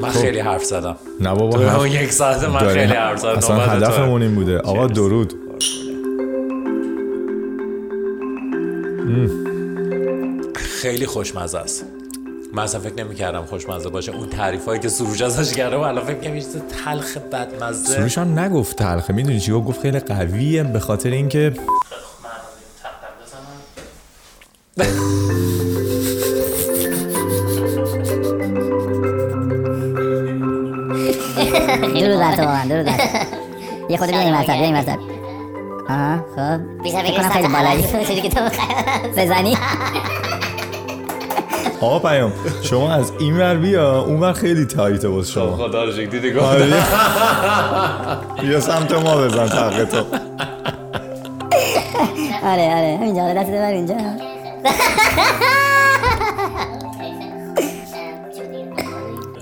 من خیلی حرف زدم نه بابا تو اون یک ساعت من خیلی حرف زدم اصلا هدفمون این بوده آقا درود خیلی خوشمزه است من اصلا فکر نمی کردم خوشمزه باشه اون تعریف هایی که سروش ازش کرده و الان فکر نمی تلخ بدمزه سروش هم نگفت تلخه میدونی چی گفت خیلی قویه به خاطر اینکه طبعا درود يا خد بيني مكتب بيني مكتب اه خب بيكون خير بالي بزنی آقا پیام شما از این ور بیا اون ور خیلی تایته باز شما خدا رو شکر دیدی گفتم بیا سمت ما بزن تقه تو آره آره همینجا آره دست ببر اینجا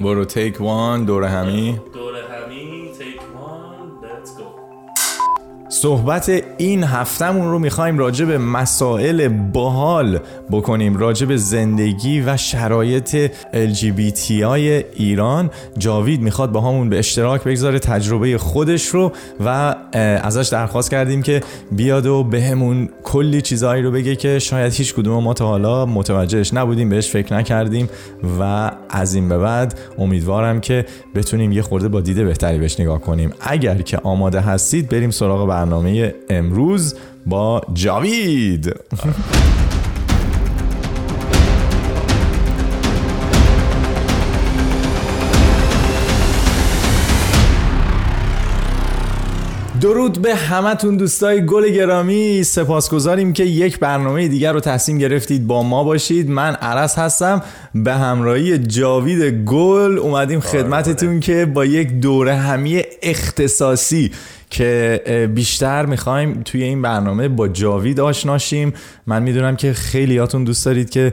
برو تیک وان دور همی صحبت این هفتمون رو میخوایم راجع به مسائل باحال بکنیم راجع به زندگی و شرایط LGBTI ایران. جاوید میخواد با همون به اشتراک بگذاره تجربه خودش رو و ازش درخواست کردیم که بیاد و بهمون به کلی چیزهایی رو بگه که شاید هیچ کدوم ما تا حالا متوجهش نبودیم بهش فکر نکردیم و از این به بعد امیدوارم که بتونیم یه خورده با دید بهتری بهش نگاه کنیم. اگر که آماده هستید بریم سراغ برنامه. برنامه امروز با جاوید درود به همتون دوستای گل گرامی. سپاسگزاریم که یک برنامه دیگر رو تصمیم گرفتید با ما باشید. من عرس هستم به همراهی جاوید گل. اومدیم خدمتتون که با یک دوره همی اختصاصی که بیشتر میخوایم توی این برنامه با جاوید آشناشیم من میدونم که خیلیاتون دوست دارید که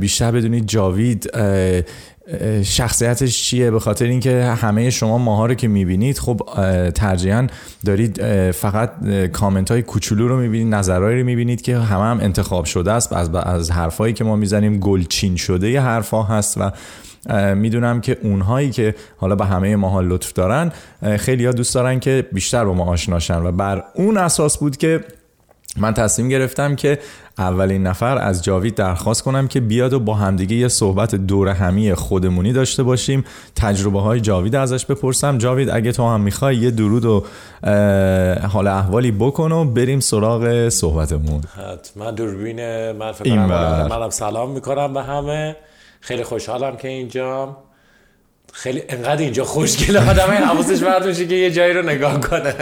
بیشتر بدونید جاوید شخصیتش چیه. به خاطر اینکه همه شما ماها رو که میبینید خب ترجیحاً دارید فقط کامنت های کوچولو رو میبینید نظرهایی رو میبینید که همه هم انتخاب شده است. از از حرفایی که ما میزنیم گلچین شده یه حرفا هست و میدونم که اونهایی که حالا به همه ماها لطف دارن خیلی ها دوست دارن که بیشتر با ما آشناشن و بر اون اساس بود که من تصمیم گرفتم که اولین نفر از جاوید درخواست کنم که بیاد و با همدیگه یه صحبت دور همی خودمونی داشته باشیم. تجربه های جاوید ازش بپرسم. جاوید اگه تو هم میخوای یه درود و حال احوالی بکن و بریم سراغ صحبتمون. حتما. دوربین من فکر کنم منم سلام میکنم به همه. خیلی خوشحالم که اینجام خیلی انقدر اینجا خوشگل این حواسش پرت میشه که یه جایی رو نگاه کنه.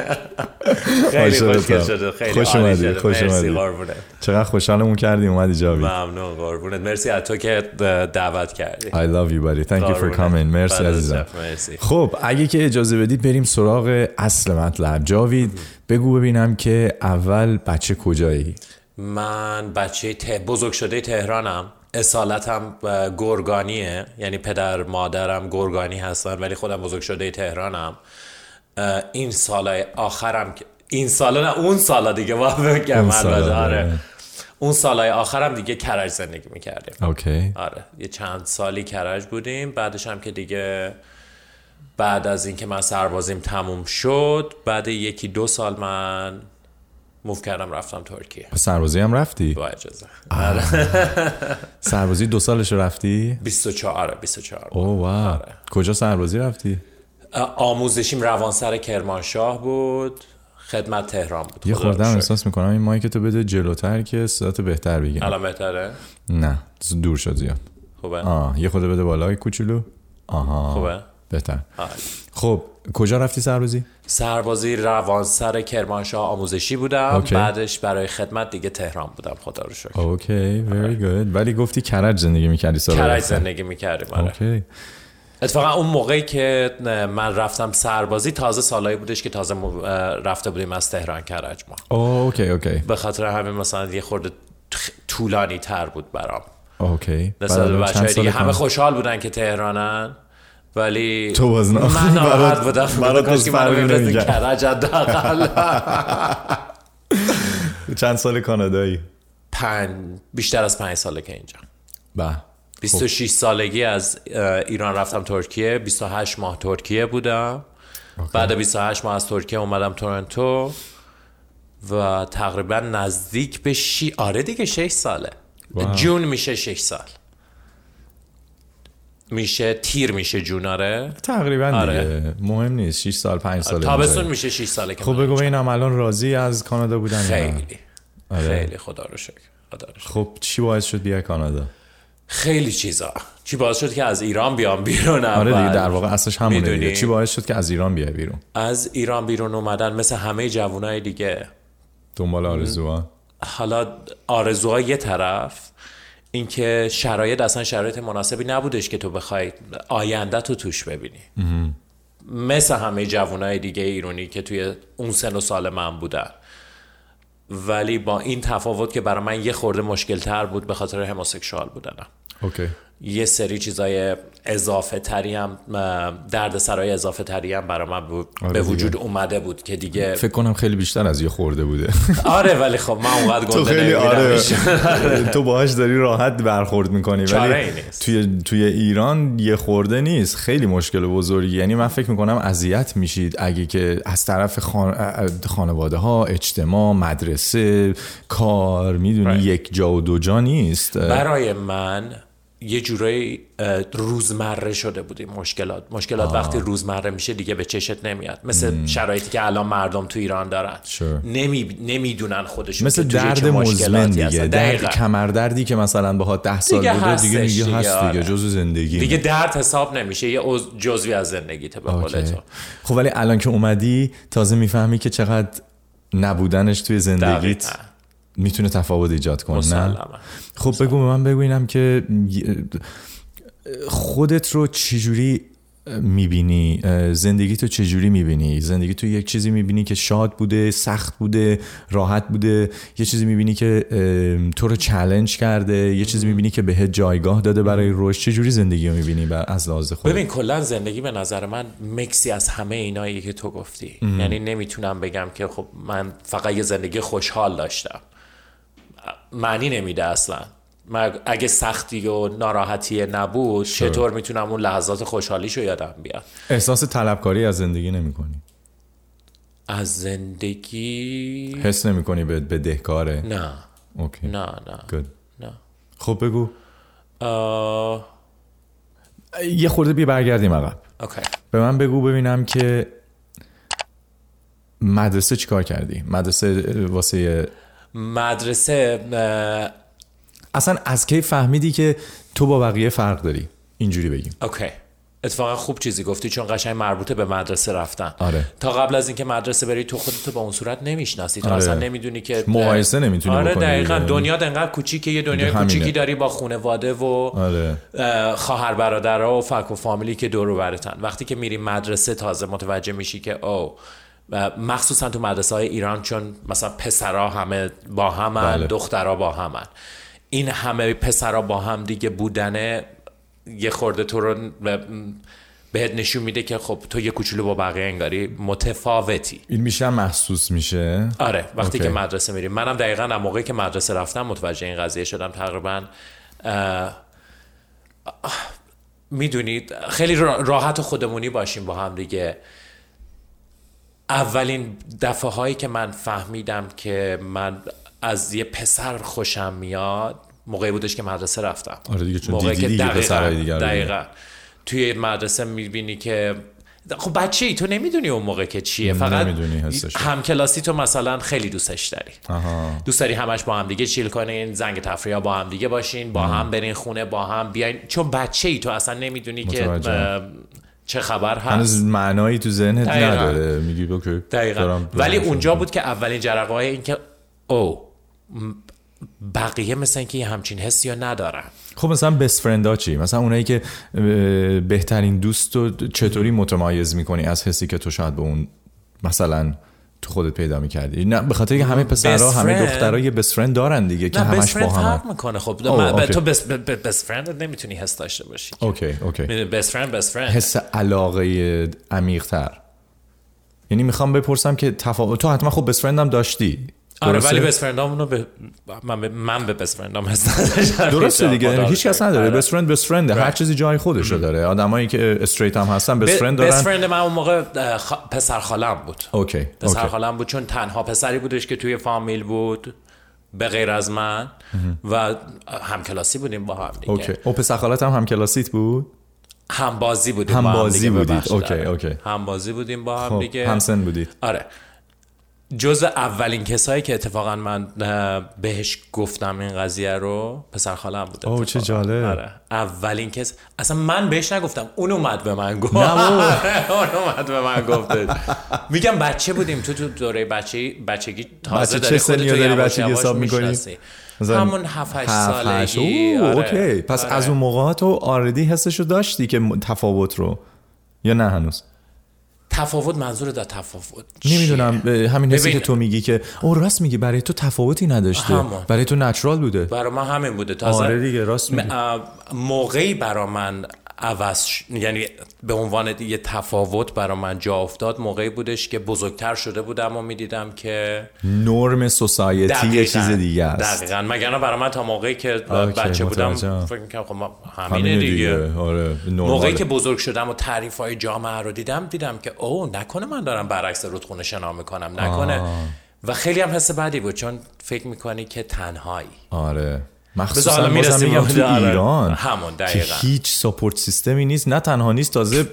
خیلی خوشگل شده. خیلی خوش اومدی. خوش اومدی. قربونت. چقدر خوشحالمون کردی اومدی جاوید ممنون قربونت. مرسی از تو که دعوت کردی. I love you buddy. Thank you for coming. مرسی عزیزم. خب اگه که اجازه بدید بریم سراغ اصل مطلب. جاوید بگو ببینم که اول بچه کجایی؟ من بچه بزرگ شده تهرانم. اصالتم گرگانیه یعنی پدر مادرم گرگانی هستن ولی خودم بزرگ شده تهرانم این سال آخرم این سال نه اون سال دیگه با بگم البته آره اون سالهای آخرم دیگه کرج زندگی میکردیم اوکی آره یه چند سالی کرج بودیم بعدش هم که دیگه بعد از اینکه من سربازیم تموم شد بعد یکی دو سال من محکردم رفتم ترکیه سربازی هم رفتی؟ با اجازه سربازی دو سالش رفتی؟ 24 24 اوه واو کجا سربازی رفتی؟ آموزشیم روانسر کرمانشاه بود خدمت تهران بود یه خوردم احساس میکنم این مایک تو بده جلوتر که صدات بهتر بگم الان بهتره نه دور شد زیاد خوبه آه یه خورده بده بالا کوچولو آها خوبه بهتر خب کجا رفتی سربازی؟ سربازی روان سر کرمانشاه آموزشی بودم. okay. بعدش برای خدمت دیگه تهران بودم. خدا رو شکر. اوکی ویری گود ولی گفتی کرج زندگی میکردی سال کرج زندگی میکردیم آره. okay. اتفاقا اون موقعی که من رفتم سربازی تازه سالایی بودش که تازه رفته بودیم از تهران کرج ما. اوکی اوکی به خاطر همین مثلا یه خورده طولانی تر بود برام. اوکی مثلا بچه‌ها همه خوشحال بودن که تهرانن. ولی تو از ناخن برات بودم. برات دوست فرمینه میگم کرج چند سال کانادایی؟ پنج بیشتر از پنج ساله که اینجا. به 26 سالگی از ایران رفتم ترکیه. 28 ماه ترکیه بودم. بعد 28 ماه از ترکیه اومدم تورنتو و تقریبا نزدیک به شی آره دیگه 6 ساله. wow. جون میشه 6 سال. میشه تیر میشه جون آره. تقریبا آره. دیگه. مهم نیست 6 سال 5 سال تابستون میشه 6 ساله که خب بگو ببینم الان راضی از کانادا بودن خیلی. آره. خیلی خدا رو شکر. خدا رو شکر. خب چی باعث شد بیا کانادا؟ خیلی چیزا. چی باعث شد که از ایران بیام بیرون اول؟ آره دیگه در واقع اصلش همونه دیگه. چی باعث شد که از ایران بیای بیرون؟ از ایران بیرون اومدن مثل همه جوانای دیگه. دنبال آرزوها؟ حالا آرزوها یه طرف. اینکه شرایط اصلا شرایط مناسبی نبودش که تو بخوای آینده تو توش ببینی. مثل همه جوانای دیگه ایرانی که توی اون سن و سال من بودن. ولی با این تفاوت که برای من یه خورده مشکل تر بود به خاطر هموسکشوال بودنم. اوکی. یه سری چیزای اضافه تری هم درد سرای اضافه تری هم برای من بود آره به وجود اومده بود که دیگه فکر کنم خیلی بیشتر از یه خورده بوده آره ولی خب من اونقدر گنده تو خیلی آره تو باهاش داری راحت برخورد میکنی ولی نیست. توی توی ایران یه خورده نیست خیلی مشکل بزرگی یعنی من فکر میکنم اذیت میشید اگه که از طرف خان... خانواده ها اجتماع مدرسه کار میدونی یک جا و دو جا نیست برای من یه جورایی روزمره شده بود این مشکلات مشکلات آه. وقتی روزمره میشه دیگه به چشت نمیاد. مثل مم. شرایطی که الان مردم تو ایران دارن. Sure. نمی... نمیدونن خودشون مثل درد مزمن دیگه. درد کمردردی که مثلا با ده سال دیگه بوده دیگه میگه هست دیگه, دیگه جزو زندگی. دیگه درد حساب نمیشه یه جزوی از زندگیته به قول تو. خب ولی الان که اومدی تازه میفهمی که چقدر نبودنش توی زندگیت دقیقا. میتونه تفاوت ایجاد کنه نه؟ خب بگو من بگو اینم که خودت رو چجوری میبینی؟ زندگی تو چجوری میبینی؟ زندگی تو یک چیزی میبینی که شاد بوده سخت بوده راحت بوده یه چیزی میبینی که تو رو چلنج کرده یه چیزی میبینی که بهت جایگاه داده برای روش چجوری زندگی رو میبینی بر از لحاظ خودت ببین کلا زندگی به نظر من مکسی از همه اینایی که تو گفتی. یعنی نمیتونم بگم که خب من فقط یه زندگی خوشحال داشتم. معنی نمیده اصلا. من اگه سختی و ناراحتی نبود چطور میتونم اون لحظات خوشحالیشو یادم بیاد؟ احساس طلبکاری از زندگی نمیکنی. از زندگی؟ حس نمیکنی به بدهکاره نه. اوکی. نه نه. Good. نه. خب بگو. آه... یه خورده بی برگردیم عقب. اوکی. به من بگو ببینم که مدرسه چیکار کردی؟ مدرسه واسه مدرسه اه اصلا از کی فهمیدی که تو با بقیه فرق داری؟ اینجوری بگیم. اوکی. اتفاقا خوب چیزی گفتی چون قشنگ مربوطه به مدرسه رفتن. آره. تا قبل از اینکه مدرسه بری تو خودت به اون صورت نمیشناسی. تو آره. اصلا نمیدونی که مقایسه نمیتونی آره بکنی. دقیقا. دنیا انقدر کوچیکه. یه دنیای کوچیکی داری با خانواده و آره. خواهر برادرها و فک و فامیلی که دور و برتن. وقتی که میری مدرسه تازه متوجه میشی که او و مخصوصا تو مدرسه های ایران چون مثلا پسرا همه با همن بله. دخترا با همن این همه پسرا با هم دیگه بودن یه خورده تو رو بهت نشون میده که خب تو یه کوچولو با بقیه انگاری متفاوتی این میشه محسوس میشه آره وقتی اوکی. که مدرسه میریم منم دقیقا هم موقعی که مدرسه رفتم متوجه این قضیه شدم تقریبا میدونید خیلی راحت و خودمونی باشیم با هم دیگه اولین دفعه هایی که من فهمیدم که من از یه پسر خوشم میاد موقعی بودش که مدرسه رفتم آره دیگه چون موقعی دیدی که دقیقا, دیگه دقیقا. توی مدرسه میبینی که خب بچه ای تو نمیدونی اون موقع که چیه فقط همکلاسی تو مثلا خیلی دوستش داری آها. دوست داری همش با هم دیگه چیل کنین زنگ تفریح با هم دیگه باشین با آها. هم برین خونه با هم بیاین چون بچه ای تو اصلا نمیدونی متوجه. که چه خبر هست؟ هنوز معنایی تو ذهنت نداره میگی اوکی دقیقا. ولی اونجا بود که اولین جرقه های این که او بقیه مثلا که همچین حسی یا ندارن. خب مثلا بست فرند ها چی؟ مثلا اونایی که بهترین دوست رو چطوری متمایز میکنی از حسی که تو شاید به اون مثلا خودت پیدا میکردی. نه به خاطر اینکه همه پسرها همه دخترها یه بست فرند دارن دیگه که همش با هم فرند میکنه. خب تو بست بست فرند نمیتونی حس داشته باشی اوکی اوکی. بست فرند بست فرند حس علاقه عمیق تر یعنی میخوام بپرسم که تفاوت تو حتما خب بست فرند هم داشتی. Ja, det var ju best friend من man من be best friend om درسته دیگه هیچ کس نداره best friend best friend. هر چیزی جای خودشو داره آدمایی که استریت هم هستن best friend دارن best friend من اون موقع پسر خالم بود اوکی پسر خالم بود چون تنها پسری بودش که توی فامیل بود به غیر از من و همکلاسی بودیم با هم دیگه اوکی او پسر خالت هم همکلاسیت بود هم بازی بودیم هم بازی بودید اوکی اوکی هم بازی بودیم با هم دیگه همسن بودید آره جز اولین کسایی که اتفاقا من بهش گفتم این قضیه رو پسر خالم بود اوه چه جالب. آره. اولین کس اصلا من بهش نگفتم اون اومد به من گفت. نه اون اومد به من گفت. میگم بچه بودیم. تو تو دوره بچه بچگی تازه بچه داری خودت داری بچگی حساب می‌کنی؟ همون 7 8 سالگی. اوه اوکی. پس آره. از اون موقع تو آردی حسشو داشتی که تفاوت رو؟ یا نه هنوز؟ تفاوت منظور در تفاوت. نمیدونم همین حسی که تو میگی که او راست میگی برای تو تفاوتی نداشته. همون. برای تو نچرال بوده. برای من همین بوده. تازه آره دیگه راست میگی م... موقعی برای من عوض یعنی به عنوان یه تفاوت برای من جا افتاد. موقعی بودش که بزرگتر شده بودم و میدیدم که نرم سوسایتی یه چیز دیگه است. دقیقا. مگر برای من تا موقعی که بچه بودم متوجه. فکر میکنم خب همینه دیگه, دیگه. آره موقعی که بزرگ شدم و تعریف های جامعه رو دیدم دیدم که او نکنه من دارم برعکس رودخونه شنا میکنم نکنه. آه. و خیلی هم حس بدی بود چون فکر میکنی که تنهایی. آره. مخصوصا حالا بازم میگم تو ایران همون دقیقا که هیچ ساپورت سیستمی نیست نه تنها نیست تازه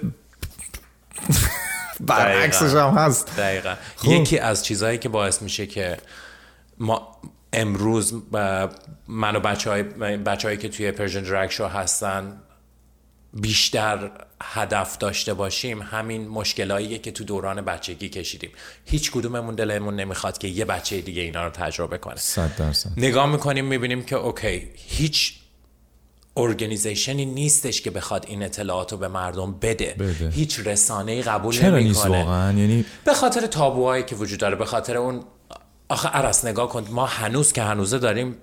برعکسش هم هست دقیقا خوب. یکی از چیزهایی که باعث میشه که ما امروز من و بچه, های بچه هایی که توی پرژن درک شو هستن بیشتر هدف داشته باشیم. همین مشکلاییه که تو دوران بچگی کشیدیم. هیچ کدوممون دلمون نمیخواد که یه بچه دیگه اینا رو تجربه کنه. صد درصد. نگاه میکنیم میبینیم که اوکی هیچ ارگنیزیشنی نیستش که بخواد این اطلاعات رو به مردم بده, بده. هیچ رسانه‌ای قبول چرا نیست واقعا؟ یعنی به خاطر تابوهایی که وجود داره به خاطر اون آخه عرص نگاه کن ما هنوز که هنوزه داریم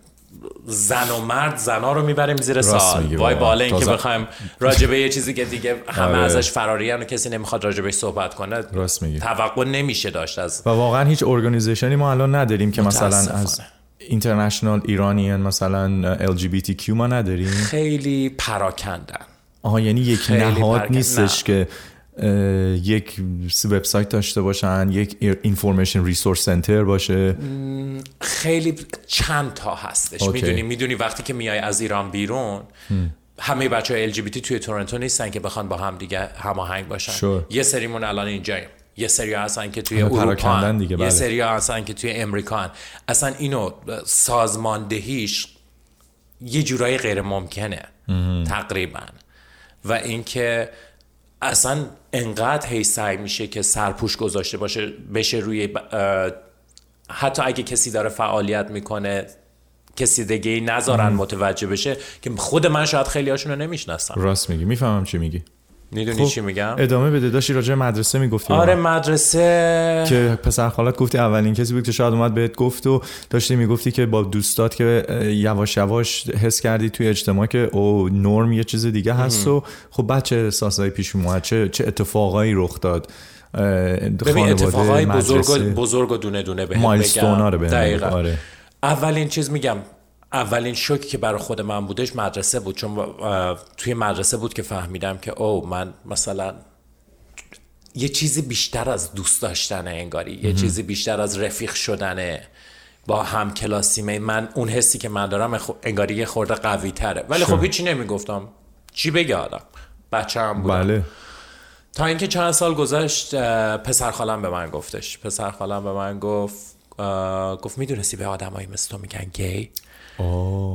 زن و مرد زنا رو میبریم زیر سال. وای بالا اینکه بخوایم راجبه یه چیزی که دیگه همه آره. ازش فرارین و کسی نمیخواد راجبهش صحبت کنه راست میگی. توقع نمیشه داشت از و واقعا هیچ ارگانیزیشنی ما الان نداریم که مثلا از اینترنشنال ایرانیان مثلا LGBTQ ما نداریم. خیلی پراکندن. آها یعنی یک نهاد نیستش نه. که یک وبسایت داشته باشن یک اینفورمیشن ریسورس سنتر باشه خیلی چند تا هستش میدونی میدونی وقتی که میای از ایران بیرون همه بچه های LGBT توی تورنتو نیستن که بخوان با هم دیگه هماهنگ باشن sure. یه سریمون الان اینجاییم یه سری هستن که توی اروپا دیگه بله. یه سری هستن که توی امریکا هن. اصلا اینو سازماندهیش یه جورایی غیر ممکنه مم. تقریبا و اینکه اصلا انقدر هی سعی میشه که سرپوش گذاشته باشه بشه روی ب... حتی اگه کسی داره فعالیت میکنه کسی دیگه ای نذارن متوجه بشه که خود من شاید خیلی هاشون رو نمیشناسم. راست میگی. میفهمم چی میگی. میدونی چی میگم ادامه بده داشتی راجع مدرسه میگفتی آره مدرسه که پسر خالت گفتی اولین کسی بود که شاید اومد بهت گفت و داشتی میگفتی که با دوستات که یواش یواش حس کردی توی اجتماع که او نرم یه چیز دیگه هست و خب بعد چه احساسایی پیش اومد چه چه اتفاقایی رخ داد ببین اتفاقای بزرگ بزرگ دونه دونه به مایلستونا رو بگم آره اولین چیز میگم اولین شوکی که برای خود من بودش مدرسه بود چون توی مدرسه بود که فهمیدم که او من مثلا یه چیزی بیشتر از دوست داشتن انگاری یه چیزی بیشتر از رفیق شدنه. با هم کلاسیمه من اون حسی که من دارم انگاری یه خورده قوی تره ولی خب هیچی نمیگفتم. چی بگه آدم؟ بچه هم بودم. بله. تا اینکه چند سال گذشت پسر خالم به من گفتش. پسر خالم به من گفت گفت میدونستی به آدمایی مثل تو میگن گی؟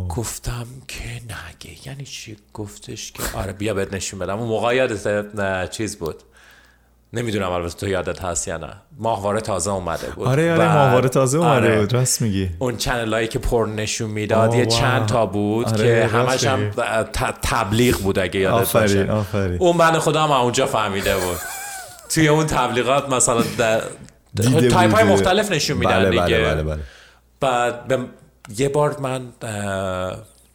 گفتم که نگه یعنی چی گفتش که آره بیا بهت نشون بدم اون موقع یادت چیز بود نمیدونم البته تو یادت هست یا نه ماهواره تازه اومده بود آره آره ماهواره تازه اومده آره بود راست میگی اون چنل هایی که پر نشون میداد یه چند تا بود آره که همش هم تبلیغ بود اگه یادت آفری. باشه آفری. اون بند خدا هم اونجا فهمیده بود توی اون تبلیغات مثلا در... تایپ های مختلف نشون میدن بله بله دیگه بله بله بله. بعد به یه بار من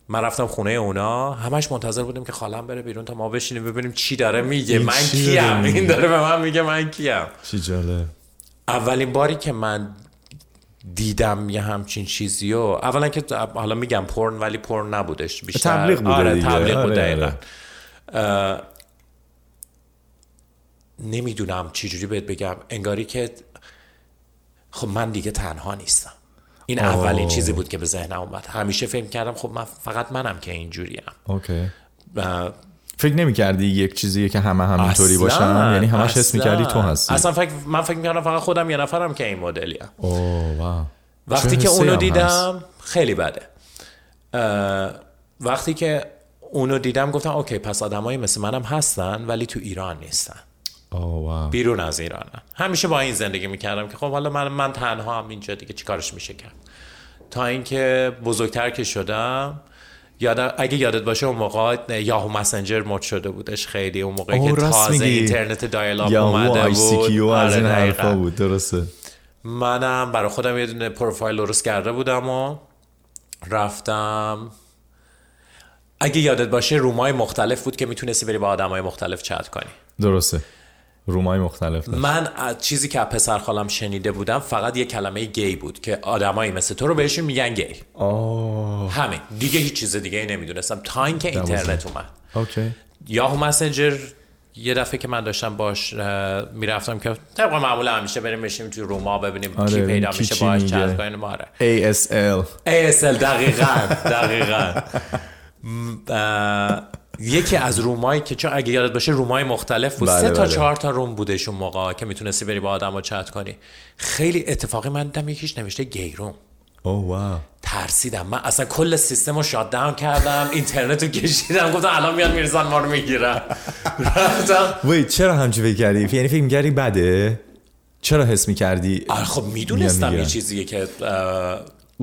من رفتم خونه اونا. همش منتظر بودیم که خالم بره بیرون تا ما بشینیم ببینیم چی داره میگه. من کیم؟ این داره به من میگه من کیم. چی جاله اولین باری که من دیدم یه همچین چیزی و اولا که حالا میگم پرن ولی پرن نبودش بیشتر. تبلیغ بوده آره دیگه. تبلیغ بود آره آره. نمیدونم چی جوری بهت بگم. انگاری که خب من دیگه تنها نیستم. این اولین چیزی بود که به ذهنم اومد. همیشه فکر کردم خب من فقط منم که اینجوریم اوکی. فکر نمی کردی یک چیزی که همه همینطوری باشن؟ یعنی همش حس میکردی تو هستی؟ اصلا فکر من فکر میکردم فقط خودم یه نفرم که این مدلی ام. وقتی که اونو دیدم خیلی بده. وقتی که اونو دیدم گفتم اوکی پس آدمایی مثل منم هستن ولی تو ایران نیستن oh, wow. بیرون از ایرانم همیشه با این زندگی میکردم که خب حالا من من تنها هم اینجا دیگه چیکارش میشه کرد. تا اینکه بزرگتر که شدم یادم اگه یادت باشه اون موقع یاهو مسنجر مد شده بودش خیلی. اون موقع که تازه اینترنت دایلاپ اومده بود. از این حرفا بود درسته. منم برای خودم یه دونه پروفایل درست کرده بودم و رفتم. اگه یادت باشه رومای مختلف بود که میتونستی بری با آدمای مختلف چت کنی. درسته. رومای مختلف داشت. من چیزی که پسر خالم شنیده بودم فقط یه کلمه گی بود که آدمایی مثل تو رو بهشون میگن گی. آه. همین. دیگه هیچ چیز دیگه ای نمیدونستم. تا اینکه اینترنت اومد. اوکی. یاهو مسنجر یه دفعه که من داشتم باش میرفتم که طبق معمول همیشه بریم بشیم توی روما ببینیم آره، کی پیدا میشه باش چت کنیم ما آره ASL ASL دقیقاً دقیقاً. یکی از رومایی که چون اگه یادت باشه رومای مختلف بود. سه تا چهار تا روم بودش اون موقع که میتونستی بری با آدم چت کنی. خیلی اتفاقی من دم یکیش نوشته گی روم اوه واو. ترسیدم. من اصلا کل سیستم رو شات داون کردم اینترنت رو کشیدم گفتم الان میاد میرزن ما رو میگیرن رفتم. وای چرا همچی فکر کردی؟ یعنی فکر می‌کردی بده؟ چرا حس می‌کردی؟ آره خب میدونستم یه چیزیه که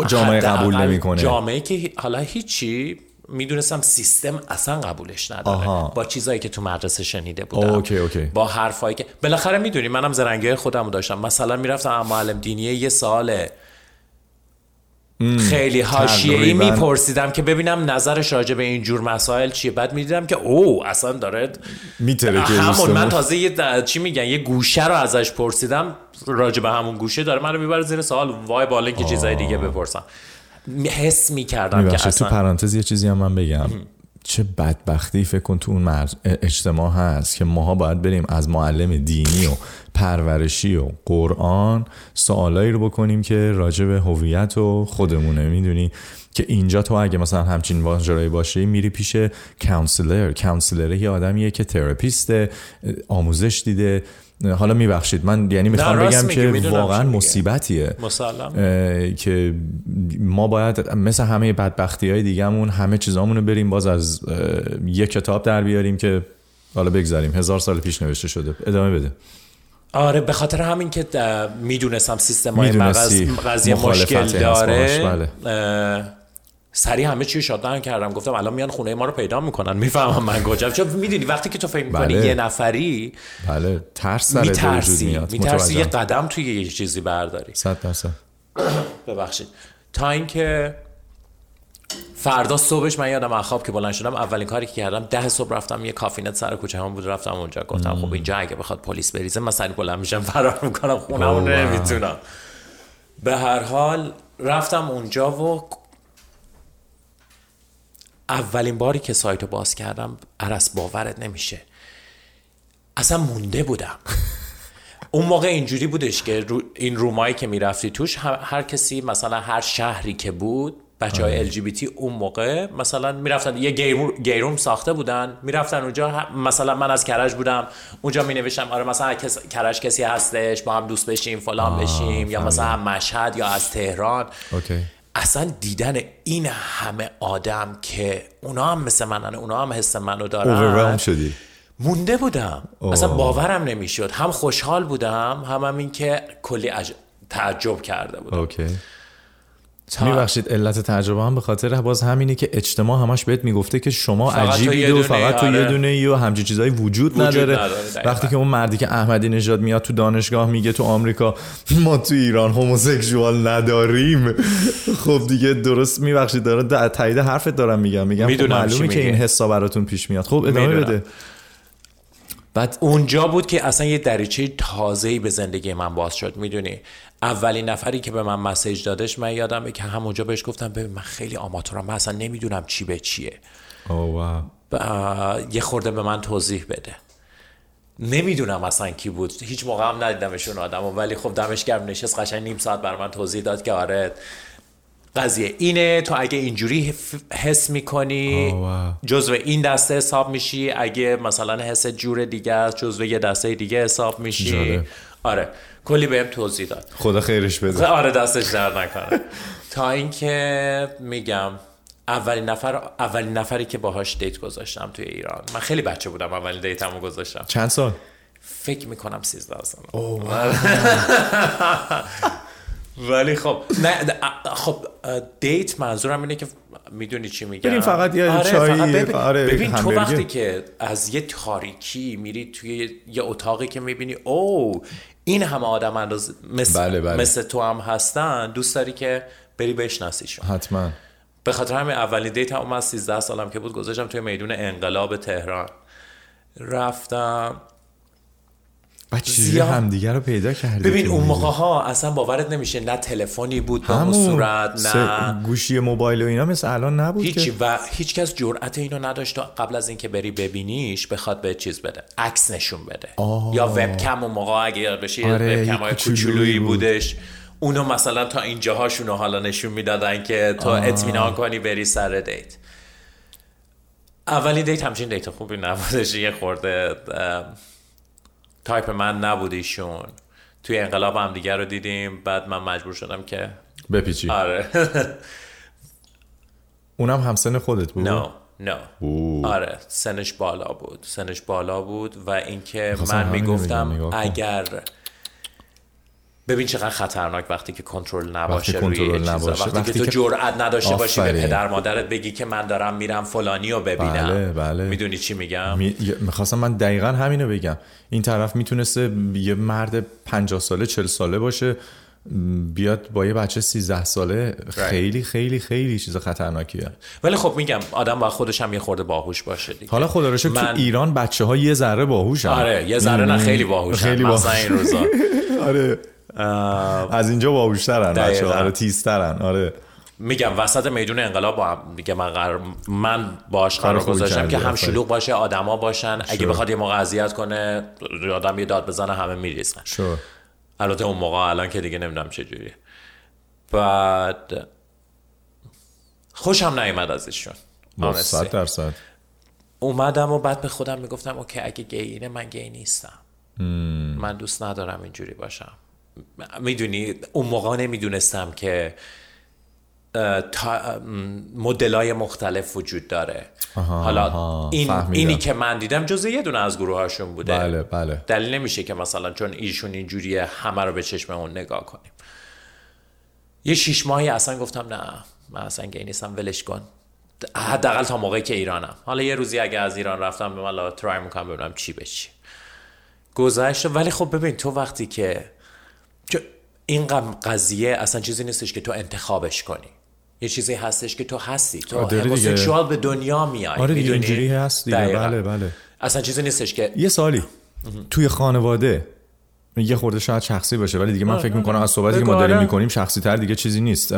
جامعه قبول نمی‌کنه. جامعه که حالا هیچی میدونستم سیستم اصلا قبولش نداره. آها. با چیزایی که تو مدرسه شنیده بودم. اوکی اوکی. با حرفایی که بالاخره میدونی منم زرنگی خودم رو داشتم. مثلا میرفتم اما معلم دینیه یه سال خیلی حاشیه ای میپرسیدم که ببینم نظرش راجع به این جور مسائل چیه. بعد میدیدم که او اصلا داره میتره که همون من تازه یه چی میگن یه گوشه رو ازش پرسیدم. راجع به همون گوشه داره منو میبره زیر سوال. وای بالا که چیزای دیگه بپرسم. حس میکردم که اصلا تو پرانتز یه چیزی هم من بگم چه بدبختی فکر کن تو اون اجتماع هست که ماها باید بریم از معلم دینی و پرورشی و قرآن سوالایی رو بکنیم که راجع به هویت و خودمونه میدونی که اینجا تو اگه مثلا همچین واژه‌ای باشه میری پیش کانسلر کانسلر یه آدمیه که تراپیست آموزش دیده حالا میبخشید. من یعنی میخوام بگم که واقعا مصیبتیه. مسلم که ما باید مثل همه بدبختی های دیگهمون همه چیزامون رو بریم باز از یه کتاب در بیاریم که حالا بگذاریم. هزار سال پیش نوشته شده. ادامه بده. آره به خاطر همین که میدونستم سیستم های مغز قضیه مشکل داره. سری همه چی شادن کردم گفتم الان میان خونه ما رو پیدا میکنن میفهمم من کجا چون میدونی وقتی که تو فکر میکنی بله. یه نفری بله ترس سر میترسی میاد. میترسی یه قدم توی یه چیزی برداری. 100 درصد. ببخشید. تا اینکه فردا صبحش من یادم از خواب که بلند شدم اولین کاری که کردم ده صبح رفتم یه کافینت سر کوچه هم بود رفتم اونجا. گفتم خب اینجا اگه بخواد پلیس بریزه من سری بلند میشم فرار میکنم خونم نمیتونم. به هر حال رفتم اونجا و اولین باری که سایت رو باز کردم عرص باورت نمیشه اصلا مونده بودم اون موقع اینجوری بودش که رو این رومایی که میرفتی توش هر کسی مثلا هر شهری که بود بچه های LGBT اون موقع مثلا میرفتن یه گیروم ساخته بودن میرفتن اونجا مثلا من از کرج بودم اونجا می نوشتم آره مثلا کس... کرج کسی هستش با هم دوست بشیم فلان بشیم یا مثلا مشهد یا از تهران اوکی. اصلا دیدن این همه آدم که اونا هم مثل منن اونا هم حس منو دارن. اوورام شدی؟ مونده بودم. اوه. اصلا باورم نمیشد. هم خوشحال بودم هم, هم این که کلی عج... تعجب کرده بودم. اوکی. میبخشید علت تجربه هم به خاطر باز همینه که اجتماع همش بهت میگفته که شما عجیبید و فقط تو یه دونه ای و همچین چیزایی وجود, نداره, وقتی که اون مردی که احمدی نژاد میاد تو دانشگاه میگه تو آمریکا ما تو ایران هموسکسوال نداریم. خب دیگه درست میبخشید داره در تایید حرفت دارم میگم. میگم معلومه که این حسا براتون پیش میاد. خب ادامه بده. بعد اونجا بود که اصلا یه دریچه تازه‌ای به زندگی من باز شد میدونی؟ اولین نفری که به من مسیج دادش من یادمه که همونجا بهش گفتم ببین من خیلی آماتورم من اصلا نمیدونم چی به چیه. oh, wow. یه خورده به من توضیح بده. نمیدونم اصلا کی بود. هیچ موقع هم ندیدمشون آدم ولی خب دمش گرم نشست قشنگ نیم ساعت بر من توضیح داد که آره قضیه اینه. تو اگه اینجوری حس میکنی جزو این دسته حساب میشی. اگه مثلا حس جور دیگه است جزو یه دسته دیگه حساب میشی. جاره. آره. کلی بهم توضیح داد خدا خیرش بده آره دستش درد نکنه تا اینکه میگم اولین نفر اولین نفری که باهاش دیت گذاشتم توی ایران من خیلی بچه بودم اولین دیتمو گذاشتم چند سال فکر میکنم 13 سال ولی خب نه خب دیت منظورم اینه که میدونی چی میگم بریم فقط یه آره چایی ببین, آره ببین تو وقتی که از یه تاریکی میری توی یه اتاقی که میبینی او این همه آدم انداز مثل, بله بله. مثل تو هم هستن. دوست داری که بری بشناسیشون حتما. به خاطر همین اولین دیت هم از 13 سالم که بود گذاشتم توی میدون انقلاب تهران. رفتم و هم همدیگه رو پیدا کردید ببین اون موقع ها اصلا باورت نمیشه نه تلفنی بود به اون صورت نه گوشی موبایل و اینا مثل الان نبود هیچ که... و هیچ کس جرأت اینو نداشت تا قبل از اینکه بری ببینیش بخواد به چیز بده عکس نشون بده آه. یا وبکم اون موقع اگه یاد بشه آره، وبکم های کوچولویی بود. بودش اونو مثلا تا اینجاهاشون رو حالا نشون میدادن که تو اطمینان کنی بری سر دیت اولین دیت همچین دیت خوبی نبودش یه خورده تایپ من نبود ایشون توی انقلاب هم دیگر رو دیدیم بعد من مجبور شدم که بپیچی آره اونم همسن خودت بود؟ نه نه آره سنش بالا بود سنش بالا بود و اینکه من میگفتم اگر ببین چقدر خطرناک وقتی که کنترل نباشه وقتی روی کنترل نباشه. وقتی, وقتی, که تو جرئت نداشته باشی به پدر مادرت بگی که من دارم میرم فلانی رو ببینم. بله بله. میدونی چی میگم؟ می... میخواستم من دقیقا همینو بگم. این طرف میتونسته یه مرد 50 ساله 40 ساله باشه بیاد با یه بچه 13 ساله. خیلی خیلی خیلی چیز خطرناکیه. ولی خب میگم آدم با خودش هم یه خورده باهوش باشه دیگه. حالا خدا رو شکر من... تو ایران بچه ها یه ذره باهوشن. آره یه ذره نه خیلی باهوشن. خیلی باهوش. این روزا. آره. از اینجا باوشترن ترن بچه‌ها آره تیزترن آره میگم وسط میدون انقلاب با هم میگه من قرار من باش قرار گذاشتم که هم شلوغ باشه آدما باشن اگه بخواد یه موقع اذیت کنه آدم یه داد بزنه همه میریسن البته اون موقع الان که دیگه نمیدونم چه جوریه بعد خوشم نیومد ازشون 100 درصد اومدم و بعد به خودم میگفتم اوکی اگه گی اینه من گی نیستم من دوست ندارم اینجوری باشم میدونی اون موقع نمیدونستم که مدل های مختلف وجود داره. آها، حالا آها، این فهمیدم. اینی که من دیدم جزء یه دونه از گروه هاشون بوده. بله بله. دلیل نمیشه که مثلا چون ایشون اینجوریه همه رو به چشممون نگاه کنیم. یه شیش ماهی اصلا گفتم نه من اصلا گی نیستم ولش کن. حداقل تا موقعی که ایرانم. حالا یه روزی اگه از ایران رفتم به من ترای میکنم ببینم چی بشه. گذشت ولی خب ببین تو وقتی که اینقدر قضیه اصلا چیزی نیستش که تو انتخابش کنی یه چیزی هستش که تو هستی تو هموسکشوال به دنیا میای آره دیگه اینجوری هست دیگه بله بله اصلا چیزی نیستش که یه سالی توی خانواده یه خورده شاید شخصی باشه ولی دیگه من فکر میکنم از صحبتی که ما داریم میکنیم شخصی تر دیگه چیزی نیست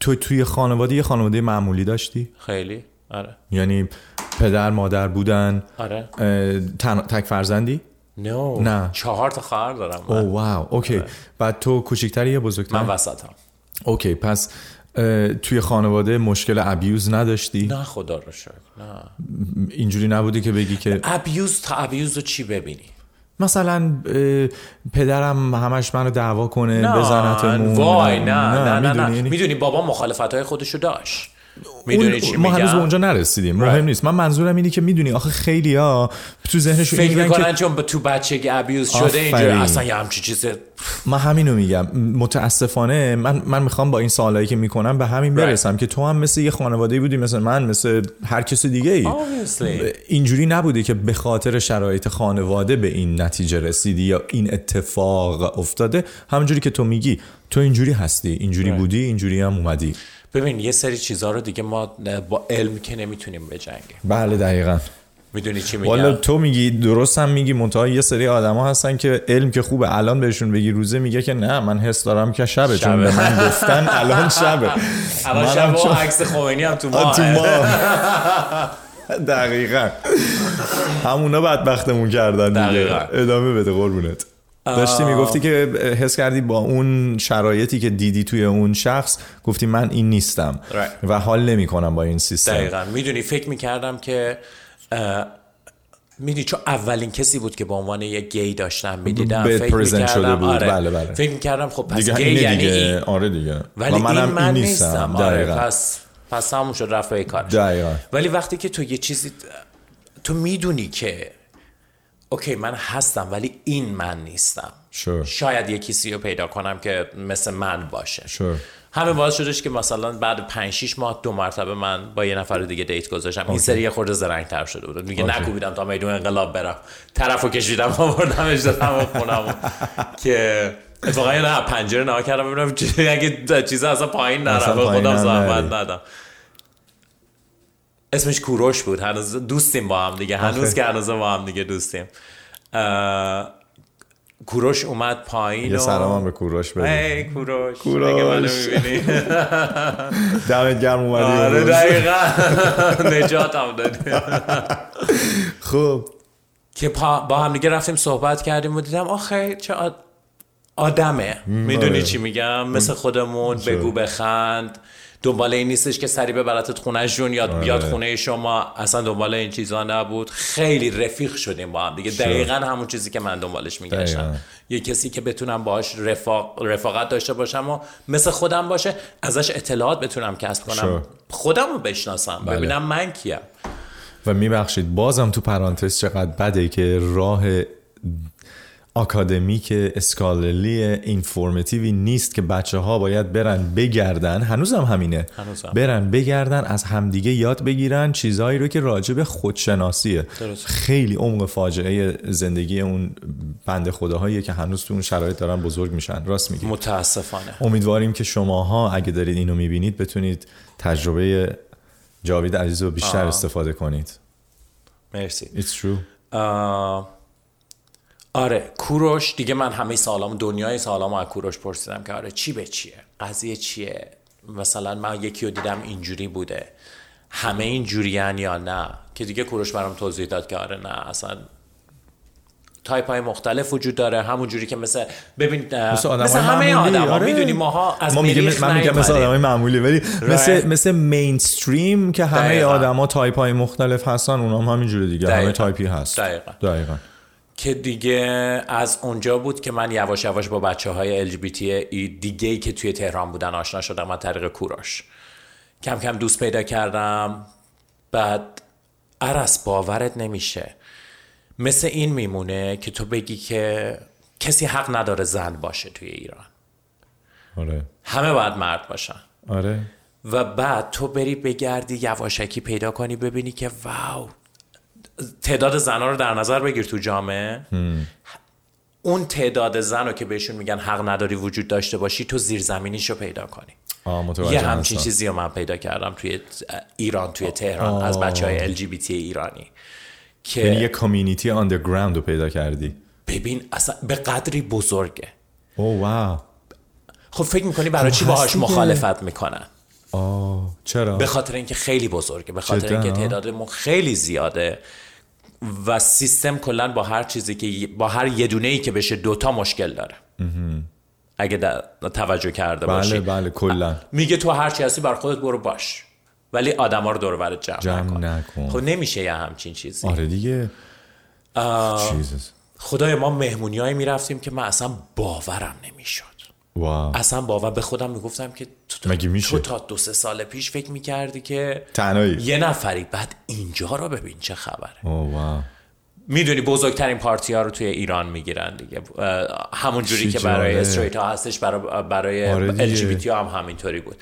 تو توی خانواده یه خانواده معمولی داشتی خیلی آره یعنی پدر مادر بودن آره تک فرزندی No. نه چهار تا خواهر دارم من. او واو اوکی بعد تو کوچیکتری یا بزرگتر من وسطم اوکی پس توی خانواده مشکل ابیوز نداشتی؟ نه خدا رو شکر نه اینجوری نبودی که بگی که ابیوز تا ابیوز رو چی ببینی؟ مثلا پدرم همش منو دعوا کنه بزنتمون وای نه نه نه, نه, نه. میدونی بابا مخالفت های خودشو داشت میدونی چی ما هنوز به اونجا نرسیدیم. مهم نیست من منظورم اینه که میدونی. آخه خیلی ها تو ذهنشون فکر میکنن چون به تو بچگی ابیوز شده اینجا اصلا یه همچی چیز من همینو میگم. متاسفانه من من میخوام با این سوالایی که میکنم به همین برسم که تو هم مثل یه خانواده بودی مثل من مثل هر کس دیگه ای. اینجوری نبوده که به خاطر شرایط خانواده به این نتیجه رسیدی یا این اتفاق افتاده. همونجوری که تو میگی تو اینجوری هستی. اینجوری بودی اینجوری هم اومدی. ببین یه سری چیزها رو دیگه ما با علم که نمیتونیم بجنگیم بله دقیقا. میدونی چی میگم؟ والا تو میگی درست هم میگی. منتها یه سری آدما هستن که علم که خوبه الان بهشون بگی. روزه میگه که نه من حس دارم که شبه, شبه. چون به من گفتن الان شبه. الان شبه چون... عکس خمینی هم تو ما, تو ما. دقیقا. همونا بدبختمون کردن دقیقا. ادامه بده قربونت. داشتی میگفتی که حس کردی با اون شرایطی که دیدی توی اون شخص گفتی من این نیستم. Right. و حال نمی کنم با این سیستم. دقیقا. میدونی فکر میکردم که میدونی چون اولین کسی بود که به عنوان یک گی داشتم میدیدم فکر میکردم شده بود. آره. بله بله. فکر میکردم خب پس گی یعنی دیگه. آره دیگه. ولی و من این من نیستم, نیستم. آره پس پس همون شد رفت کار. ولی وقتی که تو یه چیزی تو میدونی که اوکی من هستم ولی این من نیستم sure. شاید یه کسی رو پیدا کنم که مثل من باشه sure. همه باعث شدش که مثلا بعد 5 6 ماه دو مرتبه من با یه نفر دیگه دیت گذاشتم okay. این سری خورده زرنگ‌تر شده بود میگه okay. نکوبیدم تا میدون انقلاب برم طرفو کشیدم آوردمش دادم خونم که اتفاقا یه نه پنجره نها کردم ببینم اگه چیز اصلا پایین نره خودم زحمت ندادم اسمش کوروش بود. هنوز دوستیم با هم دیگه. هنوز که هنوز با هم دیگه دوستیم. کوروش اومد پایین یه سلام هم به کوروش بده ای کوروش کوروش. دیگه منو میبینی. دمت گرم اومدی آره دقیقا. نجات هم دادی. خوب. که با هم دیگه رفتیم صحبت کردیم و دیدم آخه چه آدمه. میدونی چی میگم؟ مثل خودمون بگو بخند. دنبال این نیستش که سری به خونه خونهشون یاد بیاد خونه شما. اصلا دنبال این چیزا نبود. خیلی رفیق شدیم با هم دیگه. دقیقا همون چیزی که من دنبالش میگشتم. یه کسی که بتونم باهاش رفاق رفاقت داشته باشم و مثل خودم باشه ازش اطلاعات بتونم کسب کنم. خودم رو بشناسم. ببینم من کیم. و میبخشید بازم تو پرانتز چقدر بده که راه اکادمیک اسکالرلی اینفورمتیوی نیست که بچه ها باید برن بگردن هنوزم همینه هنوزم. برن بگردن از همدیگه یاد بگیرن چیزهایی رو که راجع به خودشناسیه درست. خیلی عمق فاجعه زندگی اون بنده خداهایی که هنوز تو اون شرایط دارن بزرگ میشن راست میگی متاسفانه امیدواریم که شماها اگه دارید اینو میبینید بتونید تجربه جاوید عزیز رو بیشتر آه. استفاده کنید مرسی It's true آه. آره کوروش دیگه من همه سالام دنیای سالام از کوروش پرسیدم که آره چی به چیه؟ قضیه چیه؟ مثلا من یکی رو دیدم اینجوری بوده. همه اینجوریان یا نه؟ که دیگه کوروش برام توضیح داد که آره نه اصلا تایپ های مختلف وجود داره. همون جوری که مثل ببین مثل, آدم مثل همه آدم ها آره. میدونی ماها از ما میگه من میگم مثل آدم های معمولی ولی مثل مثل مینستریم که همه آدم ها تایپ های مختلف هستن اونام هم همینجوری دیگه دقیقا. همه تایپی هست. دقیقا, دقیقا. که دیگه از اونجا بود که من یواش یواش با بچه های LGBT دیگه ای که توی تهران بودن آشنا شدم از طریق کوروش کم کم دوست پیدا کردم. بعد عرص باورت نمیشه. مثل این میمونه که تو بگی که کسی حق نداره زن باشه توی ایران. آره. همه باید مرد باشن. آره. و بعد تو بری بگردی یواشکی پیدا کنی ببینی که واو تعداد زنا رو در نظر بگیر تو جامعه. اون تعداد زن رو که بهشون میگن حق نداری وجود داشته باشی تو زیرزمینیش رو پیدا کنی. یه همچین چیزی رو من پیدا کردم توی ایران توی تهران آه. از بچه های LGBT ایرانی. که یعنی یه کامیونیتی آندرگراند رو پیدا کردی. ببین اصلا به قدری بزرگه. او واو. خب فکر میکنی برای چی باهاش مخالفت میکنن؟ آه چرا؟ به خاطر اینکه خیلی بزرگه به خاطر اینکه تعدادمون خیلی زیاده. و سیستم کلا با هر چیزی که با هر یه دونه ای که بشه دوتا مشکل داره اگه در توجه کرده بله باشی بله بله میگه تو هر چی هستی بر خودت برو باش ولی آدما رو دور و جمع, جمع نکن خب نمیشه یه همچین چیزی آره دیگه آه... خدای ما مهمونیایی میرفتیم که من اصلا باورم نمیشد واو. اصلا باور به خودم میگفتم که تو تا, تو تا دو سه سال پیش فکر میکردی که تنهایی. یه نفری بعد اینجا رو ببین چه خبره. واو. میدونی بزرگترین پارتی ها رو توی ایران میگیرن دیگه. همون جوری که برای استریت ها هستش برای برای ال ها هم همینطوری بود.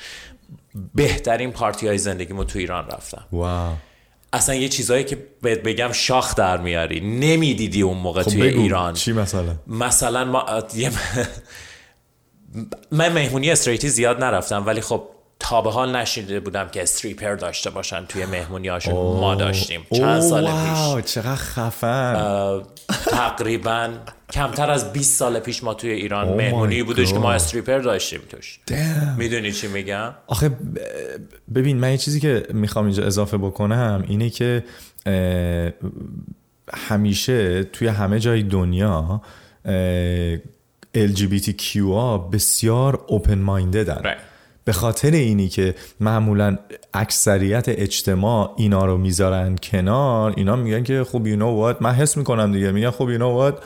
بهترین پارتی های زندگیمو تو ایران رفتم. واو اصلا یه چیزایی که بهت بگم شاخ در میاری. نمیدیدی اون موقع خب توی بگو. ایران. چی مثلا؟ مثلا ما یه من مهمونی استریتی زیاد نرفتم ولی خب تا به حال نشیده بودم که استریپر داشته باشن توی مهمونی هاشون ما داشتیم چند سال پیش چقدر خفن تقریبا کمتر از 20 سال پیش ما توی ایران مهمونی بودش که ما استریپر داشتیم توش میدونی چی میگم آخه ببین من یه چیزی که میخوام اینجا اضافه بکنم اینه که همیشه توی همه جای دنیا LGBTQA بسیار اوپن ماینددن به خاطر اینی که معمولا اکثریت اجتماع اینا رو میذارن کنار اینا میگن که خب you know what? من حس میکنم دیگه میگن خب you know what?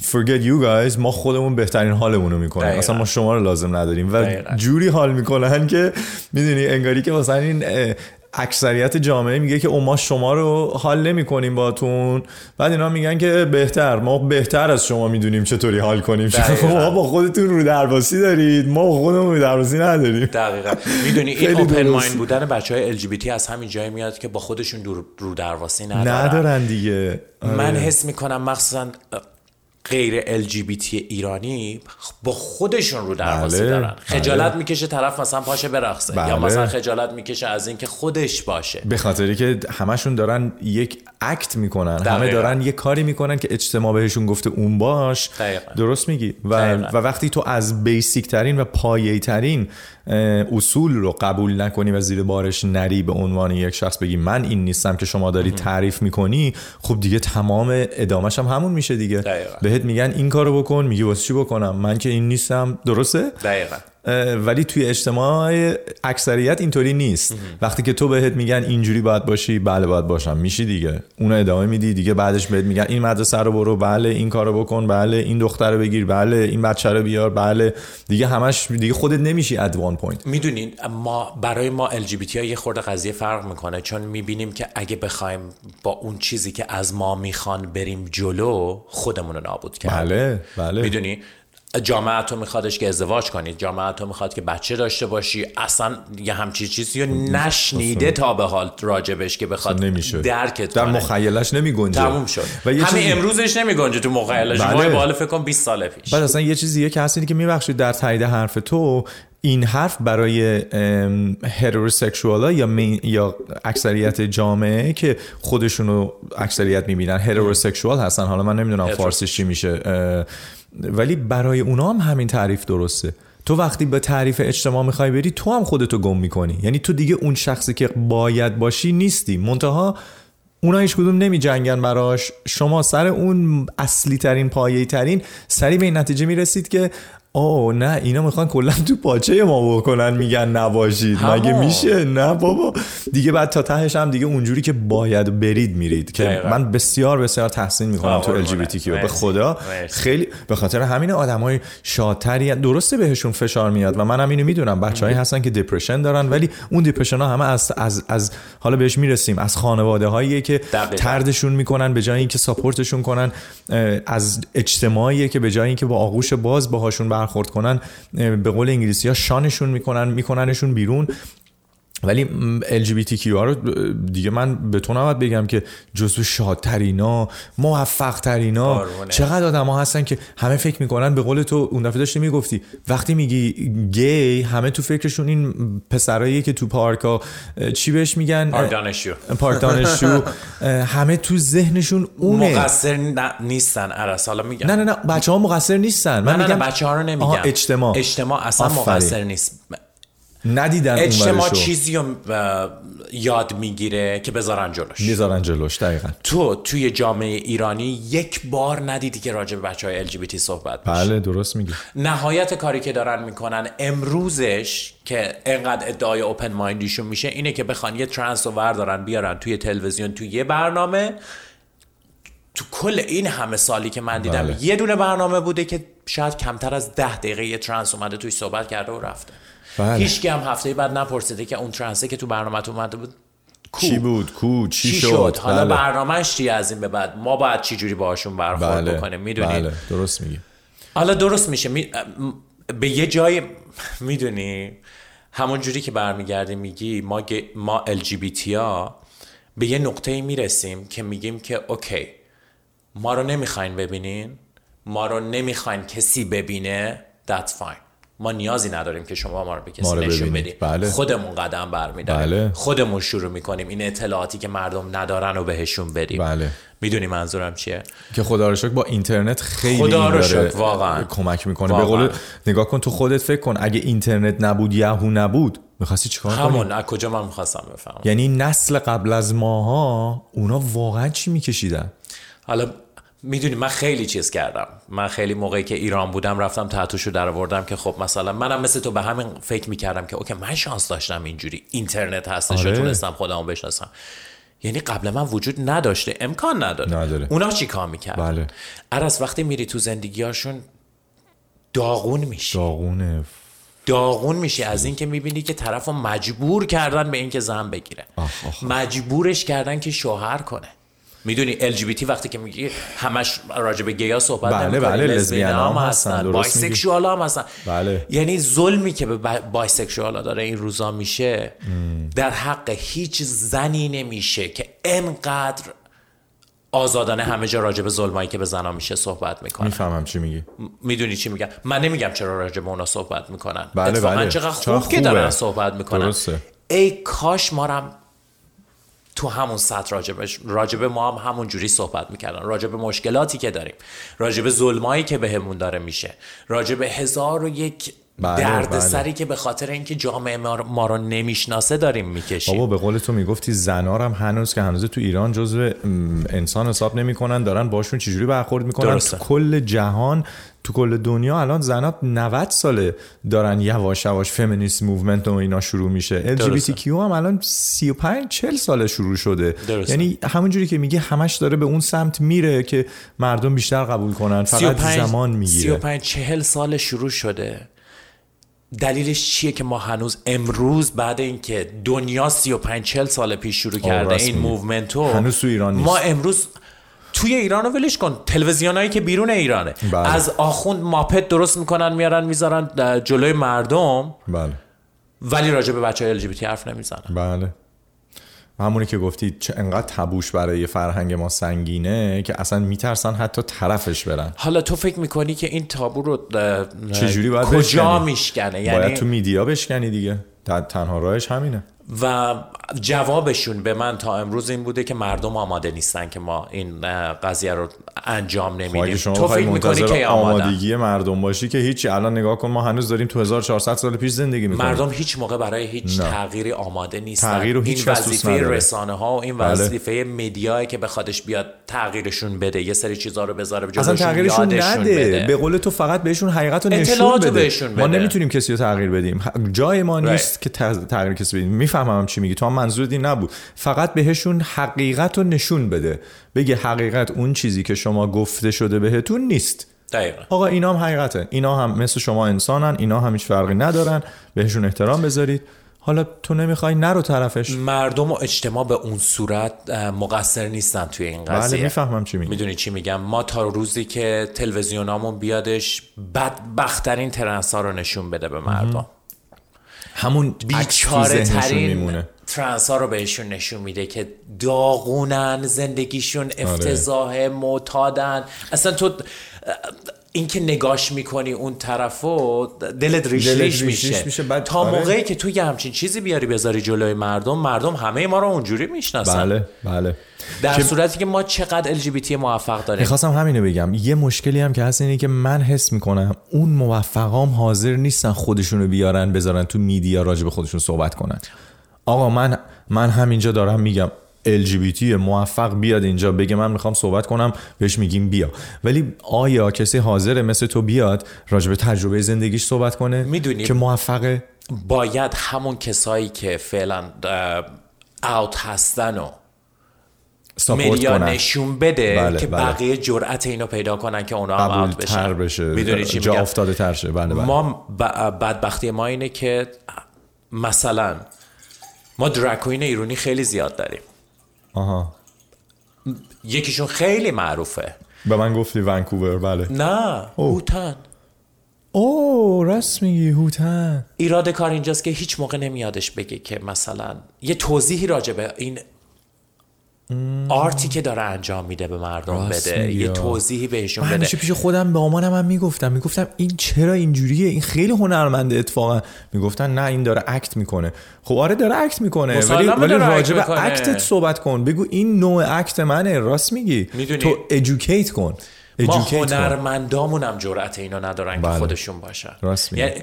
Forget you guys. ما خودمون بهترین حالمون رو میکنیم دقیقا. اصلا ما شما رو لازم نداریم و دقیقا. جوری حال میکنن که میدونی انگاری که مثلا این اکثریت جامعه میگه که ما شما رو حال نمی کنیم باتون. بعد اینا میگن که بهتر. ما بهتر از شما میدونیم چطوری حال کنیم. شما با خودتون رو درواسی دارید. ما با خودمون رو درواسی نداریم. دقیقا. میدونی این اوپن مایند بودن بچه های LGBT از همین جای میاد که با خودشون رو درواسی ندارن. ندارن دیگه. من حس میکنم مخصوصا غیر LGBT ایرانی با خودشون رو درواسی بله، دارن خجالت بله. میکشه طرف مثلا پاشه برقصه بله. یا مثلا خجالت میکشه از اینکه خودش باشه به خاطری که همشون دارن یک اکت میکنن دقیقا. همه دارن یک کاری میکنن که اجتماع بهشون گفته اون باش دقیقا. درست میگی و, دقیقا. و وقتی تو از بیسیک ترین و پایه ترین اصول رو قبول نکنی و زیر بارش نری به عنوان یک شخص بگی من این نیستم که شما داری تعریف میکنی خب دیگه تمام ادامش هم همون میشه دیگه دقیقا. بهت میگن این کارو بکن میگی واسه چی بکنم من که این نیستم درسته دقیقاً ولی توی اجتماع اکثریت اینطوری نیست. وقتی که تو بهت میگن اینجوری باید باشی بله باید باشم. میشی دیگه. اون ادامه میدی دیگه بعدش بهت میگن این مدرسه رو برو بله این کارو بکن بله این دختر رو بگیر بله این بچه رو بیار بله. دیگه همش دیگه خودت نمیشی ات وان پوینت میدونین ما برای ما ال یه خورده قضیه فرق میکنه. چون میبینیم که اگه بخوایم با اون چیزی که از ما میخوان بریم جلو خودمون رو نابود کرد بله بله. میدونی؟ جامعه تو میخوادش که ازدواج کنید جامعه تو میخواد که بچه داشته باشی. اصلا یه همچی چیزی رو نشنیده تا به حال راجبش که بخواد نمیشه. درکت در مخیلش نمی گنجه تموم شد. و یه همین چیزی... امروزش نمی گنجه تو مخیلش. بله. بالا فکر کن 20 سال پیش. بعد اصلا یه چیزیه که هست که میبخشید در تایید حرف تو این حرف برای هتروسکسوال یا می... یا اکثریت جامعه که خودشونو اکثریت میبینن هتروسکسوال هستن. حالا من نمیدونم فارسیش چی میشه ولی برای اونا هم همین تعریف درسته. تو وقتی به تعریف اجتماع میخوای بری تو هم خودتو گم میکنی. یعنی تو دیگه اون شخصی که باید باشی نیستی. منتها اونا هیچ کدوم نمی جنگن براش. شما سر اون اصلی ترین پایه ترین سری به این نتیجه میرسید که اوه نه اینا میخوان کلا تو پاچه ما بکنن میگن نباشید مگه میشه نه بابا دیگه بعد تا تهش هم دیگه اونجوری که باید برید میرید که دقیقا. من بسیار بسیار تحسین میکنم تو ال به خدا مرسی. خیلی به خاطر همین آدمای شاطری درسته بهشون فشار میاد و منم اینو میدونم بچه‌هایی هستن که دپرشن دارن ولی اون دپرشن ها همه از از از حالا بهش میرسیم از خانواده هایی که دقیقا. تردشون میکنن به جای اینکه ساپورتشون کنن از اجتماعی که به جای اینکه با آغوش باز باهاشون برخورد کنن به قول انگلیسی ها شانشون میکنن میکننشون بیرون. ولی LGBTQ ها رو دیگه من به تو نباید بگم که جزو شادترینا موفقترینا چقدر آدم ها هستن که همه فکر میکنن به قول تو اون دفعه داشتی میگفتی وقتی میگی گی همه تو فکرشون این پسرایی که تو پارک ها چی بهش میگن؟ پارک دانشجو پارک دانشجو همه تو ذهنشون اونه. مقصر نیستن عرص حالا میگم. نه نه نه بچه ها مقصر نیستن. من نه نه میگم بچه ها رو نمیگم. اجتماع. اجتماع اصلا مقصر نیست. ندیدم اون اجتماع چیزی رو یاد میگیره که بذارن جلوش میذارن جلوش دقیقا تو توی جامعه ایرانی یک بار ندیدی که راجع به بچه های LGBT صحبت بشه بله درست میگی نهایت کاری که دارن میکنن امروزش که انقدر ادعای اوپن مایندیشون میشه اینه که بخوان یه ترنس رو وردارن بیارن توی تلویزیون توی یه برنامه تو کل این همه سالی که من دیدم بله. یه دونه برنامه بوده که شاید کمتر از ده دقیقه یه ترنس اومده توی صحبت کرده و رفته هیچ کم هفته بعد نپرسیده که اون ترنسه که تو برنامه اومده بود کو. چی بود کو چی, چی شد, شد؟ حالا بله. برنامهش چی از این به بعد ما باید چی جوری باهاشون برخورد بله. بکنیم میدونی بله. درست میگی حالا درست میشه می... به یه جای میدونی همون جوری که برمیگردی میگی ما گ... ما LGBT ها به یه نقطه میرسیم که میگیم که اوکی ما رو نمیخواین ببینین ما رو نمیخواین کسی ببینه that's fine ما نیازی نداریم که شما ما رو به کسی نشون بدیم بله. خودمون قدم برمیداریم. بله. خودمون شروع میکنیم این اطلاعاتی که مردم ندارن رو بهشون بدیم. بله. میدونی منظورم چیه؟ که خدا رو شکر با اینترنت خیلی خدا رو شکر واقعا. کمک میکنه. واقعا. به قول نگاه کن تو خودت فکر کن اگه اینترنت نبود یهو نبود میخواستی چیکار کنی؟ همون از کجا من میخواستم بفهمم؟ یعنی نسل قبل از ماها اونا واقعا چی میکشیدن؟ حالا میدونی من خیلی چیز کردم. من خیلی موقعی که ایران بودم رفتم تاتوشو در آوردم که خب مثلا منم مثل تو به همین فکر میکردم که اوکی من شانس داشتم اینجوری. اینترنت هستش آره. تونستم خودمو بشناسم. یعنی قبل من وجود نداشته امکان نداره, نداره. اونا چی کار میکرد بله. عرص وقتی میری تو زندگیاشون داغون میشی. داغونه. داغون میشی از این که میبینی که طرفو مجبور کردن به اینکه زن بگیره. آخ آخ. مجبورش کردن که شوهر کنه. میدونی LGBT وقتی که میگی همش راجع به گیا صحبت بله بله لزبیان هم هستن بایسکشوال هم هستن. بله. یعنی ظلمی که به بایسکشوال داره این روزا میشه در حق هیچ زنی نمیشه که انقدر آزادانه همه جا راجع به ظلمایی که به زنا میشه صحبت میکنن میفهمم چی میگی. میدونی چی میگم؟ من نمیگم چرا راجع به اونا صحبت میکنن. بله اتفاقا بله. چقدر خوب, خوب که دارن صحبت میکنن. درسته. ای کاش ما هم تو همون سطح راجبش راجب ما هم همون جوری صحبت میکردن. راجب مشکلاتی که داریم. راجب ظلمایی که بهمون داره میشه. راجب هزار و یک درد سری که به خاطر اینکه جامعه ما رو نمیشناسه داریم میکشیم. بابا به قول تو میگفتی زنار هم هنوز که هنوز تو ایران جزو انسان حساب نمیکنن دارن باشون چجوری برخورد میکنن؟ درسته. تو کل جهان تو کل دنیا الان زنا 90 ساله دارن یواش یواش فمینیست موومنت و اینا شروع میشه. LGBTQ هم الان 35 40 ساله شروع شده. درسته. یعنی همونجوری که میگه همش داره به اون سمت میره که مردم بیشتر قبول کنن. فقط 35, زمان میگیره. 35 40 سال شروع شده. دلیلش چیه که ما هنوز امروز بعد اینکه دنیا 35 40 سال پیش شروع کرده این موومنتو هنوز تو ایران نیست. ما امروز توی ایرانو ولش کن. تلویزیونایی که بیرون ایرانه. بله. از آخوند ماپت درست میکنن میارن میذارن جلوی مردم. بله. ولی راجع به بچه های LGBT حرف نمیزنن. بله. همونی که گفتی انقدر تبوش برای فرهنگ ما سنگینه که اصلا میترسن حتی طرفش برن. حالا تو فکر میکنی که این تابو رو چجوری باید کجا بشکنی؟ میشکنه؟ یعنی باید تو میدیا بشکنی دیگه. تنها راهش همینه. و جوابشون به من تا امروز این بوده که مردم آماده نیستن که ما این قضیه رو انجام نمیدیم. شما تو فکر میکنی که آمادگی مردم باشی که هیچی. الان نگاه کن ما هنوز داریم تو 1400 سال پیش زندگی میکنیم. مردم هیچ موقع برای هیچ نه. تغییری آماده نیستن. تغییر رو هیچ این وظیفه رسانه ها و این وظیفه بله. مدیایی که بخوادش بیاد تغییرشون بده یه سری چیزا رو بذاره به جلوشون تغییرشون یادشون نده. بده. به قول تو فقط بهشون حقیقت رو نشون بده. بده ما نمیتونیم کسی رو تغییر بدیم. جای ما نیست که تغییر کسی بدیم. میفهمم چی میگی. تو هم منظوری نبود. فقط بهشون حقیقت رو نشون بده. بگه حقیقت اون چیزی که شما گفته شده بهتون نیست. دقیقا. آقا اینا هم حقیقته. اینا هم مثل شما انسانن. اینا هم هیچ فرقی ندارن. بهشون احترام بذارید. حالا تو نمیخوای؟ نرو طرفش. مردم و اجتماع به اون صورت مقصر نیستن توی این قضیه. بله میفهمم چی میگی. میدونی چی میگم؟ ما تا روزی که تلویزیونامون بیادش بدبختترین ترنسا رو نشون بده به مردم. همون بیچ ترین میمونه. ترنس ها رو بهشون نشون میده که داغونن زندگیشون افتضاحه معتادن. اصلا تو این که نگاش میکنی اون طرفو دلت ریش دلت ریش, ریش میشه, میشه. تا موقعی که تو یه همچین چیزی بیاری بذاری جلوی مردم مردم همه ما رو اونجوری میشناسن. بله بله. در که... صورتی که ما چقدر LGBT موفق داریم. میخواستم همینو بگم. یه مشکلی هم که هست اینه که من حس میکنم اون موفقام حاضر نیستن خودشونو بیارن بذارن تو میدیا راجع به خودشون صحبت کنن. آقا من من همینجا دارم میگم. LGBT موفق بیاد اینجا بگه من میخوام صحبت کنم بهش میگیم بیا ولی آیا کسی حاضر مثل تو بیاد راجع به تجربه زندگیش صحبت کنه میدونی که موفقه باید همون کسایی که فعلا اوت هستن و مدیا نشون بده بله، که بله. بقیه جرأت اینو پیدا کنن که اونا هم اوت بشن بشه. میدونی چی جا افتاده تر شه بله بله. ما ب... بدبختی ما اینه که مثلا ما درکوین ایرانی خیلی زیاد داریم آها یکیشون خیلی معروفه به من گفتی ونکوور بله نه هوتن او راست میگی هوتن ایراد کار اینجاست که هیچ موقع نمیادش بگه که مثلا یه توضیحی راجع به این آرتی که داره انجام میده به مردم بده یه توضیحی بهشون بده. همیشه پیش خودم به مامانم هم میگفتم میگفتم این چرا اینجوریه؟ این خیلی هنرمنده اتفاقا. میگفتن نه این داره اکت میکنه. خب آره داره اکت میکنه ولی ولی راجع به اکتت صحبت کن. بگو این نوع اکت منه راست میگی؟ میدونی. تو ادوکییت کن. ما هنرمندامون هم جرأت اینو ندارن بله. که خودشون باشن. راست یعنی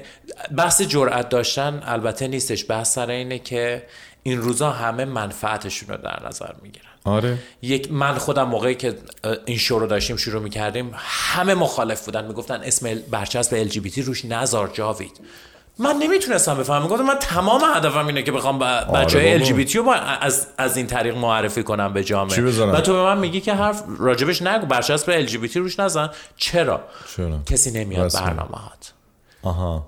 بحث جرأت داشتن البته نیستش. بحث سر اینه که این روزا همه منفعتشون رو در نظر میگیرن. آره. یک من خودم موقعی که این شو رو داشتیم شروع میکردیم همه مخالف بودن میگفتن اسم برچسب ال روش نزار جاوید. من نمیتونستم بفهمم گفتم من تمام هدفم اینه که بخوام بچهای ال جی بی تی رو از از این طریق معرفی کنم به جامعه. و تو به من میگی که حرف راجبش نگو برچسب ال جی بی تی روش نزن چرا, چرا؟ کسی نمیاد برنامه هات آها.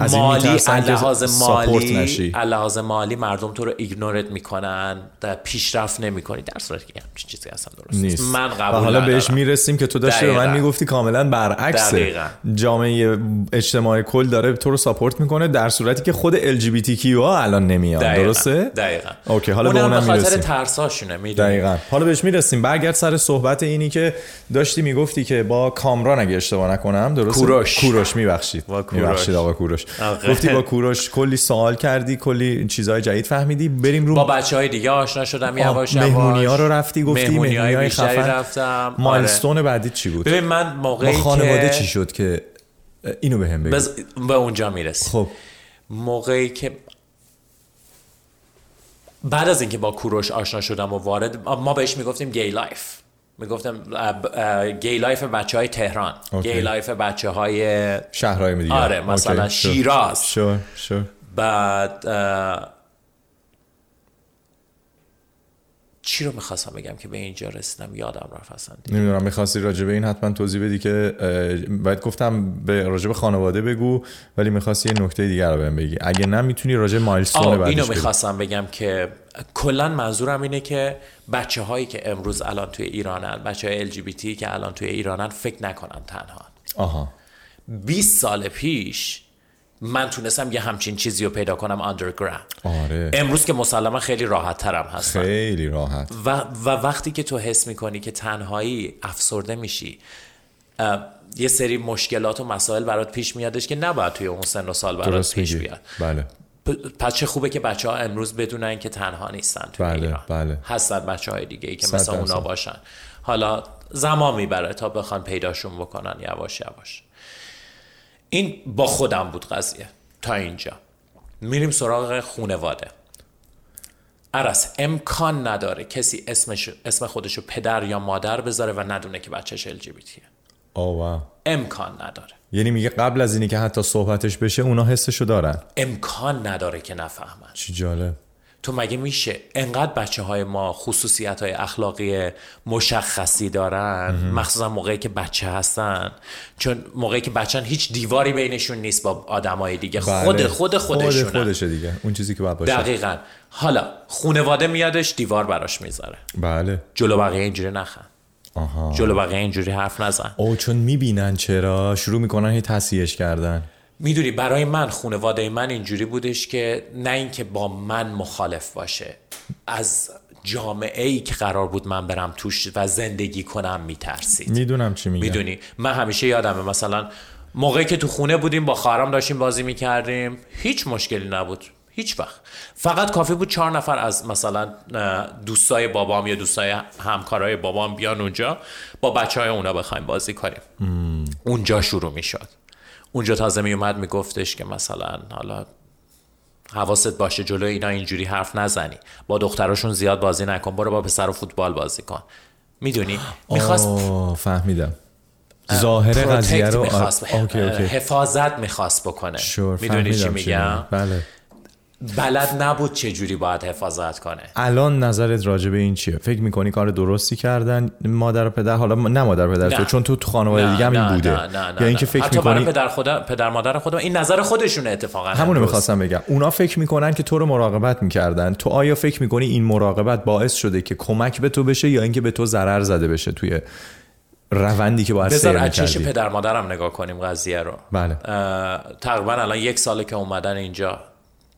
از این مالی لحاظ مالی لحاظ مالی مردم تو رو ایگنورت میکنن در پیشرفت نمیکنی در صورتی که همچین چیزی اصلا درست نیست من قبول حالا بهش میرسیم که تو داشتی من میگفتی کاملا برعکس جامعه اجتماعی کل داره تو رو ساپورت میکنه در صورتی که خود ال جی بی تی کیو الان نمیاد درسته دقیقاً اوکی حالا به اونم میرسیم ترساشونه میدونی دقیقاً حالا بهش میرسیم برگرد سر صحبت اینی که داشتی میگفتی که با کامران اگه اشتباه نکنم درسته کوروش کوروش میبخشید میبخشید آقا کوروش گفتی با کوروش کلی سوال کردی کلی چیزای جدید فهمیدی. بریم رو با بچهای دیگه آشنا شدم یواش یواش. مهمونی ها رو رفتی گفتی مهمونی های خفن. رفتم. مایلستون بعدی چی بود؟ ببین من موقعی که خانواده چی شد که اینو بهم بگو؟ بز... به اونجا میرس خب. موقعی که بعد از اینکه با کوروش آشنا شدم و وارد ما بهش میگفتیم گی لایف. میگفتم گی لایف بچه های تهران گی لایف بچه های شهرهای دیگه آره مثلا شیراز شور شور بعد چی رو میخواستم بگم که به اینجا رسیدم؟ یادم رفت اصلا. نمیدونم میخواستی راجع به این حتما توضیح بدی که باید گفتم به راجع به خانواده بگو ولی میخواستی یه نکته دیگر رو بهم بگی. اگه نه میتونی راجع مایلستون بعدش اینو میخواستم بگم که کلا منظورم اینه که بچه هایی که امروز الان توی ایرانن بچه های LGBT که الان توی ایرانن فکر نکنن تنها آها. 20 سال پیش من تونستم یه همچین چیزی رو پیدا کنم آندرگراند آره. امروز که مسلما خیلی راحت ترم هستم. خیلی راحت. و, و وقتی که تو حس میکنی که تنهایی افسرده میشی یه سری مشکلات و مسائل برات پیش میادش که نباید توی اون سن و سال برات پیش بیاد. بله. پس چه خوبه که بچه ها امروز بدونن که تنها نیستن توی بله، ایران. بله. هستن بچه های دیگه ای که مثل اونا باشن. حالا زمان میبره تا بخوان پیداشون بکنن یواش یواش. این با خودم بود قضیه. تا اینجا. میریم سراغ خونواده عرص امکان نداره کسی اسمش اسم خودشو پدر یا مادر بذاره و ندونه که بچهش ال جی واو. امکان نداره. یعنی میگه قبل از اینی که حتی صحبتش بشه اونا حسشو دارن. امکان نداره که نفهمن. چی جالب. تو مگه میشه انقدر بچه های ما خصوصیت های اخلاقی مشخصی دارن؟ مخصوصا موقعی که بچه هستن. چون موقعی که بچن هیچ دیواری بینشون نیست با آدمای دیگه. بله. خود خود خودشون خود خودشه دیگه. اون چیزی که باید باشه. دقیقاً. حالا خونواده میادش دیوار براش میذاره. بله. جلو بقیه اینجوری نخن. آها. جلو بقیه اینجوری حرف نزن. او چون میبینن چرا شروع میکنن هی تصحیحش کردن. میدونی برای من خانواده من اینجوری بودش که نه اینکه با من مخالف باشه از جامعه ای که قرار بود من برم توش و زندگی کنم میترسید. میدونم چی میگم. میدونی؟ من همیشه یادمه مثلا موقعی که تو خونه بودیم با خواهرام داشتیم بازی میکردیم هیچ مشکلی نبود هیچ وقت. فقط کافی بود چهار نفر از مثلا دوستای بابام یا دوستای همکارای بابام بیان اونجا با بچه های اونا بخوایم بازی کنیم. اونجا شروع میشد. اونجا تازه می اومد میگفتش که مثلا حالا حواست باشه جلو اینا اینجوری حرف نزنی با دختراشون زیاد بازی نکن برو با پسر فوتبال بازی کن میدونی میخواست فهمیدم ظاهر قضیه رو میخواست. آه... اوکی اوکی. حفاظت میخواست بکنه میدونی چی میگم بله بلد نبود چه جوری باید حفاظت کنه. الان نظرت راجع به این چیه؟ فکر میکنی کار درستی کردن مادر و پدر؟ حالا نه مادر و پدر نه. تو چون تو تو خانواده دیگه هم بوده. نه نه نه یا اینکه فکر میکنی پدر خدا پدر مادر خودم این نظر خودشونه اتفاقا همونو میخواستم بگم. اونا فکر میکنن که تو رو مراقبت میکردن. تو آیا فکر میکنی این مراقبت باعث شده که کمک به تو بشه یا اینکه به تو ضرر زده بشه توی روندی که باید سیر میکردی؟ پدر مادرم نگاه کنیم قضیه رو. بله. تقریبا الان یک ساله که اومدن اینجا.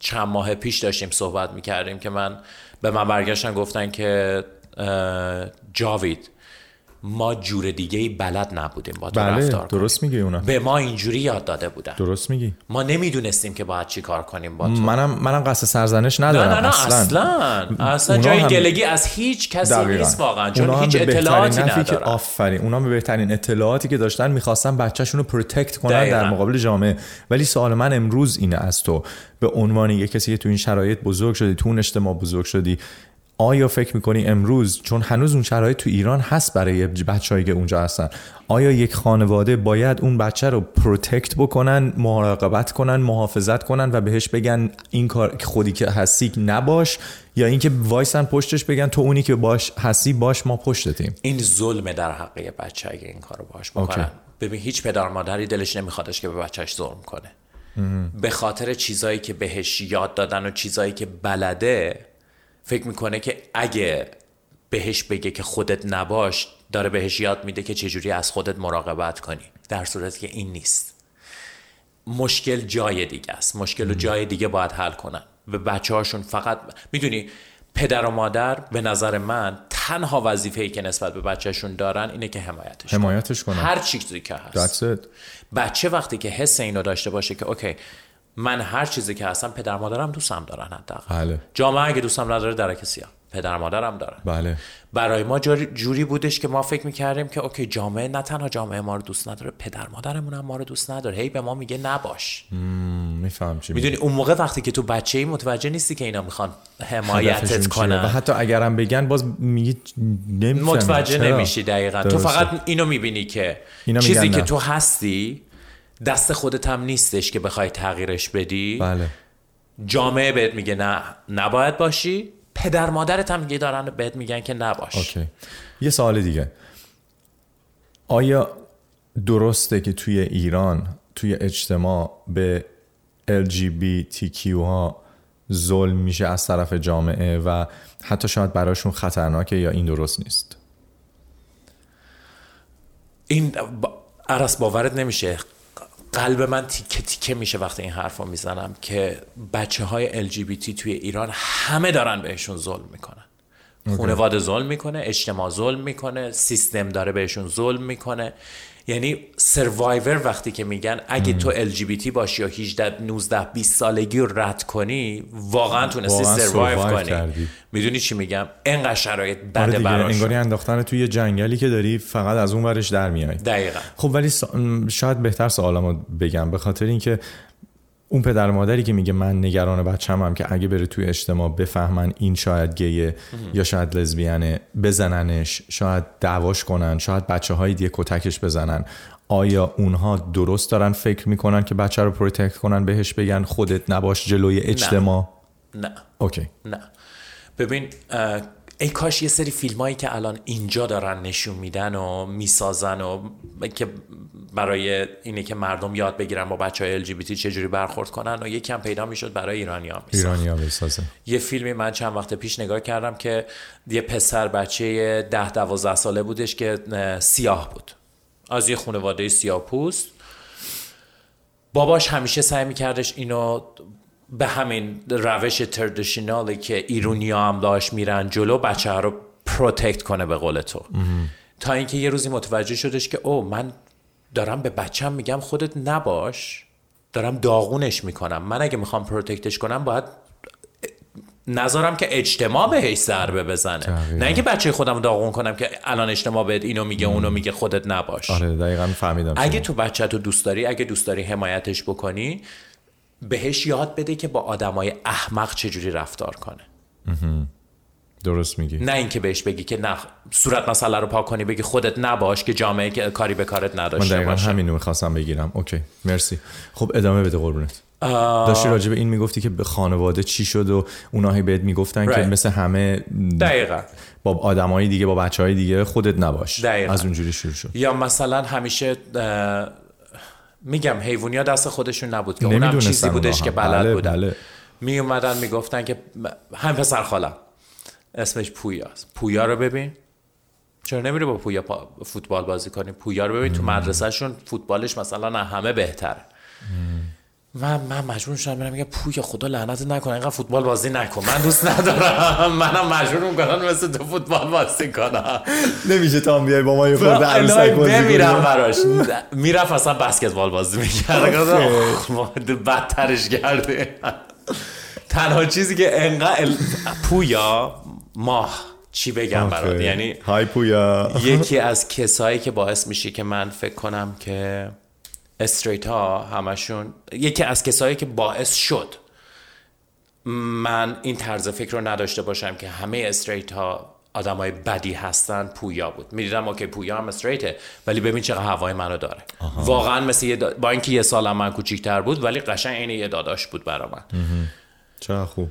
چند ماه پیش داشتیم صحبت میکردیم که من به من برگشتن گفتن که جاوید ما جور دیگه بلد نبودیم. با تو بله، رفتار درست میگی اونا. به ما اینجوری یاد داده بودن. درست میگی. ما نمیدونستیم که باید چی کار کنیم با تو. منم منم قصد سرزنش ندارم نه نه نه اصلا. اصلا, اصلا جای هم... گلگی از هیچ کسی دقیقا. نیست واقعا چون هیچ اطلاعاتی ندارن که آفرین. اونا به بهترین اطلاعاتی که داشتن میخواستن بچه‌شون رو پروتکت کنن دقیقا. در مقابل جامعه. ولی سوال من امروز اینه از تو. به عنوان یک کسی که تو این شرایط بزرگ شدی تو اون اجتماع بزرگ شدی آیا فکر میکنی امروز چون هنوز اون شرایط تو ایران هست برای بچه‌ای که اونجا هستن آیا یک خانواده باید اون بچه رو پروتکت بکنن مراقبت کنن محافظت کنن و بهش بگن این کار خودی که هستی نباش یا اینکه وایسن پشتش بگن تو اونی که باش هستی باش ما پشتتیم؟ این ظلم در حق بچه اگه این کارو باش بکنن. okay. ببین هیچ پدر مادری دلش نمیخوادش که به بچهش ظلم کنه. به خاطر چیزایی که بهش یاد دادن و چیزایی که بلده فکر میکنه که اگه بهش بگه که خودت نباش داره بهش یاد میده که چجوری از خودت مراقبت کنی. در صورتی که این نیست. مشکل جای دیگه است. مشکل رو جای دیگه باید حل کنن. به بچه هاشون فقط میدونی پدر و مادر به نظر من تنها وظیفه‌ای که نسبت به بچه‌شون دارن اینه که حمایتش حمایتش کنن. هر چیزی که هست. That's it. بچه وقتی که حس اینو داشته باشه که اوکی من هر چیزی که هستم پدر مادرم دوستم دارن حداقل. بله. جامعه اگه دوستم نداره درک سیاه پدر مادرم دارن بله. برای ما جوری بودش که ما فکر میکردیم که اوکی جامعه نه تنها جامعه ما رو دوست نداره پدر مادرمون هم ما رو دوست نداره. هی به ما میگه نباش. میفهم چی میدونی اون موقع وقتی که تو بچه ای متوجه نیستی که اینا میخوان حمایتت کنن. و حتی اگرم بگن باز میگی نمیفهمی متوجه نمیشی دقیقا. درسته. تو فقط اینو میبینی که اینا چیزی که تو هستی دست خودت هم نیستش که بخوای تغییرش بدی؟ بله. جامعه بهت میگه نه نباید باشی. پدر مادرت هم میگه دارن بهت میگن که نباش. اوکی. یه سوال دیگه. آیا درسته که توی ایران توی اجتماع به LGBTQ ها ظلم میشه از طرف جامعه و حتی شاید براشون خطرناکه یا این درست نیست؟ این عرص باورت نمیشه. قلب من تیکه تیکه میشه وقتی این حرف رو میزنم که بچه های LGBT توی ایران همه دارن بهشون ظلم میکنن خانواده ظلم میکنه اجتماع ظلم میکنه سیستم داره بهشون ظلم میکنه یعنی سروایور وقتی که میگن اگه تو LGBT باشی یا 18 19 20 سالگی رو رد کنی واقعا تونستی سروایو کنی. میدونی چی میگم؟ انقدر شرایط بده براش. انگاری انداختن توی یه جنگلی که داری فقط از اون ورش در میای. دقیقا. خب ولی سا... شاید بهتر سوالمو بگم به خاطر اینکه اون پدر مادری که میگه من نگران بچه‌م هم که اگه بره توی اجتماع بفهمن این شاید گیه یا شاید لزبیانه بزننش شاید دعواش کنن شاید بچه های دیگه کتکش بزنن. آیا اونها درست دارن فکر میکنن که بچه رو پروتکت کنن بهش بگن خودت نباش جلوی اجتماع؟ نه, نه. اوکی. نه. ببین ای کاش یه سری فیلم هایی که الان اینجا دارن نشون میدن و میسازن و که برای اینه که مردم یاد بگیرن با بچه های LGBT چجوری برخورد کنن و یکم پیدا میشد برای ایرانی ها ایرانی ها بسازن یه فیلمی من چند وقت پیش نگاه کردم که یه پسر بچه ده دوازده ساله بودش که سیاه بود. از یه خانواده سیاه پوست باباش همیشه سعی میکردش اینو به همین روش تردشنالی که ایرونی هم داشت میرن جلو بچه ها رو پروتکت کنه به قول تو تا اینکه یه روزی متوجه شدش که او من دارم به بچم میگم خودت نباش دارم داغونش میکنم من اگه میخوام پروتکتش کنم باید نظرم که اجتماع بهش ضربه بزنه نه اینکه بچه خودم داغون کنم که الان اجتماع بهت اینو میگه اونو میگه خودت نباش آره دقیقاً فهمیدم اگه تو بچه تو دوست داری اگه دوست داری حمایتش بکنی بهش یاد بده که با آدمای احمق چجوری رفتار کنه. درست میگی. نه اینکه بهش بگی که نه صورت مسئله رو پاک کنی بگی خودت نباش که جامعه که کاری به کارت نداشته باشه من دقیقا همینو میخواستم بگیرم. اوکی مرسی. خب ادامه بده قربونت. داشتی راجع به این میگفتی که به خانواده چی شد و اوناهی بهت میگفتن right. که مثل همه دقیقا. با آدمای دیگه با بچهای دیگه خودت نباش. دقیقا. از اونجوری شروع شد. یا مثلا همیشه میگم حیوانیا دست خودشون نبود که اونم چیزی بودش که بلد بله، بودن. بله. می اومدن میگفتن که هم پسر خالم اسمش پویاست پویا رو ببین. چرا نمیره با پویا فوتبال بازی کنی؟ پویا رو ببین تو مدرسهشون فوتبالش مثلا همه بهتره. و من مجبور شدم برم میگم پوی خدا لعنت نکنه اینقدر فوتبال بازی نکن. من دوست ندارم. منم مجبور میکنن مثل تو فوتبال بازی کنم. نمیشه تا بیای با ما یه خورده عروسک بازی نمیرم براش. میرفت اصلا بسکتبال بازی میکرد. بدترش کرده تنها چیزی که انقدر پویا ماه چی بگم برات؟ یعنی های پویا. یکی از کسایی که باعث میشه که من فکر کنم که استریت ها همشون یکی از کسایی که باعث شد من این طرز فکر رو نداشته باشم که همه استریت ها آدم های بدی هستن پویا بود میدیدم اوکی پویا هم استریته ولی ببین چقدر هوای منو داره آها. واقعا مثل یه دا... با اینکه یه سالم من کوچیک‌تر بود ولی قشنگ عین یه داداش بود برا من چه خوب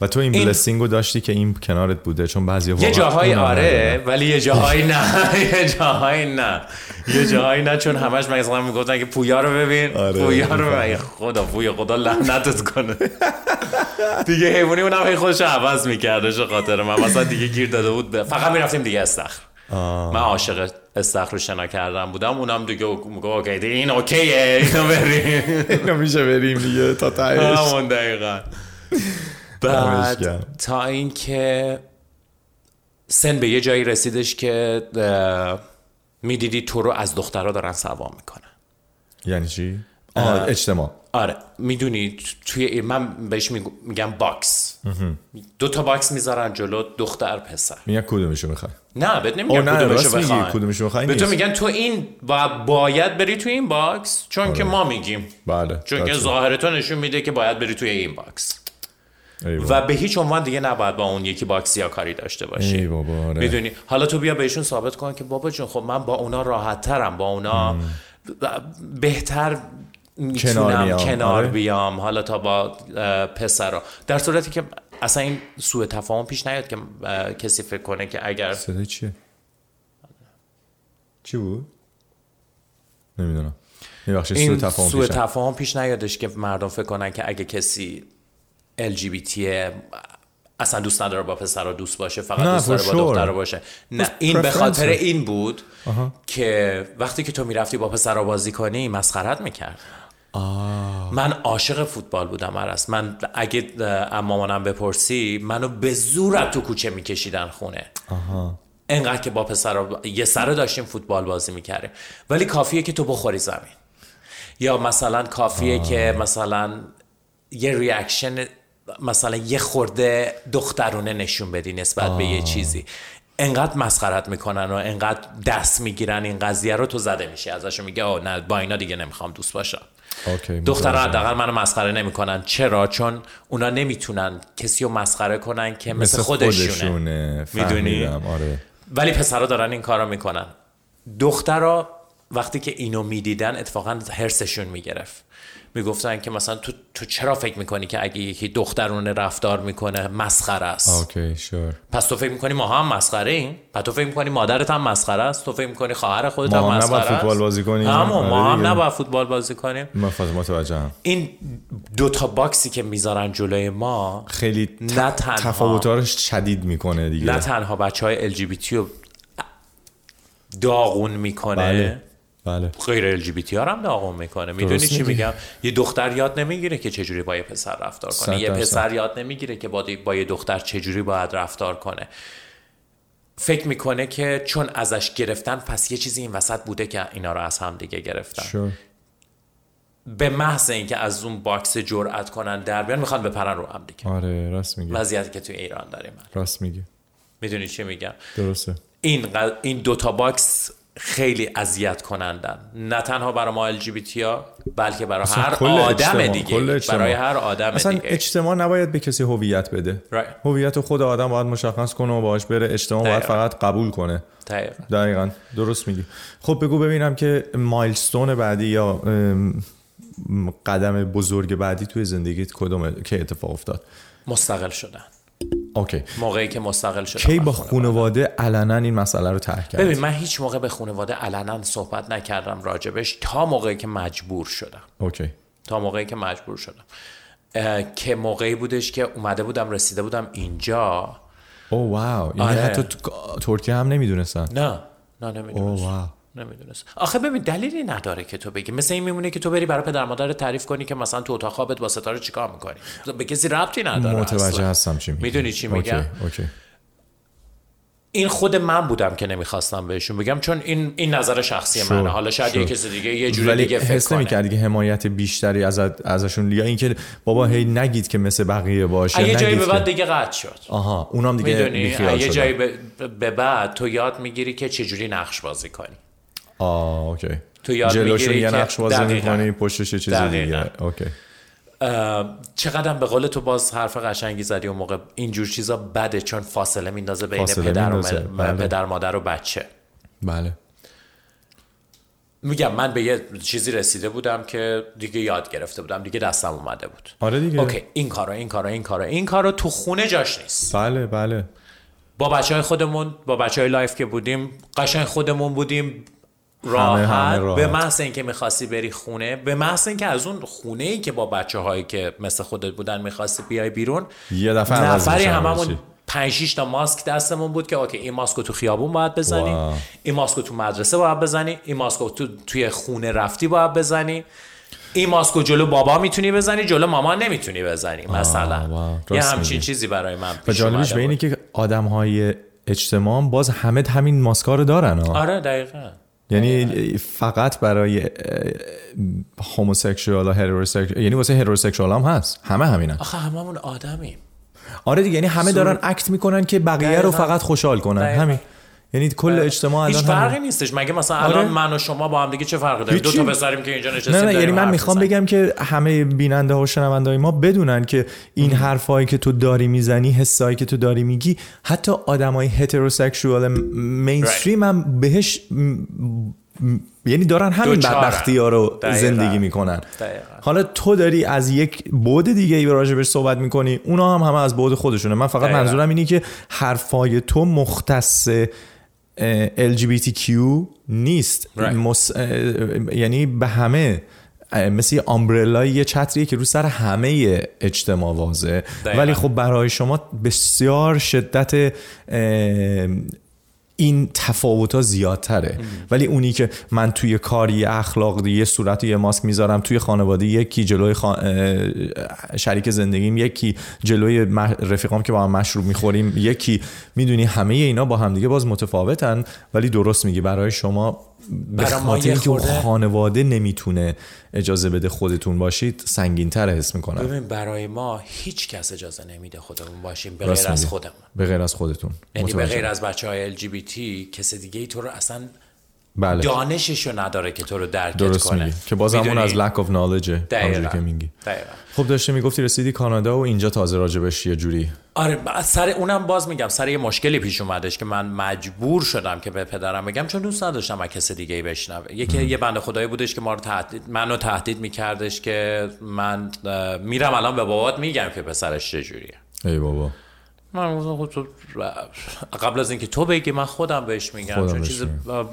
و تو این این... بلسینگ رو داشتی که این کنارت بوده چون بعضی یه جاهای آره ولی یه جاهای نه. یه جاهای نه. یه جاهای نه چون همش مثلا میگفتن که پویا رو ببین. آره. پویا رو ببین. خدا پویا خدا لعنتت کنه. دیگه حیوانی اونم هی خودش عوض میکرده چه خاطر من. مثلا دیگه گیر داده بود فقط میرفتیم دیگه استخر. من عاشق استخر رو شنا کردم بودم. اونم دیگه میگه اوکی این اوکیه اینو بریم. اینو میشه بریم دیگه تا تایش همون دقیقا. بعد تا اینکه سن به یه جایی رسیدش که میدیدی تو رو از دخترها دارن سوا میکنن یعنی چی؟ آه اجتماع آره میدونی توی من بهش میگم باکس دو تا باکس میذارن جلو دختر پسر میگن کدومشو میخوای نه بهت نمیگم کدومشو بخوای کدومشو بخوای به تو میگن تو این با باید بری توی این باکس چون آره. که ما میگیم بله چون که ظاهر تو نشون میده که باید بری توی این باکس و به هیچ عنوان دیگه نباید با اون یکی باکسی یا کاری داشته باشی ای بابا آره. میدونی؟ حالا تو بیا بهشون ثابت کن که بابا جون خب من با اونا راحت ترم با اونا ام. بهتر میتونم کنار, کنار بیام. حالا تا با پسرا. در صورتی که اصلا این سوء تفاهم پیش نیاد که کسی فکر کنه که اگر صدای چیه؟ چی بود؟ نمیدونم. این سوء تفاهم پیش نیادش که مردم فکر کنن که اگه کسی LGBT اصلا دوست نداره با پسر دوست باشه فقط دوست داره با دختر باشه نه این به خاطر این بود که وقتی که تو میرفتی با پسر بازی کنی مسخرت میکرد آه. من عاشق فوتبال بودم عرص من اگه امامانم بپرسی منو به زور تو کوچه میکشیدن خونه آها. انقدر که با پسر یه سره داشتیم فوتبال بازی میکردیم ولی کافیه که تو بخوری زمین یا مثلا کافیه آه. که مثلا یه ریاکشن مثلا یه خورده دخترونه نشون بدی نسبت آه. به یه چیزی. انقدر مسخرت میکنن و انقدر دست میگیرن این قضیه رو تو زده میشه. ازش میگه آه نه با اینا دیگه نمیخوام دوست باشم دخترها حداقل منو مسخره نمیکنن. چرا؟ چون اونا نمیتونن کسی رو مسخره کنن که مثل, مثل خودشونه, خودشونه. میدونی؟ آره. ولی پسرها دارن این کارو میکنن. دخترها وقتی که اینو میدیدن اتفاقا هرسشون میگرفت. میگفتن که مثلا تو, تو چرا فکر میکنی که اگه یکی دخترونه رفتار میکنه مسخره است؟ اوکی شور پس تو فکر میکنی ما هم مسخره ایم؟ پس تو فکر میکنی مادرت هم مسخره است؟ تو فکر میکنی خواهر خودت هم مسخره است؟ ما فوتبال بازی کنیم. اما ما هم نباید فوتبال بازی کنیم. من متوجهم. این دو تا باکسی که میذارن جلوی ما خیلی نه تنها تفاوتارش شدید میکنه دیگه. نه تنها بچهای ال جی بی تی رو داغون میکنه. بله. بله غیر ال جی بی تی هم داغم میکنه میدونی چی میگم یه دختر یاد نمیگیره که چجوری با یه پسر رفتار کنه یه پسر یاد نمیگیره که با, با یه دختر چجوری باید رفتار کنه فکر میکنه که چون ازش گرفتن پس یه چیزی این وسط بوده که اینا رو از هم دیگه گرفتن sure. به محض اینکه از اون باکس جرأت کنن در بیان میخوان بپرن رو هم دیگه آره راست میگی وضعیتی که تو ایران داریم راست میگی میدونی چی میگم درسته این قل... این دو تا باکس خیلی اذیت کنندن نه تنها برای ما LGBT ها بلکه برای هر آدم اجتماع. دیگه اجتماع. برای هر آدم اصلا دیگه اجتماع نباید به کسی هویت بده هویت right. خود آدم باید مشخص کنه و باهاش بره اجتماع دقیقا. باید فقط قبول کنه دقیقا. دقیقا درست میگی خب بگو ببینم که مایلستون بعدی یا قدم بزرگ بعدی توی زندگیت کدومه که اتفاق افتاد مستقل شدن اوکی موقعی که مستقل شدم کی با خانواده علنا این مسئله رو طرح کردید ببین من هیچ موقع به خانواده علنا صحبت نکردم راجبش تا موقعی که مجبور شدم. اوکی تا موقعی که مجبور شدم. که موقعی بودش که اومده بودم رسیده بودم اینجا. او واو یعنی حتی ترکیه هم نمیدونستن. نه. نه نمیدونستن. نمیدونست. آخه ببین دلیلی نداره که تو بگی. مثل این میمونه که تو بری برای پدر مادر تعریف کنی که مثلا تو اتاق خوابت با ستاره چیکار میکنی؟ به کسی ربطی نداره متوجه اصلا. هستم چی میگی. میدونی چی میگم؟ اوکی. اوکی. این خود من بودم که نمیخواستم بهشون بگم چون این این نظر شخصی شو. منه. حالا شاید یه کسی دیگه یه جوری دیگه فکر حس نمی‌کردی که حمایت بیشتری از ازشون یا اینکه بابا هی نگید که مثل بقیه باشه یه جایی به بعد دیگه قطع شد. آها اونم دیگه یه جایی به بعد تو یاد میگیری که چه جوری نقش بازی کنی. Ah, okej. To ja Jeloshin yana shwazin کنی پشتش چیزی دیگه. اوکی. چقدر به قول تو باز حرف قشنگی زدی اون موقع. اینجور چیزا بده چون فاصله میندازه بین فاصله پدر میندازه. و بله. پدر مادر و بچه. بله. میگم من به یه چیزی رسیده بودم که دیگه یاد گرفته بودم. دیگه دستم اومده بود. آره دیگه. اوکی این کارا این کارا این کارا این کارا تو خونه جاش نیست. بله بله. با بچه های خودمون با بچه های لایف که بودیم قشنگ خودمون بودیم. راحت. به محض اینکه میخواستی بری خونه به محض اینکه از اون خونه ای که با بچه هایی که مثل خودت بودن میخواستی بیای بیرون یه دفعه نفری هممون 5 تا ماسک دستمون بود که اوکی این ماسکو تو خیابون باید بزنی واو. این ماسکو تو مدرسه باید بزنی این ماسکو تو توی خونه رفتی باید بزنی این ماسکو جلو بابا میتونی بزنی جلو ماما نمیتونی بزنی مثلا. یه همچین چیزی برای من و جالبیش به اینه که آدم های اجتماع باز همه همین ماسکا رو دارن آره دقیقاً. یعنی فقط برای هوموسکشوال و هتروسکشوال یعنی واسه هتروسکشوال هم هست همه همینن آخه هممون آدمیم آره دیگه یعنی همه دارن اکت میکنن که بقیه رو فقط خوشحال کنن همین یعنی کل اجتماع الان هیچ فرقی نیستش. مگه مثلا آره؟ الان من و شما با هم دیگه چه فرقی داره دو تا پسریم که اینجا نشستیم نه نه یعنی من میخوام بگم که همه بیننده ها و شنونده های ما بدونن که این حرفایی که تو داری میزنی حسایی که تو داری میگی حتی آدمای هتروسکشوال مینستریم هم بهش یعنی دارن همین بدبختی ها رو زندگی میکنن. حالا تو داری از یک بود دیگه ای راجبش صحبت میکنی اونا هم همه از بود خودشونه. من فقط منظورم اینه که حرفای تو مختص ال LGBTQ نیست right. مس... یعنی به همه مثل یه آمبرلا یه چتریه که رو سر همه اجتماع واضحه ولی خب برای شما بسیار شدت این تفاوت ها زیادتره. ولی اونی که من توی کاری اخلاق یه صورت یه ماسک میذارم توی خانواده یکی جلوی خان... شریک زندگیم یکی جلوی رفیقام که با هم مشروب میخوریم یکی میدونی همه اینا با همدیگه باز متفاوتن ولی درست میگی. برای شما به خاطر اینکه اون خانواده نمیتونه اجازه بده خودتون باشید سنگین تر حس میکنم. ببین برای ما هیچ کس اجازه نمیده خودمون باشیم به غیر از خودمون. به غیر از خودتون. یعنی به غیر از بچه های LGBT کس دیگه ای تو رو اصلا بله. دانششو نداره که تو رو درکت درست کنه میگی. که باز همون از lack of knowledge دقیقا. که میگی خب داشته میگفتی رسیدی کانادا و اینجا تازه راجبش یه جوری آره سر اونم باز میگم سر یه مشکلی پیش اومدش که من مجبور شدم که به پدرم بگم چون دوست نداشتم از کس دیگه ای بشنوه یکی یه بنده خدایی بودش که ما رو تهدید منو تهدید میکردش که من میرم الان به بابات میگم که پسرش چه جوریه ای بابا من گفتم خب تو قبل از اینکه تو بگی من خودم بهش میگم خودم چون چیز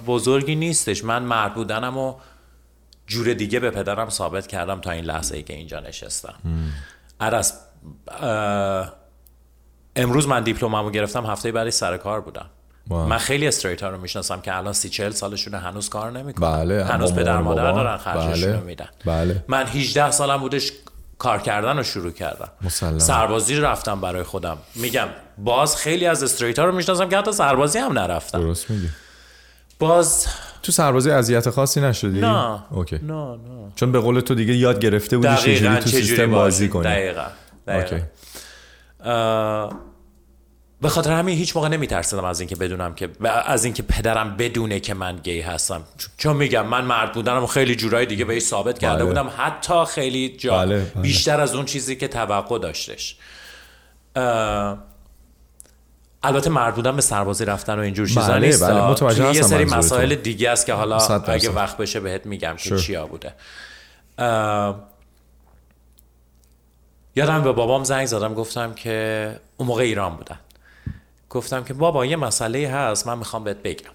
بزرگی نیستش. من مرد بودنم و جور دیگه به پدرم ثابت کردم تا این لحظه ای که اینجا نشستم. عرص امروز من دیپلممو گرفتم هفته بعدی سر کار بودم. واو. من خیلی استریت ها رو میشناسم که الان سی چهل سالشونه هنوز کار نمیکنن بله، هنوز پدر مادر دارن خرجشون بله. میدن. بله. من 18 سالم بودش کار کردن رو شروع کردم مسلم. سربازی رفتم برای خودم. میگم باز خیلی از استریت ها رو میشناسم که حتی سربازی هم نرفتم. درست میگی. باز تو سربازی اذیت خاصی نشدی؟ نه. اوکی. نه نه. چون به قول تو دیگه یاد گرفته بودی چجوری تو سیستم بازی کنی. دقیقا, دقیقاً. دقیقاً به خاطر همین هیچ موقع نمیترسیدم از اینکه بدونم که از اینکه پدرم بدونه که من گی هستم. چون میگم من مرد بودنم خیلی جورای دیگه بهش ثابت کرده بله. بودم. حتی خیلی جا بله، بله. بیشتر از اون چیزی که توقع داشتش. اه... البته مرد بودن به سربازی رفتن و اینجور چیزا بله. نیست. بله، توی یه سری مسائل دیگه است که حالا اگه وقت بشه بهت میگم که چیا بوده. اه... یادم به بابام زنگ زدم گفتم که اون موقع ایران بودن. گفتم که بابا یه مسئله هست من میخوام بهت بگم.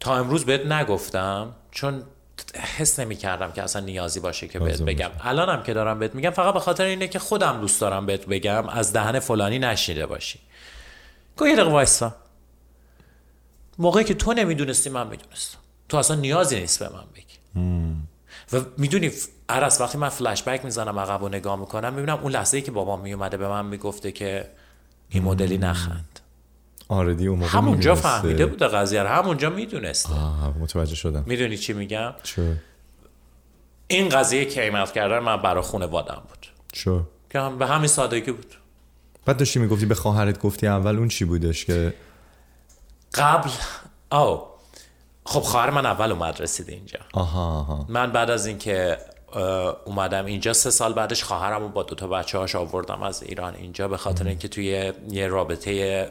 تا امروز بهت نگفتم چون حس نمی کردم که اصلا نیازی باشه که بهت بگم. الانم که دارم بهت میگم فقط به خاطر اینه که خودم دوست دارم بهت بگم از دهن فلانی نشنیده باشی. گویا یه دقیقه وایسا. موقعی که تو نمیدونستی من میدونستم. تو اصلا نیازی نیست به من بگی. و میدونی عرص وقتی من فلش بک میزنم عقب و نگاه میکنم میبینم اون لحظه ای که بابام میومده به من میگفته که این مدلی نخند. آره دی اون موقع همونجا فهمیده بود قضیه رو همونجا میدونسته آه متوجه شدم. میدونی چی میگم؟ چه این قضیه کیمت کردن من برا خانوادم بود. چه که هم به همین سادگی بود. بعد داشتی میگفتی به خواهرت گفتی اول اون چی بودش که؟ قبل او خب خواهر من اول اومد رسید اینجا. آها آها. من بعد از اینکه اومدم اینجا سه سال بعدش خواهرم با دو تا بچه هاش آوردم از ایران اینجا به خاطر اینکه توی یه رابطه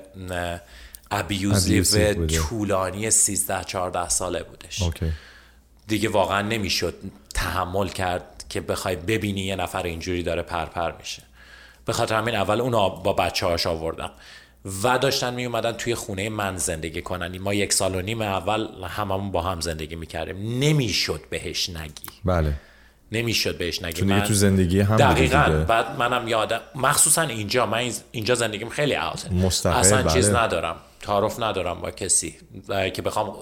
ابیوزیو طولانی 13 14 ساله بودش. اوکی. دیگه واقعا نمیشد تحمل کرد که بخوای ببینی یه نفر اینجوری داره پرپر میشه. به خاطر همین اول اونو با بچه هاش آوردم. و داشتن می اومدن توی خونه من زندگی کنن. ما یک سال و نیم اول هممون با هم زندگی میکردیم. نمیشد بهش نگی. بله. نمیشد بهش نگه چون تو زندگی هم دقیقا بعد منم یادم مخصوصا اینجا من اینجا زندگیم خیلی عاطه. اصلا بله. چیز ندارم. تعارف ندارم با کسی. که بخوام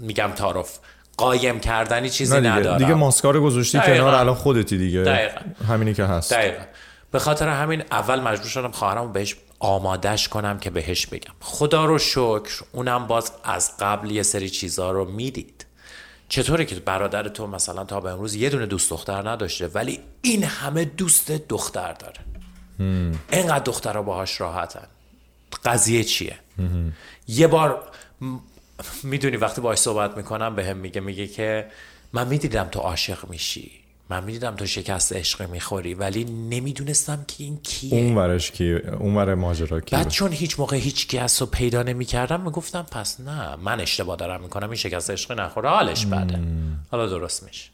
میگم تعارف قایم کردنی چیزی دیگه. ندارم دیگه ماسکار رو گذاشتی کنار الان خودتی دیگه. دقیقا. همینی که هست. دقیقا. به خاطر همین اول مجبور شدم خواهرم بهش آمادش کنم که بهش بگم. خدا رو شکر اونم باز از قبل یه سری چیزها رو میدید. چطوره که برادر تو مثلا تا به امروز یه دونه دوست دختر نداشته ولی این همه دوست دختر داره. اینقدر دخترها باهاش راحتن. قضیه چیه؟ مم. یه بار میدونی وقتی باهاش صحبت میکنم به هم میگه میگه که من میدیدم تو عاشق میشی. من میدیدم تو شکست عشق میخوری ولی نمیدونستم که این کیه. اون ورش کیه اون ور ماجرا کیه؟ بعد چون هیچ موقع هیچ کی رو پیدا نمیکردم میگفتم پس نه من اشتباه دارم میکنم این شکست عشق نخوره حالش بده. حالا درست میشه.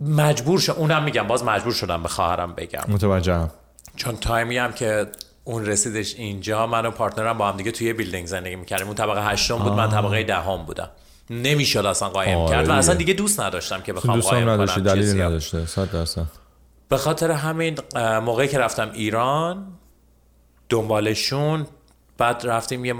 مجبور شدم اونم میگم باز مجبور شدم به خواهرم بگم. متوجهم. چون تایمی هم که اون رسیدش اینجا من و پارتنرم با هم دیگه توی بیلدینگ زندگی میکردیم. اون طبقه هشتم بود من طبقه دهم بودم. نمیشد اصلا قایم کرد. و اصلا دیگه. دوست نداشتم که بخوام قایم نداشتی کنم دلیل نداشته. صد درصد. به خاطر همین موقعی که رفتم ایران دنبالشون بعد رفتیم یه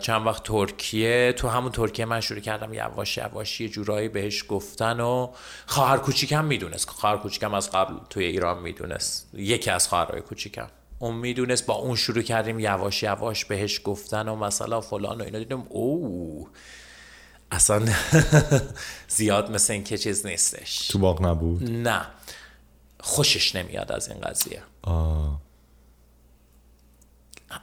چند وقت ترکیه. تو همون ترکیه من شروع کردم یواش یواش یه جورایی بهش گفتن و خواهر کوچیکم میدونست. خواهر کوچیکم از قبل توی ایران میدونست. یکی از خواهرای کوچیکم. اون میدونست با اون شروع کردیم یواش یواش بهش گفتن و مثلا فلان و اینا. دیدم اوه. اصلا زیاد مثل این که چیز نیستش تو باغ نبود نه خوشش نمیاد از این قضیه آه.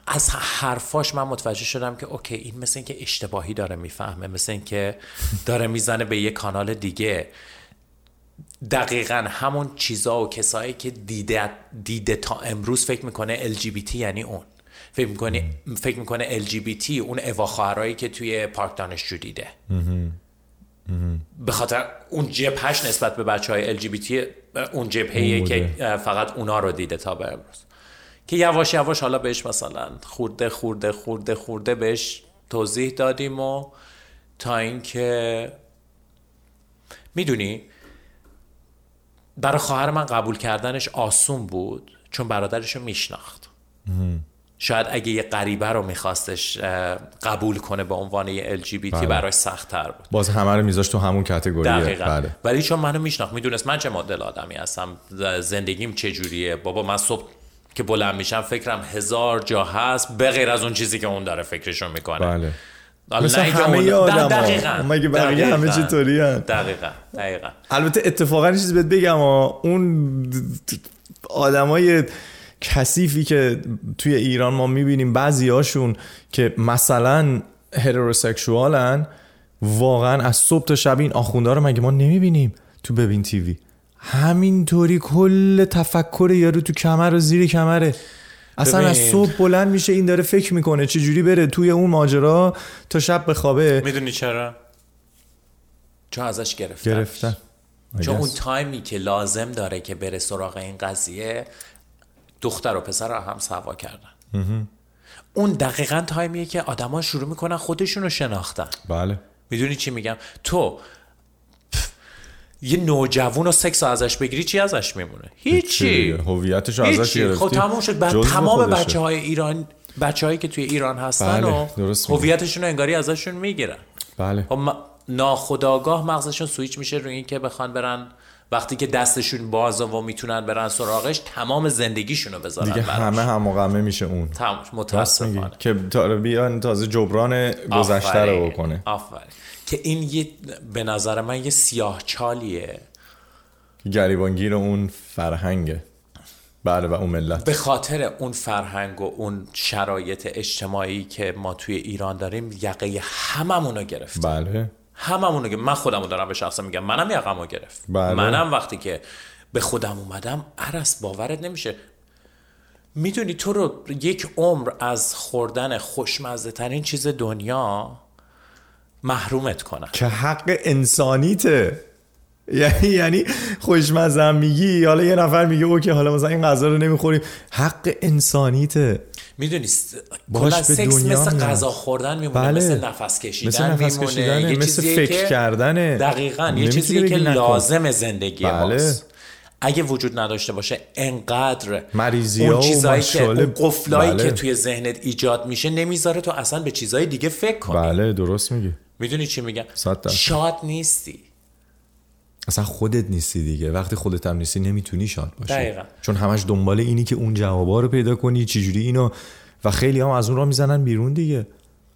از حرفاش من متوجه شدم که اوکی این مثل اینکه اشتباهی داره میفهمه مثل اینکه داره میزنه به یه کانال دیگه دقیقا همون چیزا و کسایی که دیده, دیده تا امروز فکر میکنه LGBT یعنی اون فکر میکنه فکر میکنه LGBT اون اواخرایی که توی پارک دانشجو دیده به خاطر اون جبهش نسبت به بچه های LGBT اون جبهه که فقط اونا رو دیده تا به امروز که یواش یواش حالا بهش مثلا خورده خورده خورده خورده بهش توضیح دادیم و تا اینکه میدونی برای خواهر من قبول کردنش آسون بود چون برادرش رو میشناخت شاید اگه یه غریبه رو میخواستش قبول کنه به عنوان یه LGBT بله. براش سخت تر بود. باز همه رو میذاشت تو همون کاتگوری. بله. ولی چون منو میشناخت میدونست من چه مدل آدمی هستم زندگیم چه جوریه. بابا من صبح که بلند میشم فکرم هزار جا هست به غیر از اون چیزی که اون داره فکرشو میکنه. بله. مثل همه ای آدم ها مگه بقیه همه چی طوری هم دقیقا. دقیقا. البته اتفاقا چیز بهت بگم اون آدمای کثیفی که توی ایران ما میبینیم بعضی هاشون که مثلا هتروسکشوالن واقعا از صبح تا شب این آخونده رو مگه ما نمیبینیم تو ببین تیوی همینطوری کل تفکر یارو تو کمر و زیر کمره. اصلا از صبح بلند میشه این داره فکر میکنه چه جوری بره توی اون ماجرا تا شب بخوابه. میدونی چرا؟ چون ازش گرفتن. گرفتن چون اون تایمی که لازم داره که بره سراغ این قضیه دختر و پسر رو هم سوا کردن. اون دقیقا تایمیه که آدما شروع میکنن خودشون رو شناختن. بله. میدونی چی میگم؟ تو یه نوجوون و سکس رو ازش بگیری چی ازش میمونه؟ هیچی. هویتش ازش گرفتی. خب تمام شد. بعد تمام بچه های ایران بچه هایی که توی ایران هستن بله. و هویتشون رو انگاری ازشون میگیرن. بله. خب ناخداگاه مغزشون سویچ میشه روی این که بخوان برن وقتی که دستشون بازه و میتونن برن سراغش تمام زندگیشون رو بذارن دیگه براش. همه همه میشه اون. تمام متاسفانه. که بیان تازه جبران گذشته رو بکنه. آفرین. که این یه به نظر من یه سیاه چالیه. گریبانگیر اون فرهنگه. بله و اون ملت. به خاطر اون فرهنگ و اون شرایط اجتماعی که ما توی ایران داریم یقه هممون رو گرفتیم. بله. هممونو که من خودمو دارم به شخصم میگم منم یقمو گرفت. بله. منم وقتی که به خودم اومدم عرس باورت نمیشه. میدونی تو رو یک عمر از خوردن خوشمزه ترین چیز دنیا محرومت کنن که حق انسانیته. یعنی خوشمزه هم میگی حالا یه نفر میگه اوکی حالا مثلا این غذا رو نمیخوریم حق انسانیته میدونی کلا به سکس دنیا مثل غذا خوردن میمونه بله. مثل نفس کشیدن مثل نفس میمونه کشیدنه. یه مثل فکر کردنه دقیقا یه چیزی که نکن. لازم زندگی بله. ماست اگه وجود نداشته باشه انقدر مریضی اون چیزایی که اون قفلایی بله. که توی ذهنت ایجاد میشه نمیذاره تو اصلا به چیزای دیگه فکر کنی بله درست میگی میدونی چی میگم شاد نیستی اصلا خودت نیستی دیگه. وقتی خودت هم نیستی نمیتونی شاد باشی. دقیقا. چون همش دنبال اینی که اون جوابا رو پیدا کنی چجوری اینو و خیلی هم از اون را میزنن بیرون دیگه.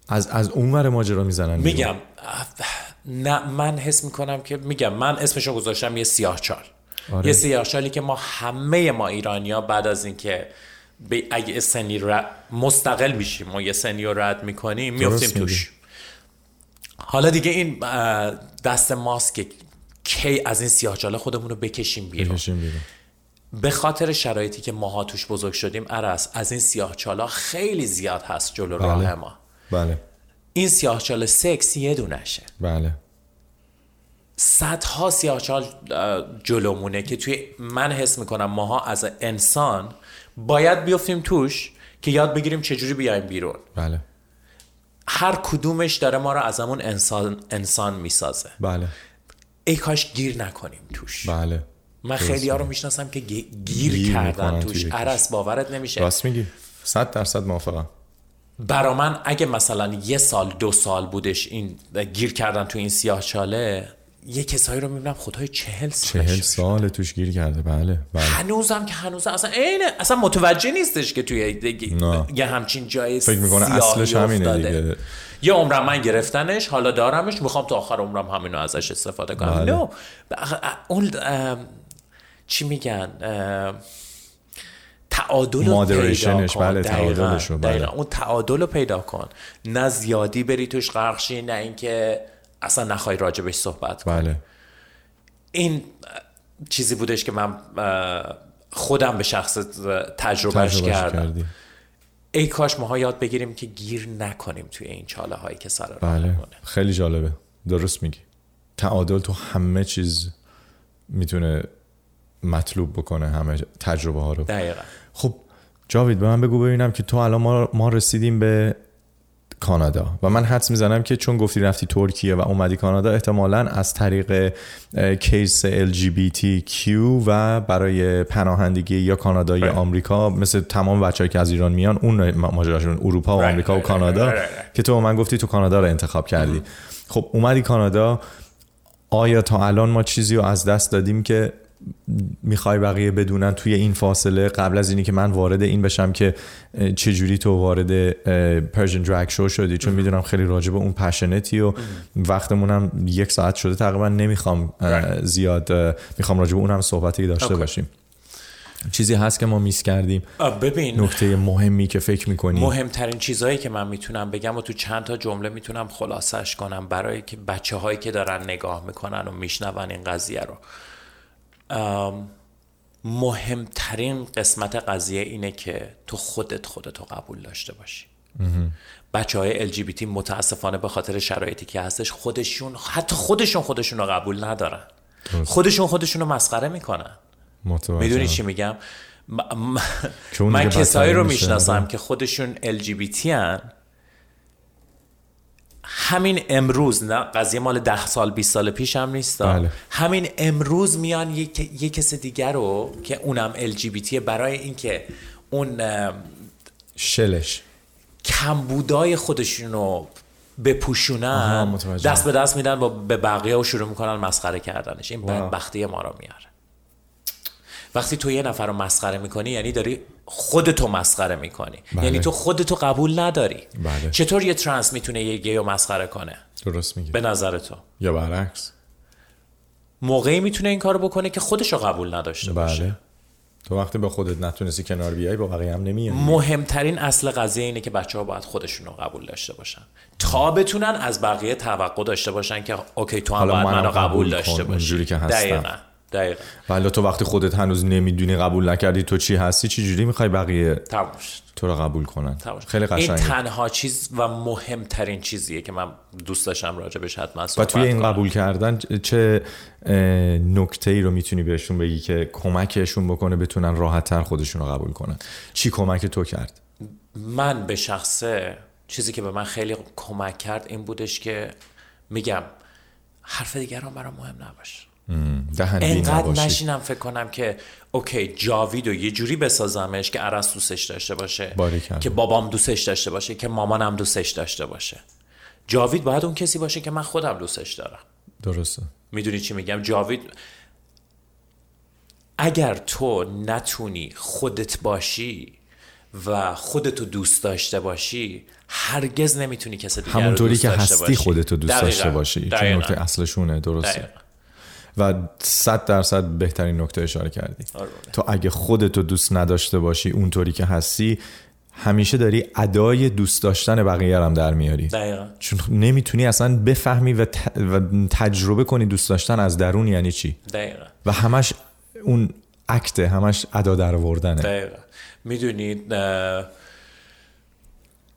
از از اون ور ماجرا میزنن میگم نه من حس میکنم که میگم من اسمشو گذاشتم یه سیاهچال آره. یه سیاهچالی که ما همه ما ایرانیا بعد از اینکه به اگه سنی را مستقل میشیم ما یه سنی رو رد میکنیم میفتیم توش. حالا دیگه این دست ماست که کی از این سیاه سیاهچاله خودمون رو بکشیم بیرون. بکشیم بیرون. به خاطر شرایطی که ماها توش بزرگ شدیم عرص از این سیاه چالا خیلی زیاد هست جلو بله. راه ما. بله. این سیاه چال سکس یه دونشه. بله. صدها سیاهچال جلومونه که توی من حس میکنم ماها از انسان باید بیافتیم توش که یاد بگیریم چجوری بیایم بیرون. بله. هر کدومش داره ما رو از همون انسان انسان میسازه. بله. ای کاش گیر نکنیم توش بله من خیلی ها رو میشناسم که گیر, گیر کردن توش عرص باورت نمیشه راست میگی صد درصد موافقم برا من اگه مثلا یه سال دو سال بودش این گیر کردن تو این سیاه چاله یه کسایی رو میبینم خدای چهل سال چهل سال توش گیر کرده بله, بله. هنوزم که هنوز اصلا عین اصلا متوجه نیستش که توی دیگه یه همچین جای فکر میکنه اصلش همینه افتاده. دیگه. یه عمرم من گرفتنش حالا دارمش میخوام تا آخر عمرم همینو ازش استفاده کنم. بله. نو اون چی میگن؟ تعادل رو پیدا کن. بله تعادلش رو بله. اون تعادل رو پیدا کن. نه زیادی بری توش غرق نه اینکه اصلا نخوای راجبش صحبت کنی بله. این چیزی بودش که من خودم به شخص تجربهش کردم کردی. ای کاش ماها یاد بگیریم که گیر نکنیم توی این چاله هایی که سر بله. خیلی جالبه درست میگی تعادل تو همه چیز میتونه مطلوب بکنه همه تجربه ها رو دقیقا خب جاوید به من بگو ببینم که تو الان ما, ما رسیدیم به کانادا. و من حدس میزنم که چون گفتی رفتی ترکیه و اومدی کانادا احتمالا از طریق کیس LGBTQ و برای پناهندگی یا کانادا یا آمریکا مثل تمام بچه‌ای که از ایران میان اون ماجراشون اروپا و آمریکا و کانادا که تو من گفتی تو کانادا رو انتخاب کردی. خب اومدی کانادا آیا تا الان ما چیزی رو از دست دادیم که میخوای بقیه بدونن توی این فاصله قبل از اینی که من وارد این بشم که چجوری تو وارد پرژن درگ شو شدی؟ چون میدونم خیلی راجع به اون پشنتی و وقتمونم یک ساعت شده. تقریبا نمیخوام زیاد میخوام راجع به اونم صحبتی داشته okay. باشیم. چیزی هست که ما میس کردیم. ببین. نکته مهمی که فکر میکنی. مهمترین چیزهایی که من میتونم بگم و تو چند تا جمله میتونم خلاصش کنم برای که بچه هایی که دارن نگاه میکنن و میشنون این قضیه رو. مهمترین قسمت قضیه اینه که تو خودت خودتو قبول داشته باشی بچه های LGBT متاسفانه به خاطر شرایطی که هستش خودشون حتی خودشون خودشون رو قبول ندارن خودشون خودشون رو مسخره میکنن میدونی چی میگم من کسایی رو میشناسم که خودشون LGBT هن همین امروز نه قضیه مال ده سال 20 سال پیش هم نیست. بله. همین امروز میان یک, یک کس دیگر رو که اونم LGBT برای اینکه اون شلش. کمبودای خودشون رو بپوشونن دست به دست میدن با به بقیه و شروع میکنن مسخره کردنش. این بدبختی ما رو میاره. وقتی تو یه نفر رو مسخره میکنی یعنی داری خودتو مسخره میکنی. بله. یعنی تو خودتو قبول نداری. بله. چطور یه ترنس میتونه یه گیو مسخره کنه؟ درست میگی. به نظر تو. یا برعکس. موقعی میتونه این کارو بکنه که خودشو قبول نداشته بله. باشه تو وقتی با خودت نتونستی کنار بیای با بقیه هم نمیای. مهمترین اصل قضیه اینه که بچه ها باید خودشون رو قبول داشته باشن. تا بتونن از بقیه توقع داشته باشن که اوکی تو هم باید منو قبول, قبول داشته باشی. دقیقاً. دقیقا. ولی تو وقتی خودت هنوز نمیدونی قبول نکردی تو چی هستی؟ چی جوری میخوای بقیه تموش تو رو قبول کنن؟ تموش. خیلی قشنگه. این تنها چیز و مهمترین چیزیه که من دوست داشتم راجبش حتما صحبت و توی این قبول کردن چه نکته ای رو میتونی بهشون بگی که کمکشون بکنه بتونن راحت تر خودشون رو قبول کنن؟ چی کمک تو کرد؟ من به شخصه چیزی که به من خیلی کمک کرد این بودش که میگم حرف دیگران برام مهم نباشه. انقدر نشینم فکر کنم که اوکی جاوید رو یه جوری بسازمش که عرص دوستش داشته باشه که بابام دوستش داشته باشه که مامانم دوستش داشته باشه. جاوید باید اون کسی باشه که من خودم دوستش دارم. درسته. میدونی چی میگم؟ جاوید اگر تو نتونی خودت باشی و خودتو دوست داشته باشی هرگز نمیتونی کسی دیگر رو دوست داشته باشی. همونطوری که هستی خودتو دوست داشته باشی چون نکته اصلشونه درسته. دقیقا. و صد درصد بهترین نکته اشاره کردی آره. تو اگه خودت رو دوست نداشته باشی اونطوری که هستی همیشه داری ادای دوست داشتن بقیه هم در میاری دقیقا. چون نمیتونی اصلا بفهمی و, ت... و تجربه کنی دوست داشتن از درون یعنی چی دقیقا. و همش اون اکته همش ادا در آوردنه دقیقا میدونید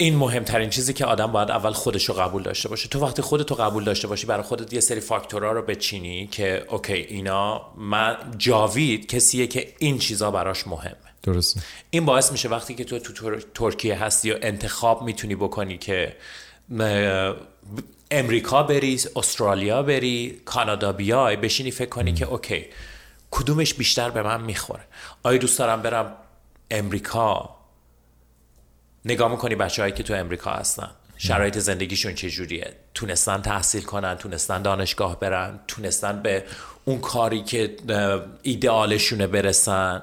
این مهمترین چیزی که آدم باید اول خودش رو قبول داشته باشه. تو وقتی خودت رو قبول داشته باشی برای خودت یه سری فاکتورها رو بچینی که اوکی اینا من جاوید کسیه که این چیزا براش مهمه. درسته. این باعث میشه وقتی که تو تو ترکیه هستی و انتخاب میتونی بکنی که امریکا بری استرالیا بری کانادا بیای بشینی فکر کنی که اوکی کدومش بیشتر به من میخوره. آیا دوست دارم برم امریکا. نگاه میکنی بچه هایی که تو امریکا هستن شرایط زندگیشون چجوریه تونستن تحصیل کنن تونستن دانشگاه برن تونستن به اون کاری که ایدئالشونه برسن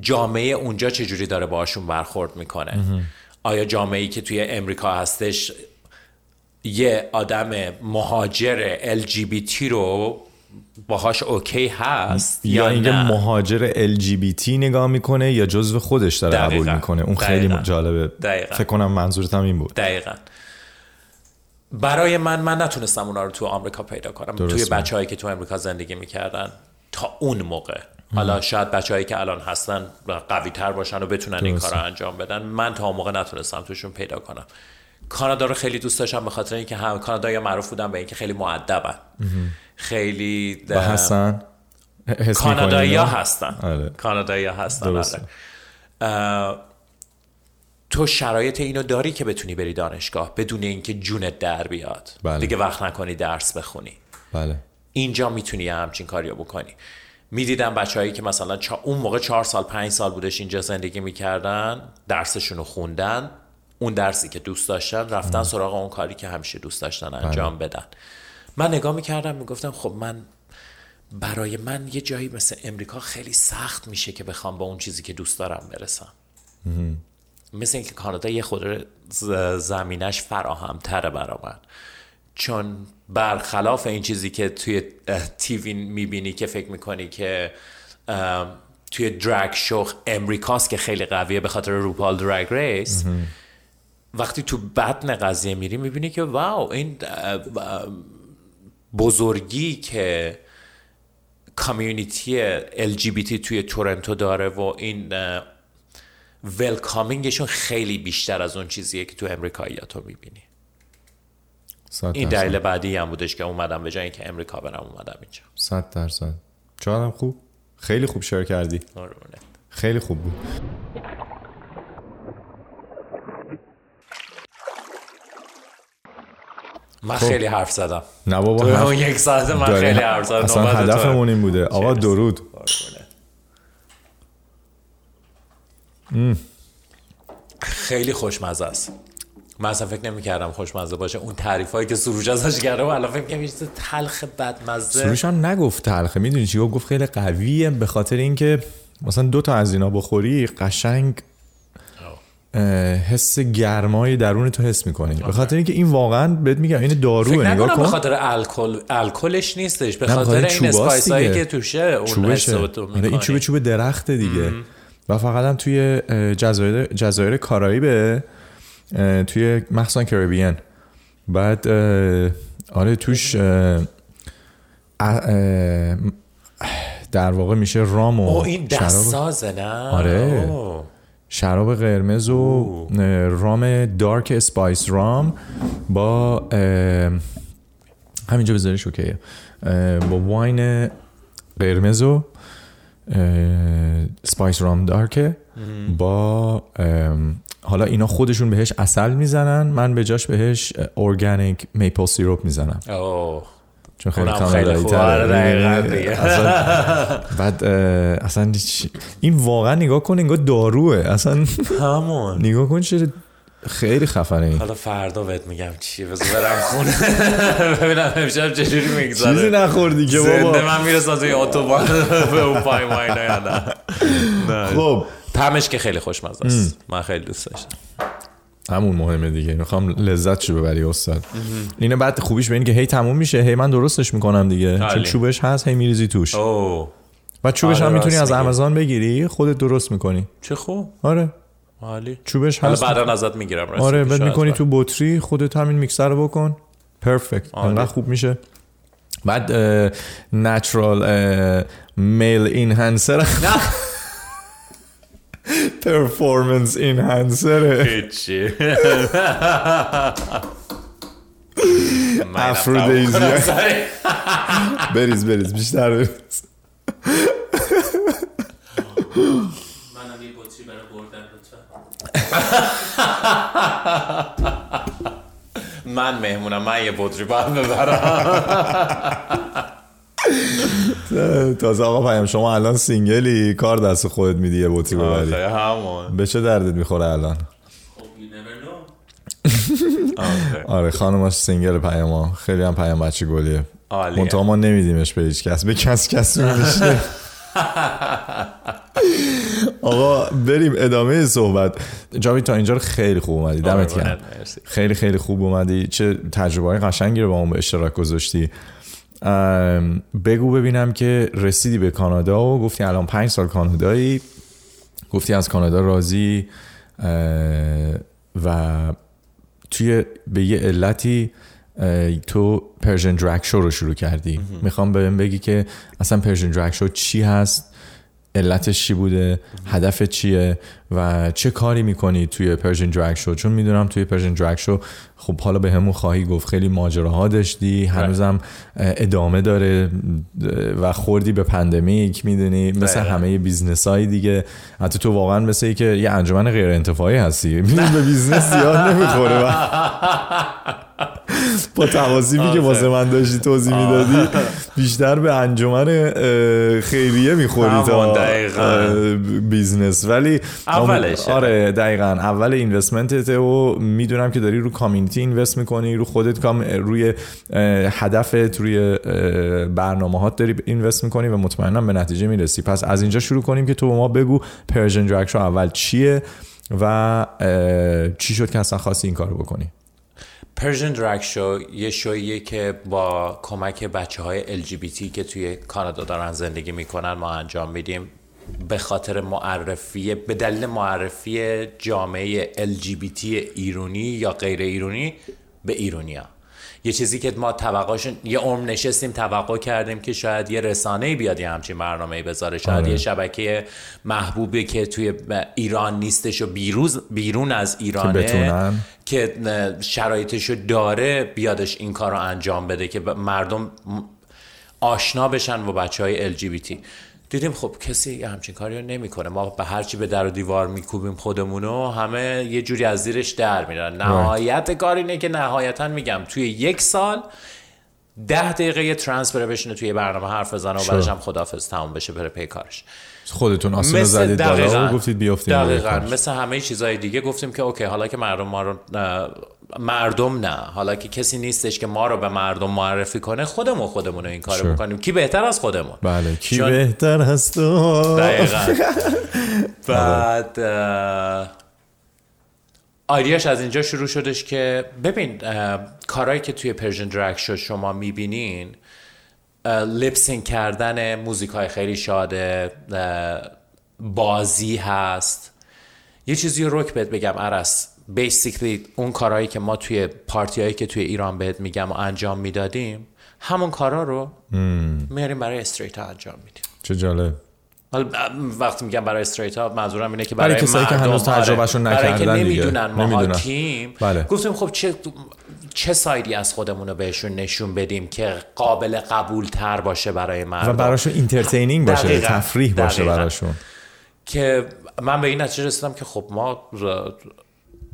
جامعه اونجا چجوری داره باشون برخورد میکنه آیا جامعه ای که توی امریکا هستش یه آدم مهاجر LGBT رو باهاش اوکی هست یا اینکه مهاجر LGBT نگاه میکنه یا جزو خودش داره قبول میکنه. اون خیلی دقیقا. جالبه. دقیقا. فکر کنم منظورت هم این بود. دقیقا. برای من من نتونستم اونا رو تو آمریکا پیدا کنم. توی بچه‌هایی که تو آمریکا زندگی میکردن تا اون موقع. حالا شاید بچه‌هایی که الان هستن قوی تر باشن و بتونن درسته. این کار رو انجام بدن. من تا اون موقع نتونستم توشون پیدا کنم. کانادا رو خیلی دوست داشتم به خاطر اینکه هم کانادا یا معروف بودن به اینکه خیلی مؤدبن خیلی هستن کانادایی ها هستن کانادایی ها هستن تو شرایط اینو داری که بتونی بری دانشگاه بدون اینکه جونت در بیاد بله. دیگه وقت نکنی درس بخونی بله. اینجا میتونی همچین کاریو بکنی میدیدم بچههایی که مثلا چا... اون موقع چهار سال پنج سال بودش اینجا زندگی میکردن درسشون رو خوندن اون درسی که دوست داشتن رفتن سراغ اون کاری که همیشه دوست داشتن انجام بدن. من نگاه میکردم میگفتم خب من برای من یه جایی مثل امریکا خیلی سخت میشه که بخوام با اون چیزی که دوست دارم برسم. مثل اینکه کانادا یه خود زمینش فراهمتره برا من. چون برخلاف این چیزی که توی تیوی میبینی که فکر میکنی که توی درگ شو امریکاست که خیلی قویه به خاطر روپال درگ ریس وقتی تو بدن قضیه میری میبینی که واو این بزرگی که کامیونیتی LGBT توی تورنتو داره و این ولکامینگشون خیلی بیشتر از اون چیزیه که تو امریکاییاتو میبینی. این دلیل بعدی هم بودش که اومدم به جای اینکه امریکا برم اومدم اینجا. صد درصد. چقدرم خوب. خیلی خوب شیر کردی. خیلی خوب بود. من خیلی حرف زدم نه بابا تو اون یک ساعت من خیلی حرف زدم اصلا هدفمون این بوده آقا درود خیلی خوشمزه است من اصلا فکر نمی کردم خوشمزه باشه اون تعریف هایی که سروش ازش کردم الان فکر کنم یه تلخ بدمزه سروش هم نگفت تلخه میدونی چی گفت خیلی قویه به خاطر اینکه مثلا دو تا از اینا بخوری قشنگ حس گرمای درون تو حس میکنی به خاطر اینکه این واقعا بهت میگم این داروه نگاه کن به خاطر الکل الکلش نیستش به خاطر این اسپایس اسپایسایی که توشه اون این چوب چوب درخت دیگه ام. و فقط هم توی جزایر جزایر کارائیبه توی مخصوصا کریبین بعد آره توش اه اه در واقع میشه رام و او این دست سازه نه آره شراب قرمز و رام دارک اسپایس رام با همینجا بذاریش اوکیه با واین قرمز و سپایس رام دارکه با حالا اینا خودشون بهش اصل میزنن من به جاش بهش ارگانیک میپل سیروپ میزنم چون خیلی کامل بعد اصلا این واقعا نگاه کن انگار داروه اصلا همون نگاه کن چه خیلی خفنه این حالا فردا بهت میگم چیه بذار برم خونه ببینم امشب چجوری میگذره چیزی نخوردی که بابا زنده من میرسم توی اتوبان به اون پای ماینا یا نه خب تمش که خیلی خوشمزه است من خیلی دوست داشتم همون مهمه دیگه. میخوام لذت شو ببری استاد. اینه بعد خوبیش به این که هی تموم میشه هی من درستش میکنم دیگه. چون چوبش هست هی میریزی توش. اوه. و چوبش هم میتونی از آمازون بگیری خودت درست میکنی. چه خوب. آره. عالی. چوبش هست. بعدا ازت میگیرم آره بعد میکنی تو بطری خودت همین میکسر رو بکن. پرفکت انقدر خوب میشه. بعد نچرال میل اینهانسر نه. Performance enhancer. Pitchy. Afrodisia. Beris, beriz بیشتر بریز منم یه بطری برای بردن لطفا من مهمونم من یه بطری برای ببرم تازه آقا پیام شما الان سینگلی کار دست خودت میدی یه بوتی ببری همون به چه دردت میخوره الان آره خانمش سینگل پیام خیلی هم پیام بچه گلیه منتها ما نمیدیمش به هیچ کس به کس کس نمیشه آقا بریم ادامه صحبت جاوید تا اینجا رو خیلی خوب اومدی دمت گرم خیلی خیلی خوب اومدی چه تجربه های قشنگی رو با اون به اشتراک گذاشتی بگو ببینم که رسیدی به کانادا و گفتی الان پنج سال کانادایی گفتی از کانادا راضی و توی به یه علتی تو پرژن درک شو رو شروع کردی میخوام بهم بگی که اصلا پرژن درک شو چی هست علتش چی بوده هدف چیه و چه کاری میکنی توی پرژن درگ شو چون میدونم توی پرژن درگ شو خب حالا به همون خواهی گفت خیلی ماجراها داشتی هنوزم ادامه داره و خوردی به پندمیک میدونی مثل همه بیزنس های دیگه حتی تو واقعا مثل ای که یه انجمن غیر انتفاعی هستی میدونی به بیزنس زیاد نمیخوره و... با تواسیفی که واسه من داشتی توضیح میدادی. بیشتر به انجمن خیریه میخوری تا بیزنس ولی اولش آره دقیقا. اول اینوستمنتت و میدونم که داری رو کامیونیتی اینوست میکنی رو خودت کام روی هدفت روی برنامه هات داری اینوست میکنی و مطمئنم به نتیجه میرسی. پس از اینجا شروع کنیم که تو به ما بگو پرژن درکشو اول چیه و چی شد که اصلا خواستی این کارو بکنی؟ پرژن درک شو یه شویه که با کمک بچه های LGBT که توی کانادا دارن زندگی میکنن ما انجام میدیم به خاطر معرفی به دلیل معرفی جامعه LGBT ایرونی یا غیر ایرونی به ایرونیا یه چیزی که ما توقعشون یه عمر نشستیم توقع کردیم که شاید یه رسانه بیاد یه همچین برنامه بذاره. شاید آه. یه شبکه محبوبی که توی ایران نیستش و بیروز بیرون از ایرانه که, که شرایطشو داره بیادش این کار رو انجام بده که مردم آشنا بشن با بچه های LGBT دیدیم خب کسی یه همچین کاری رو نمیکنه. ما به هرچی به در و دیوار میکوبیم خودمون و همه یه جوری از زیرش در میرن. نهایت کار اینه که نهایتا میگم توی یک سال ده دقیقه یه ترانسفر بشینه توی برنامه حرف بزنه و بعدش هم خدافظ تموم بشه بره پی کارش. خودتون اصلا زدید دقیقاً. و گفتید بیافتید دقیقاً. مثل همه چیزهای دیگه گفتیم که اوکی حالا که مردم ما رو مردم نه حالا که کسی نیستش که ما رو به مردم معرفی کنه خودمون خودمون این کارو sure. میکنیم کی بهتر از خودمون؟ بله کی چون... بهتر از تو؟ دقیقاً. بعد آیدیاش از اینجا شروع شدش که ببین کارهایی که توی پرژن درک شد شما میبینین لپسین کردن موزیک های خیلی شاده بازی هست. یه چیزی رو رک بهت بگم عرس بیسیکلی اون کارهایی که ما توی پارتیایی که توی ایران بهت میگم و انجام میدادیم همون کارا رو میاریم برای استریت ها انجام میدیم چه جالب وقتی میگم برای استریت ها منظورم اینه که برای, برای کسایی که هنوز تجربهشون نکردن دیگه نمیدونن ما تیم بله. گفتیم خب چه چه سایدی از خودمون رو بهشون نشون بدیم که قابل قبول تر باشه برای مردم و براشون اینترتینینگ باشه دقیقا. تفریح باشه دقیقا. براشون که من به این نتیجه رسیدم که خب ما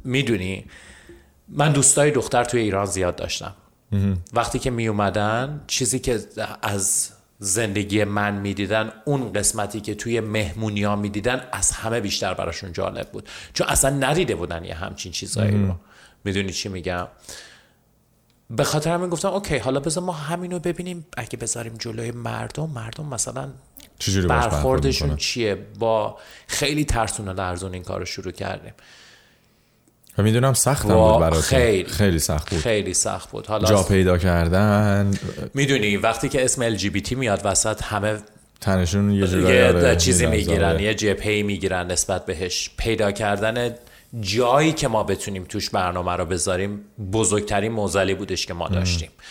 میدونی؟ من دوستای دختر توی ایران زیاد داشتم. وقتی که می اومدن چیزی که از زندگی من میدیدن اون قسمتی که توی مهمونی ها میدیدن از همه بیشتر براشون جالب بود. چون اصلا ندیده بودن یه همچین چیزایی رو. میدونی چی میگم؟ به خاطر همین گفتم اوکی حالا بذار ما همین رو ببینیم. اگه بذاریم جلوی مردم مردم مثلا برخوردشون چیه؟ با خیلی ترسون و لرزون این کار رو شروع کردیم. و میدونم سخت هم بود برای خیلی خیلی سخت بود خیلی سخت بود حالا جا پیدا کردن میدونی وقتی که اسم LGBT میاد وسط همه تنشون یه جورایی چیزی میگیرن یه جبهه میگیرن نسبت بهش پیدا کردن جایی که ما بتونیم توش برنامه رو بذاریم بزرگترین موزلی بودش که ما داشتیم ام.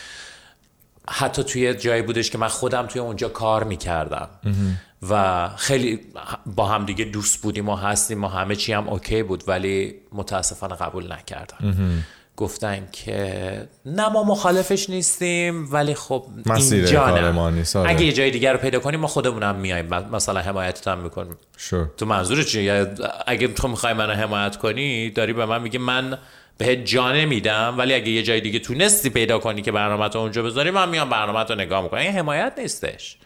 حتی توی جایی بودش که من خودم توی اونجا کار میکردم و خیلی با هم دیگه دوست بودیم و هستیم و همه چی هم اوکی بود ولی متاسفانه قبول نکردن. گفتن که نه ما مخالفش نیستیم ولی خب اینجا نه. اگه یه جای دیگر رو پیدا کنیم ما خودمونم هم میایم مثلا حمایتت هم میکنیم. Sure. تو منظور چیه اگه تو میخوای منو حمایت کنی داری به من میگی من بهت جا نمیدم ولی اگه یه جای دیگه تونستی پیدا کنی که برنامه تو اونجا بذاری من میام برنامه تو نگاه میکنم. این حمایت نیستش.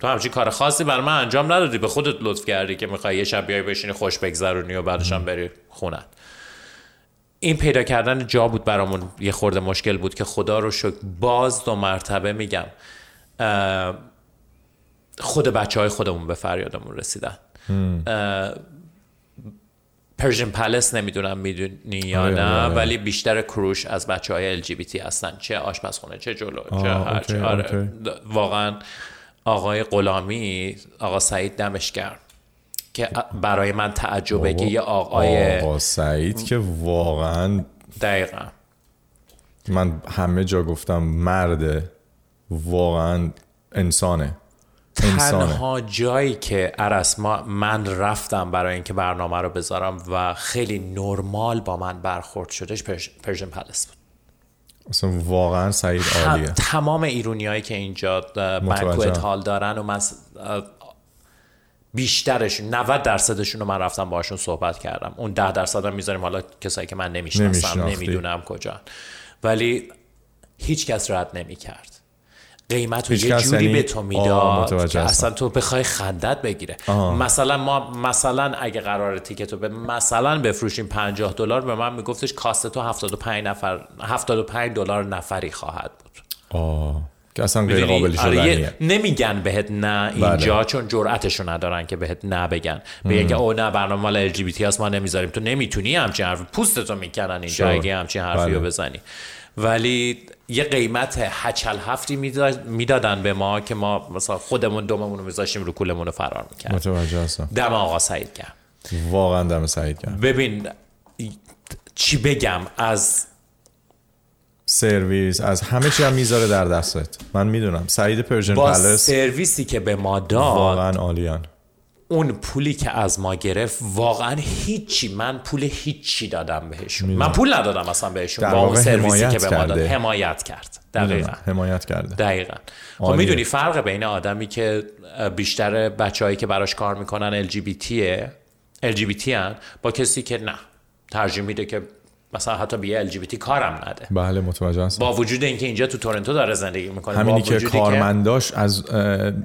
تو همچین کار خاصی بر من انجام ندادی به خودت لطف کردی که میخوای یه شب بیای بشینی خوش بگذرونی و بعدش هم بری خونت این پیدا کردن جا بود برامون یه خورده مشکل بود که خدا رو شکر باز دو مرتبه میگم خود بچه های خودمون به فریادمون رسیدن. پرژن پلس نمیدونم میدونی یا نه ولی بیشتر کروش از بچه های LGBT هستن چه آشپزخونه چه جلو چه هر چه واقعا آقای غلامی آقا سعید دمشگر که برای من تعجبه که یه آقای آقا سعید که واقعا دقیقا. من همه جا گفتم مرده واقعا انسانه. انسانه. تنها جایی که ارسما من رفتم برای اینکه برنامه رو بذارم و خیلی نرمال با من برخورد شدش پرژن پلس بود. اصلا واقعا سعید عالیه تمام ایرونیایی که اینجا برکوت حال دارن و من بیشترش 90 درصدشون رو من رفتم باشون صحبت کردم اون 10 درصد هم میذاریم حالا کسایی که من نمیشناسم نمیدونم کجا ولی هیچ کس رد نمیکرد قیمت رو یه جوری به تو میداد. که اصلا تو بخوای خندت بگیره. آه. مثلا ما مثلا اگه قرار تیکت رو به مثلا بفروشیم 50 دلار به من میگفتش کاست تو 75 نفر 75 دلار نفری خواهد بود. آه. که اصلا غیر قابل شدنیه نمیگن بهت نه اینجا بله. چون جرأتشو ندارن که بهت نه بگن. بگه او نه برنامه مال ال جی بی تی هست ما نمیذاریم. تو نمیتونی همچین حرف پوستتو میکنن اینجا اگه همچین حرفی رو بزنی. ولی یه قیمت هچل هفتی میدادن به ما که ما مثلا خودمون دوممون رو میذاشتیم رو کولمون رو فرار میکرد متوجه هستم. دم آقا سعید کرد واقعا دم سعید کرد ببین چی بگم؟ از سرویس از همه چی هم میذاره در دستت. من میدونم. سعید پرژن با پلس سرویسی که به ما داد واقعا عالیان. اون پولی که از ما گرفت واقعا هیچی. من پول هیچی دادم بهشون. من پول ندادم اصلا بهشون. با اون سرویسی که به ما داد حمایت کرد. دقیقا. حمایت کرده. دقیقا. خب میدونی فرق بین آدمی که بیشتر بچههایی که براش کار میکنن LGBT LGBT با کسی که نه. ترجیح میده که مثلا حتی به ال جی بی تی کارم نده بله متوجه هستم با وجود اینکه اینجا تو تورنتو داره زندگی میکنه همینی که کارمنداش که... از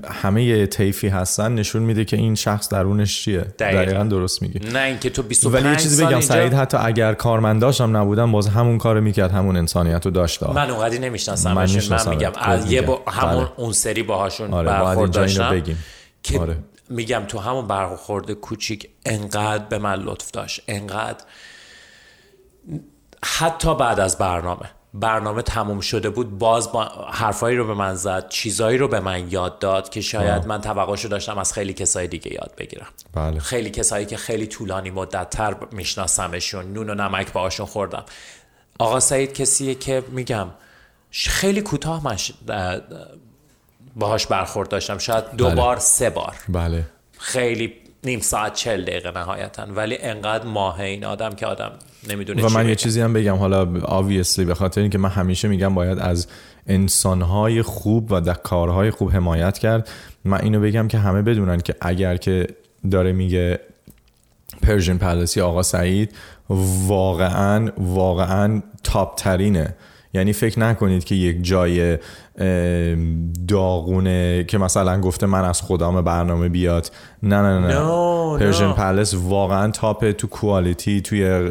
همه طیفی هستن نشون میده که این شخص درونش چیه دقیقاً, دقیقا درست میگی نه اینکه تو 25 ولی یه چیزی بگم سعید حتی اگر کارمنداش هم نبودن باز همون کارو میکرد همون انسانیتو داشت من اونقدی نمیشناسم من, من میگم یه با همون اون سری باهاشون آره برخورد داشتم بگیم. که آره. میگم تو همون برخورد کوچیک انقدر به من لطف داشت انقدر حتی بعد از برنامه برنامه تموم شده بود باز با حرفایی رو به من زد چیزایی رو به من یاد داد که شاید من توقعشو داشتم از خیلی کسای دیگه یاد بگیرم بله. خیلی کسایی که خیلی طولانی مدت تر میشناسمشون نون و نمک باهاشون خوردم آقا سعید کسیه که میگم خیلی کوتاه من ش... باهاش برخورد داشتم شاید دو بله. بار سه بار بله خیلی نیم ساعت چل دقیقه نهایتا ولی انقدر ماه این آدم که آدم نمیدونه و من یه چیزی هم بگم حالا obviously به خاطر اینکه من همیشه میگم باید از انسانهای خوب و در کارهای خوب حمایت کرد. من اینو بگم که همه بدونن که اگر که داره میگه پرژن پلسی آقا سعید واقعا واقعا تاپ ترینه. یعنی فکر نکنید که یک جای داغونه که مثلا گفته من از خدام برنامه بیاد نه نه نه no, پرژن no. پلس واقعا تاپ تو کوالیتی توی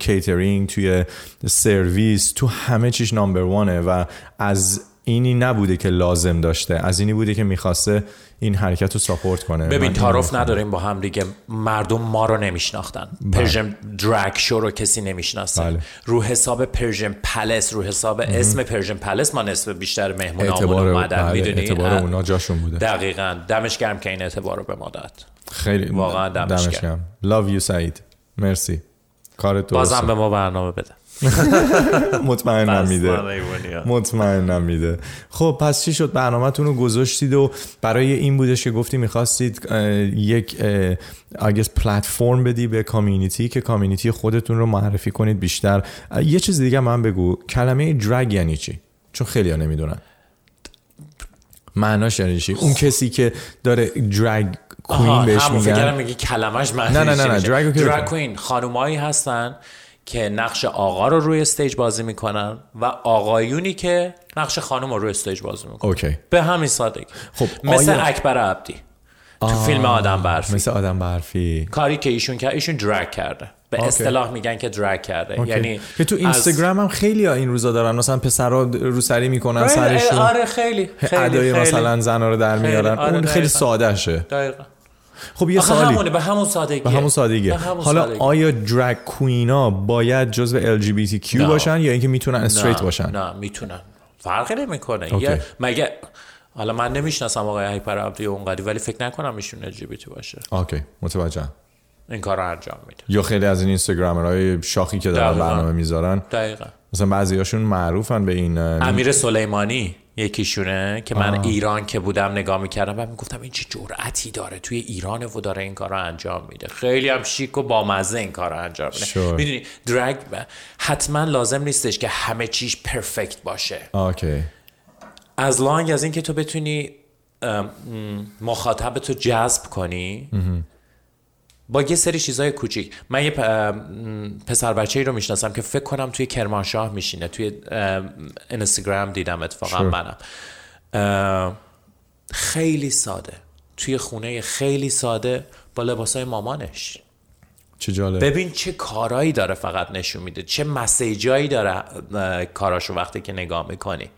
کیترینگ توی سرویس تو همه چیش نامبر وانه و از اینی نبوده که لازم داشته. از اینی بوده که میخواسته این حرکت رو ساپورت کنه. ببین تعارف نداریم با هم دیگه مردم ما رو نمیشناختن. پرژم درگ شو رو کسی نمیشناسه. بله. رو حساب پرژم پلس رو حساب مم. اسم پرژم پلس ما نصف بیشتر مهمون اعتبار اومدن. بله. میدونی؟ اعتبار اونا جاشون بوده. دقیقاً. دمش گرم که این اعتبار رو به ما داد. خیلی واقعا دمش, دمش گرم. love you سعید. مرسی. کارت بازم به ما برنامه بده. مطمئنم میده مطمئنم میده خب پس چی شد برنامهتون رو گذاشتید و برای این بودش که گفتی میخواستید یک اگه پلتفرم بدی به کامیونیتی که کامیونیتی خودتون رو معرفی کنید بیشتر یه چیز دیگه من بگو کلمه درگ یعنی چی چون خیلی ها نمیدونن معناش یعنی چی اون کسی که داره درگ کوین بهش میگن میگی کلمش معنیش نه نه نه نه درگ کوین خانومایی هستن که نقش آقا رو روی استیج بازی میکنن و آقایونی که نقش خانم رو روی استیج بازی میکنن. اوکی. به همین سادگی. خب مثل آیا... اکبر عبدی. تو فیلم آدم برفی. مثل آدم برفی. کاری که ایشون کرد ایشون درگ کرده. به آكی. اصطلاح میگن که درگ کرده. آكی. یعنی که تو اینستاگرام هم خیلی ها این روزا دارن. مثلا پسرا روسری میکنن سرشون آره خیلی خیلی, خیلی. مثلا زنا رو در میارن. اون خیلی ساده شه. دقیقاً. خب یه سوالی. همونه به همون سادگی به همون سادگی حالا آیا درگ کوینا باید جزء LGBTQ باشن یا اینکه میتونن استریت باشن؟ نه میتونن. فرقی نمیکنه. یه مگه حالا من نمیشناسم آقای هایپر عبدی اونقدی ولی فکر نکنم ایشون LGBT باشه. اوکی متوجه این کار رو انجام میده. یا خیلی از این اینستاگرامرهای شاخی که دارن برنامه میذارن. دقیقاً. مثلا بعضیاشون معروفن به این امیر سلیمانی. یکیشونه که من آه. ایران که بودم نگاه میکردم و میگفتم این چه جرأتی داره توی ایران و داره این کار رو انجام میده خیلی هم شیک و بامزه این کار رو انجام میده sure. میدونی درگ حتما لازم نیستش که همه چیش پرفکت باشه اوکی از لانگ از اینکه تو بتونی مخاطب تو جذب کنی mm -hmm. با یه سری چیزای کوچیک من یه پسر بچه‌ای رو میشناسم که فکر کنم توی کرمانشاه میشینه توی اینستاگرام دیدم اتفاقا منم خیلی ساده توی خونه خیلی ساده با لباسای مامانش چه جالب ببین چه کارایی داره فقط نشون میده چه مسیجایی داره کاراشو وقتی که نگاه میکنی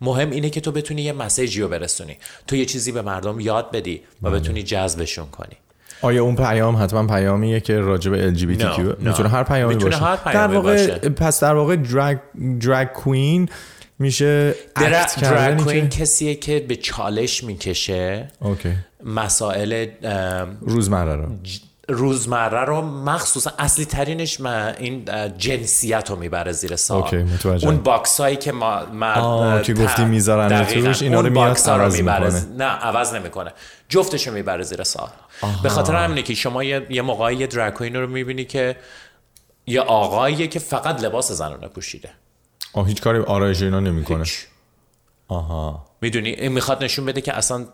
مهم اینه که تو بتونی یه مسیجی رو برسونی تو یه چیزی به مردم یاد بدی و بتونی جذبشون کنی آیا اون پیام حتما پیامیه که راجع به LGBTQ میتونه هر پیامی باشه هر پیامی در واقع باشه. پس در واقع درگ درگ کوین میشه درگ کوین کسیه که به چالش میکشه اوکی مسائل روزمره رو روزمره رو مخصوصا اصلی ترینش ما این جنسیت رو میبره زیر سال اوکی متوجه اون باکس هایی که ما مرد که گفتی میذارن توش اینا رو میاد عوض میبره نه عوض نمیکنه جفتش رو میبره زیر سال به خاطر همینه که شما یه, یه موقعی یه درکوین رو میبینی که یه آقاییه که فقط لباس زنانه پوشیده. آه هیچ کاری آرایش اینا نمیکنه. آها. میدونی؟ این میخواد نشون بده که اصلا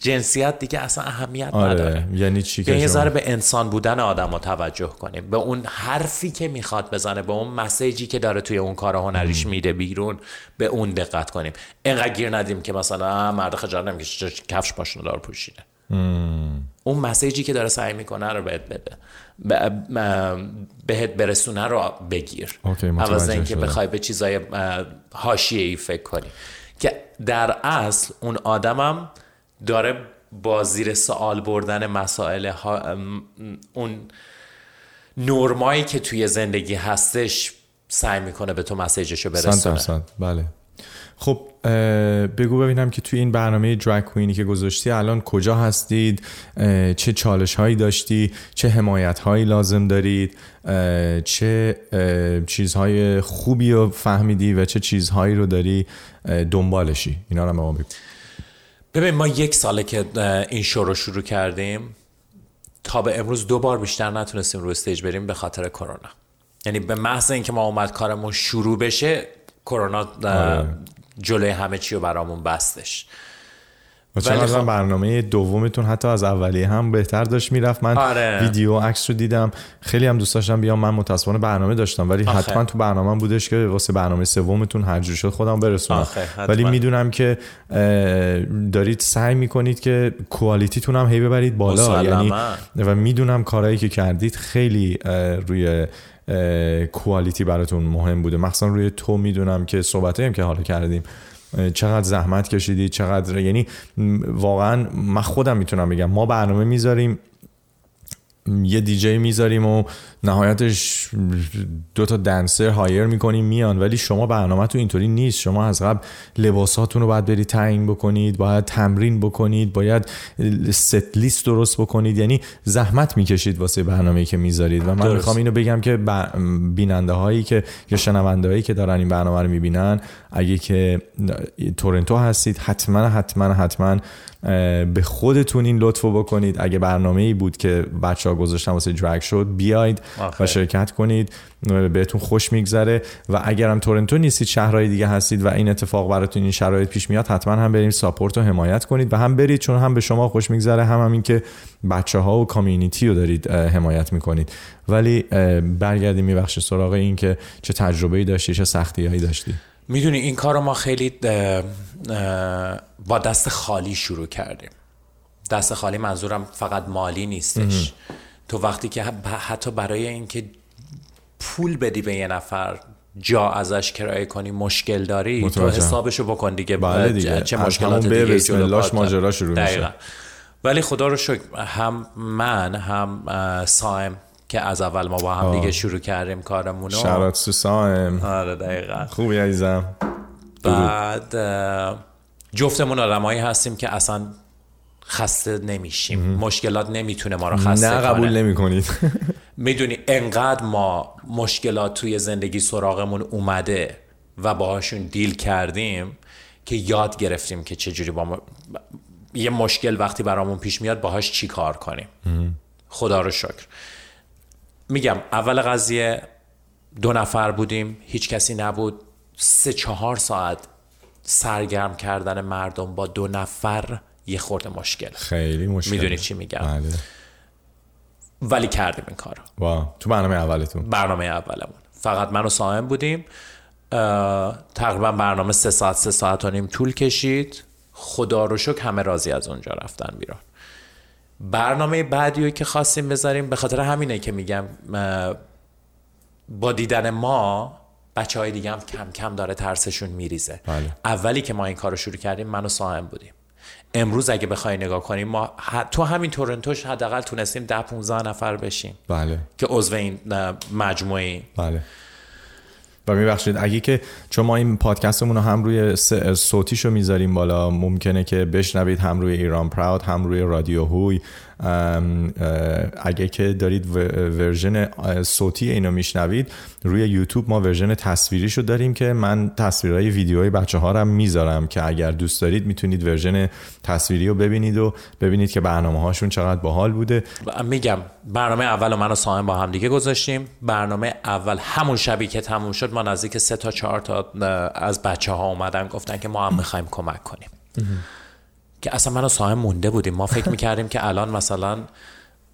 جنسیت دیگه اصلا اهمیت آره. نداره. یعنی چی که یه ذره به انسان بودن آدم رو توجه کنیم به اون حرفی که میخواد بزنه به اون مسیجی که داره توی اون کار هنریش میده بیرون به اون دقت کنیم. اینقدر گیر ندیم که مثلا مرد خجالت نمیکشه کفش پاشنه دار پوشیده. مم. اون مسیجی که داره سعی میکنه رو بهت بده. بهت برسونه رو بگیر. عوض اینکه بخوای به چیزای حاشیه ای فکر کنی. که در اصل اون آدمم داره با زیر سوال بردن مسائل ها اون نرمایی که توی زندگی هستش سعی میکنه به تو مسیجش برسونه. 100 بله. خب بگو ببینم که توی این برنامه درگ کوینی که گذاشتی الان کجا هستید؟ چه چالش هایی داشتی؟ چه حمایت هایی لازم دارید؟ چه چیزهای خوبی رو فهمیدی و چه چیزهایی رو داری دنبالشی؟ اینا رو ما بگو. ببین ما یک ساله که این شو رو شروع کردیم تا به امروز دو بار بیشتر نتونستیم رو استیج بریم به خاطر کرونا. یعنی به محض اینکه ما اومد کارمون شروع بشه کرونا جلوی همه چی رو برامون بستش و چقدر خب... برنامه دومتون حتی از اولیه هم بهتر داشت میرفت من آره. ویدیو عکس رو دیدم خیلی هم دوست داشتم بیام من متاسفانه برنامه داشتم ولی آخه. حتما تو برنامه بودش که واسه برنامه سومتون هر جور شد خودم برسونم ولی میدونم که دارید سعی میکنید که کوالیتیتون هم هی ببرید بالا مسلمه. یعنی و میدونم کارهایی که کردید خیلی روی کوالیتی براتون مهم بوده. مخصوصا روی تو میدونم که صحبتایی هم که حالا کردیم. چقدر زحمت کشیدی چقدر یعنی واقعا من خودم میتونم بگم. ما برنامه میذاریم یه دیجی میذاریم و نهایتش دو تا دنسر هایر میکنیم میان ولی شما برنامه تو اینطوری نیست شما از قبل لباساتون رو باید برید تعیین بکنید باید تمرین بکنید باید ست لیست درست بکنید یعنی زحمت میکشید واسه برنامه‌ای که میذارید و من میخوام اینو بگم که بیننده هایی که یا شنونده هایی که دارن این برنامه رو میبینن اگه که تورنتو هستید حتما حتما حتما به خودتون این لطفو بکنید اگه برنامه‌ای بود که بچه‌ها گذاشتن واسه درگ شد بیاید و شرکت کنید بهتون خوش میگذره. و اگر هم تورنتو نیستید شهرهای دیگه هستید و این اتفاق براتون این شرایط پیش میاد حتما هم بریم ساپورت و حمایت کنید و هم برید چون هم به شما خوش میگذره هم هم اینکه بچه ها و کامیونیتی رو دارید حمایت میکنید. ولی برگردیم میبخش سراغ این که چه تجربه ای داشتی چه سختی‌هایی داشتی. میدونی این کار رو ما خیلی با دست خالی شروع کردیم. دست خالی منظورم فقط مالی نیستش. تو وقتی که حتی برای اینکه پول بدی به یه نفر جا ازش کرایه کنی مشکل داری متوجه. تو حسابشو بکن دیگه, بله دیگه. چه مشکلات دیگه بسم الله ماجرا شروع میشه. ولی خدا رو شکر هم من هم سایم که از اول ما با هم دیگه شروع کردیم کارمون رو شرط سو سایم. آره دقیقاً. خوبی عزیزم. بعد جفتمون آدمایی هستیم که اصلا خسته نمیشیم. مشکلات نمیتونه ما رو خسته نه قبول نمی کنید میدونی انقدر ما مشکلات توی زندگی سراغمون اومده و باهاشون دیل کردیم که یاد گرفتیم که چجوری با ما... یه مشکل وقتی برامون پیش میاد باهاش چی کار کنیم. خدا رو شکر. میگم اول قضیه دو نفر بودیم هیچ کسی نبود. سه چهار ساعت سرگرم کردن مردم با دو نفر یه خورده مشکل خیلی مشکل میدونید چی میگم بله. ولی کردیم این کارو وا تو برنامه اولتون برنامه اولمون فقط من و ساهم بودیم تقریبا برنامه سه ساعت سه ساعت و نیم طول کشید خدا رو شکر همه راضی از اونجا رفتن بیرون برنامه بعدی رو که خواستیم بذاریم به خاطر همینه که میگم با دیدن ما بچه های دیگه هم کم کم داره ترسشون میریزه بله. اولی که ما این کار رو شروع کردیم من و ساهم بودیم امروز اگه بخوای نگاه کنیم ما تو همین تورنتوش حداقل تونستیم ده 15 نفر بشیم. بله. که عضو این مجموعه. بله. و میبخشید اگه که چون ما این پادکستمون رو هم روی صوتیشو میذاریم بالا ممکنه که بشنوید هم روی ایران پراود هم روی رادیو هوی. اگه که دارید ورژن صوتی اینو میشنوید روی یوتیوب ما ورژن تصویریشو داریم که من تصویرهای ویدیوهای بچه ها رو میذارم که اگر دوست دارید میتونید ورژن تصویری رو ببینید و ببینید که برنامه هاشون چقدر باحال بوده. میگم برنامه اول و من و ساهم با هم دیگه گذاشتیم. برنامه اول همون شبی که تموم شد ما نزدیک سه تا چهار تا از بچه ها اومدن گفتن که ما هم میخوایم کمک کنیم. که اصلا من و ساهم مونده بودیم ما فکر میکردیم که الان مثلا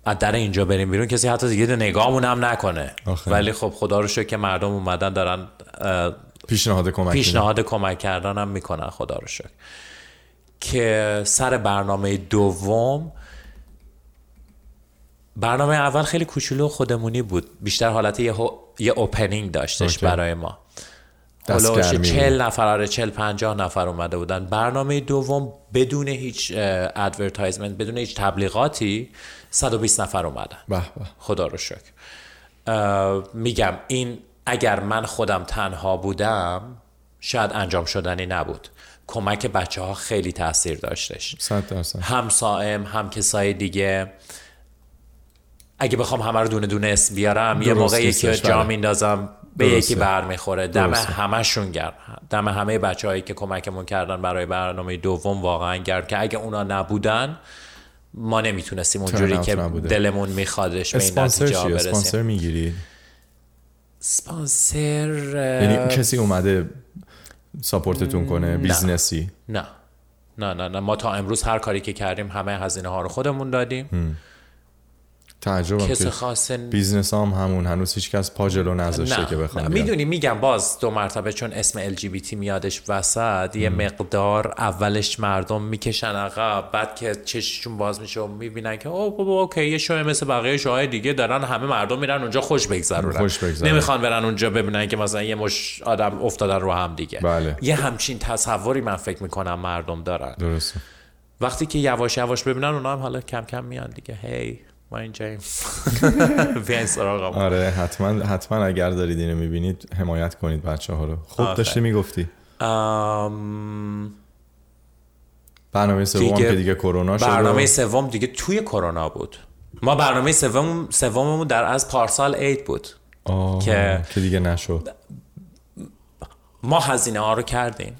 از در اینجا بریم بیرون کسی حتی دیگه نگاهمون هم نکنه آخی. ولی خب خدا رو شکر که مردم اومدن دارن پیشنهاد کمک پیشنهاد کمک کردن هم میکنن خدا رو شکر که سر برنامه دوم برنامه اول خیلی کوچولو خودمونی بود بیشتر حالت یه, یه اوپنینگ داشتش اوکی. برای ما دستگر می چل نفر چل پنجاه نفر اومده بودن برنامه دوم بدون هیچ ادورتایزمنت بدون هیچ تبلیغاتی 120 نفر اومدن به خدا رو شکر میگم این اگر من خودم تنها بودم شاید انجام شدنی نبود کمک بچه ها خیلی تاثیر داشتش هم سائم هم کسای دیگه اگه بخوام همه رو دونه دونه اسم بیارم یه موقعی که جا میندازم به یکی برمیخوره دم درسته. همشون گرم دم همه بچههایی که کمکمون کردن برای برنامه دوم واقعا گرم که اگه اونا نبودن ما نمیتونستیم اونجوری که نبوده. دلمون میخوادش به این نتیجه برسیم اسپانسر میگیری سپانسر یعنی کسی اومده ساپورتتون کنه بیزنسی نه. نه نه نه نه ما تا امروز هر کاری که کردیم همه هزینه ها رو خودمون دادیم تعجبم کس خاص بیزنس هم همون هنوز هیچ کس پا جلو نذاشته که بخوام میدونی میگم باز دو مرتبه چون اسم LGBT میادش وسط یه مقدار اولش مردم میکشن عقب بعد که چششون باز میشه و میبینن که اوه بابا اوکی یه شو مثل بقیه شوهای دیگه دارن همه مردم میرن اونجا خوش بگذرونن. خوش بگذرن نمیخوان برن اونجا ببینن که مثلا یه مش آدم افتادن رو هم دیگه. بله. یه همچین تصوری من فکر میکنم مردم دارن. درسته. وقتی که یواش یواش ببینن اونا هم حالا کم کم میان دیگه. هی hey. من جیمز وینس آقا آره حتما حتما اگر دارید اینو میبینید حمایت کنید بچه ها رو خود داشتی میگفتی ام... برنامه سوم دیگه... که دیگه کرونا شد برنامه سوم دیگه توی کرونا بود ما برنامه سوم سوممون در از پارسال عید بود که که دیگه نشد ما هزینه ها رو کردیم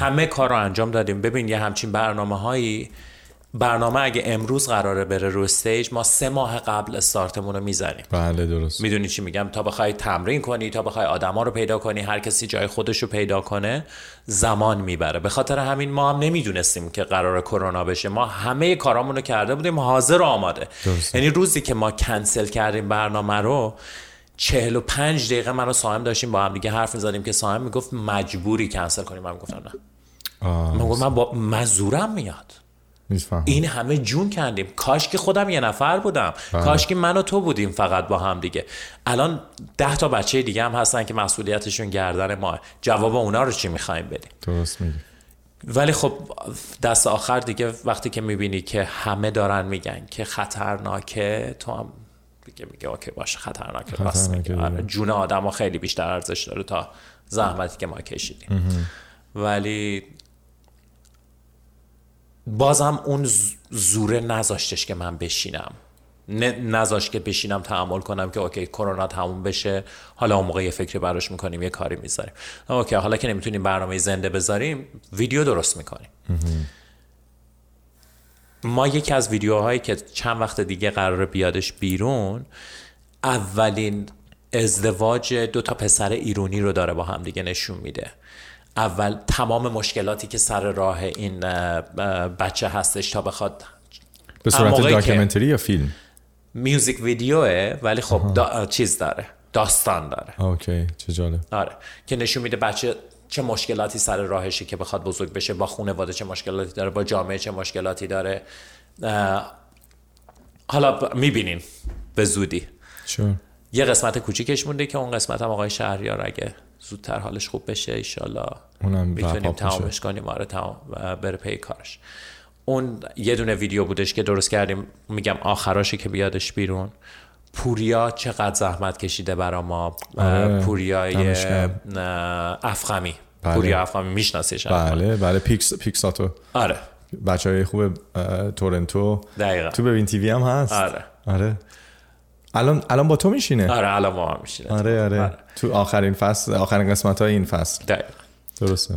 همه کار رو انجام دادیم ببین یه همچین برنامه هایی برنامه اگه امروز قراره بره رو استیج ما سه ماه قبل استارتمون رو میزنیم بله درست. میدونی چی میگم؟ تا بخوای تمرین کنی تا بخوای آدما رو پیدا کنی هر کسی جای خودش رو پیدا کنه زمان میبره. به خاطر همین ما هم نمیدونستیم که قرار کرونا بشه. ما همه کارامون رو کرده بودیم حاضر و آماده. یعنی روزی که ما کنسل کردیم برنامه رو 45 دقیقه من و ساهم داشتیم با هم دیگه حرف میزدیم که ساهم میگفت مجبوری کنسل کنیم. من گفتم نه. آه. من گفتم من با مزورم میاد. این همه جون کندیم کاش که خودم یه نفر بودم. بله. کاش که من و تو بودیم فقط با هم دیگه. الان ده تا بچه دیگه هم هستن که مسئولیتشون گردن ما. جواب اونا رو چی میخوایم بدیم؟ درست میگی. ولی خب دست آخر دیگه وقتی که میبینی که همه دارن میگن که خطرناکه تو هم دیگه میگه اوکی باشه خطرناکه, خطرناکه راست جون آدم ها خیلی بیشتر ارزش داره تا زحمتی که ما کشیدیم. ولی بازم اون زوره نذاشتش که من بشینم. نذاشت که بشینم تحمل کنم که اوکی کرونا تموم بشه. حالا اون موقع یه فکری براش میکنیم یه کاری میذاریم. اوکی حالا که نمیتونیم برنامه زنده بذاریم ویدیو درست میکنیم. ما یکی از ویدیوهایی که چند وقت دیگه قرار بیادش بیرون اولین ازدواج دو تا پسر ایرونی رو داره با هم دیگه نشون میده. اول تمام مشکلاتی که سر راه این بچه هستش تا بخواد. به صورت داکیومنتری یا فیلم؟ میوزیک ویدیوه ولی خب دا... چیز داره. داستان داره. اوکی چه جالب. آره. که نشون میده بچه چه مشکلاتی سر راهشه که بخواد بزرگ بشه با خانواده چه مشکلاتی داره با جامعه چه مشکلاتی داره. حالا میبینیم. به زودی. Sure. یه قسمت کوچیکش مونده که اون قسمت هم آقای شهریار اگه زودتر حالش خوب بشه ایشالا میتونیم تمامش کنیم آره تمام و بره پی کارش اون یه دونه ویدیو بودش که درست کردیم میگم آخراشه که بیادش بیرون پوریا چقدر زحمت کشیده برا ما پوریای افخمی بله. پوریا افخمی میشناسیش بله بله پیکس پیکساتو آره بچه های خوب تورنتو دقیقا تو ببین تیوی هم هست آره آره الان الان با تو میشینه آره الان با هم میشینه آره آره, تو آخرین فصل آخرین قسمت های این فصل دقیق درسته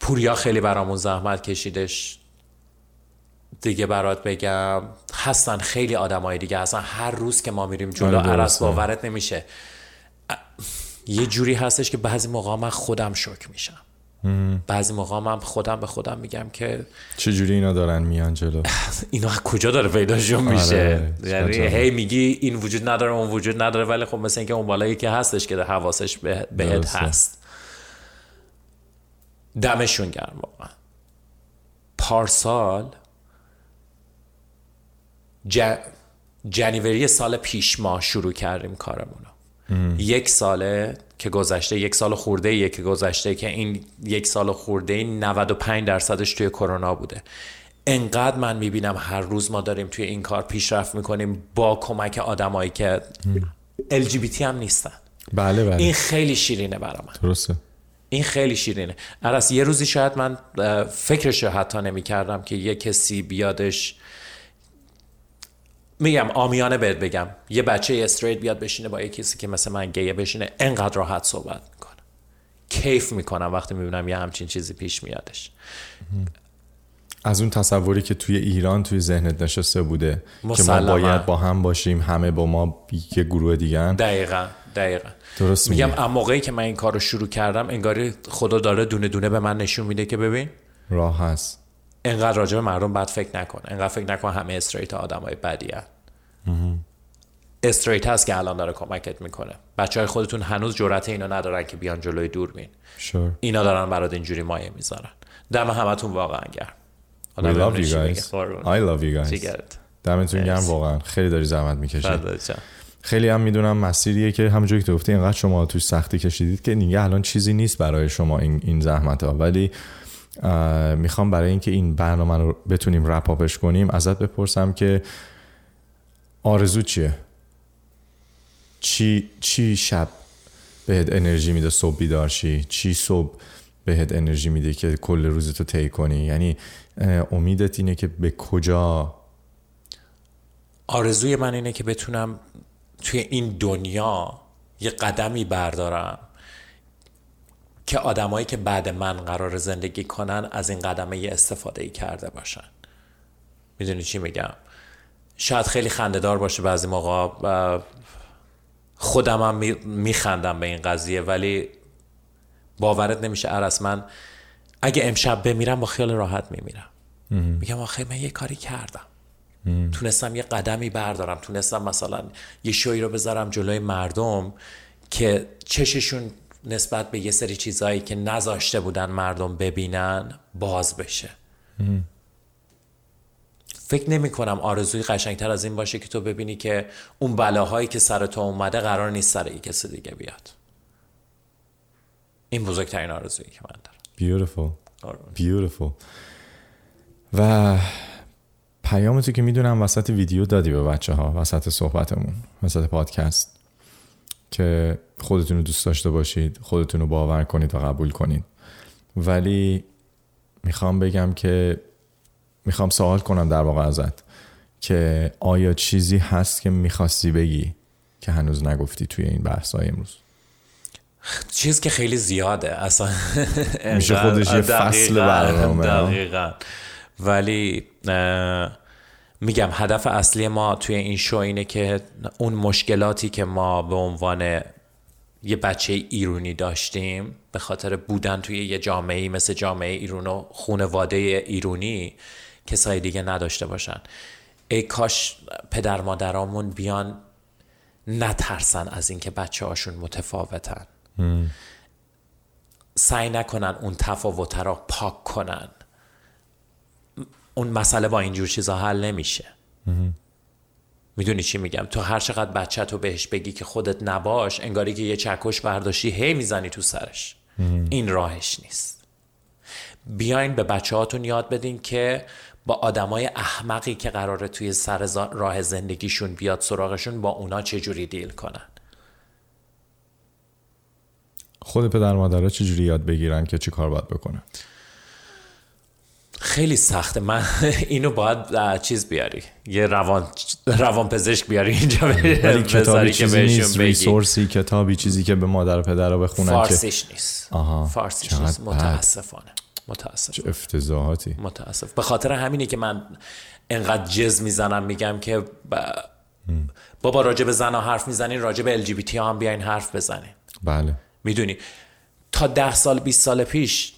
پوریا خیلی برامون زحمت کشیدش دیگه برات بگم هستن خیلی آدمای دیگه هستن هر روز که ما میریم جلو آره عرص باورت نمیشه یه جوری هستش که بعضی موقع من خودم شوک میشم بعضی موقع من خودم به خودم میگم که چه جوری اینا دارن میان جلو؟ اینا از کجا داره پیداشون میشه؟ یعنی هی میگی این وجود نداره اون وجود نداره ولی خب مثل اینکه اون بالایی که هستش که حواسش بهت هست. دمشون گرم واقعا. پارسال ج... جنیوری سال پیش ما شروع کردیم کارمون یک ساله که گذشته یک سال خورده یه که گذشته که این یک سال خورده 95 درصدش توی کرونا بوده. انقدر من میبینم هر روز ما داریم توی این کار پیشرفت میکنیم با کمک آدمایی که LGBT هم نیستن. بله بله. این خیلی شیرینه برا من. درسته. این خیلی شیرینه. عرص یه روزی شاید من فکرش حتی نمی کردم که یه کسی بیادش میگم آمیانه بهت بگم. یه بچه استریت بیاد بشینه با یه کسی که مثل من گیه بشینه انقدر راحت صحبت میکنه. کیف میکنم وقتی میبینم یه همچین چیزی پیش میادش. از اون تصوری که توی ایران توی ذهنت نشسته بوده که ما باید با هم باشیم همه با ما یه گروه دیگه دقیقا دقیقا. درست میگم اما موقعی که من این کار رو شروع کردم انگاری خدا داره دونه دونه به من نشون میده که ببین راه هست. انقدر راجع به مردم بد فکر نکن. انقدر فکر نکن همه استریت آدمای بدی هست استریت هست که الان داره کمکت میکنه بچه های خودتون هنوز جرأت اینو ندارن که بیان جلوی دور بین sure. اینا دارن برات اینجوری مایه میذارن دم همتون واقعا گرم We love you guys. I love you guys. دمتون yes. گرم واقعا خیلی داری زحمت میکشید خیلی هم میدونم مسیریه که همونجوری که گفتی اینقدر شما توش سختی کشیدید که دیگه الان چیزی نیست برای شما این این زحمت ها ولی میخوام برای اینکه این برنامه رو بتونیم رپ کنیم ازت بپرسم که آرزو چیه؟ چی چی شب بهت انرژی میده صبح بیدار شی؟ چی صبح بهت انرژی میده که کل روزتو طی کنی؟ یعنی امیدت اینه که به کجا؟ آرزوی من اینه که بتونم توی این دنیا یه قدمی بردارم که آدمایی که بعد من قرار زندگی کنن از این قدمه یه استفاده ای کرده باشن. میدونی چی میگم؟ شاید خیلی خندهدار باشه بعضی موقع خودم هم میخندم به این قضیه ولی باورت نمیشه عرص من اگه امشب بمیرم با خیال راحت میمیرم. میگم آخه من یه کاری کردم. تونستم یه قدمی بردارم تونستم مثلا یه شوی رو بذارم جلوی مردم که چششون نسبت به یه سری چیزهایی که نذاشته بودن مردم ببینن باز بشه. فکر نمی کنم آرزوی قشنگتر از این باشه که تو ببینی که اون بلاهایی که سر تو اومده قرار نیست سر یک کسی دیگه بیاد. این بزرگترین آرزویی که من دارم. بیوتیفول بیوتیفول و پیامی که میدونم وسط ویدیو دادی به بچه ها وسط صحبتمون وسط پادکست که خودتون رو دوست داشته باشید خودتون رو باور کنید و قبول کنید. ولی میخوام بگم که میخوام سوال کنم در واقع ازت که آیا چیزی هست که میخواستی بگی که هنوز نگفتی توی این بحث های امروز؟ چیز که خیلی زیاده اصلا میشه خودش یه فصل برنامه دقیقا. ولی میگم هدف اصلی ما توی این شو اینه که اون مشکلاتی که ما به عنوان یه بچه ایرونی داشتیم به خاطر بودن توی یه جامعه مثل جامعه ایرون و خونواده ایرونی کسای دیگه نداشته باشن ای کاش پدر مادرامون بیان نترسن از اینکه بچه هاشون متفاوتن سعی نکنن اون تفاوت را پاک کنن اون مسئله با اینجور چیزا حل نمیشه میدونی چی میگم تو هر چقدر بچه تو بهش بگی که خودت نباش انگاری که یه چکش برداشتی هی میزنی تو سرش این راهش نیست بیاین به بچه هاتون یاد بدین که با آدمای احمقی که قراره توی سر راه زندگیشون بیاد سراغشون با اونا چجوری دیل کنن؟ خود پدر مادرها چجوری یاد بگیرن که چی کار باید بکنه؟ خیلی سخته. من اینو باید چیز بیاری. یه روان روان پزشک بیاری اینجا ولی کتابی که بهشون بگی. ریسورسی کتابی چیزی که به مادر و پدر رو بخونن فارسیش نیست. آها. فارسیش نیست. متاسفانه. متاسف. چه افتضاحاتی. متاسف. به خاطر همینه که من انقدر جز میزنم میگم که ب... بابا راجع به زنا حرف میزنین راجع به تی هم بیاین حرف بزنین. بله. میدونی؟ تا ده سال 20 سال پیش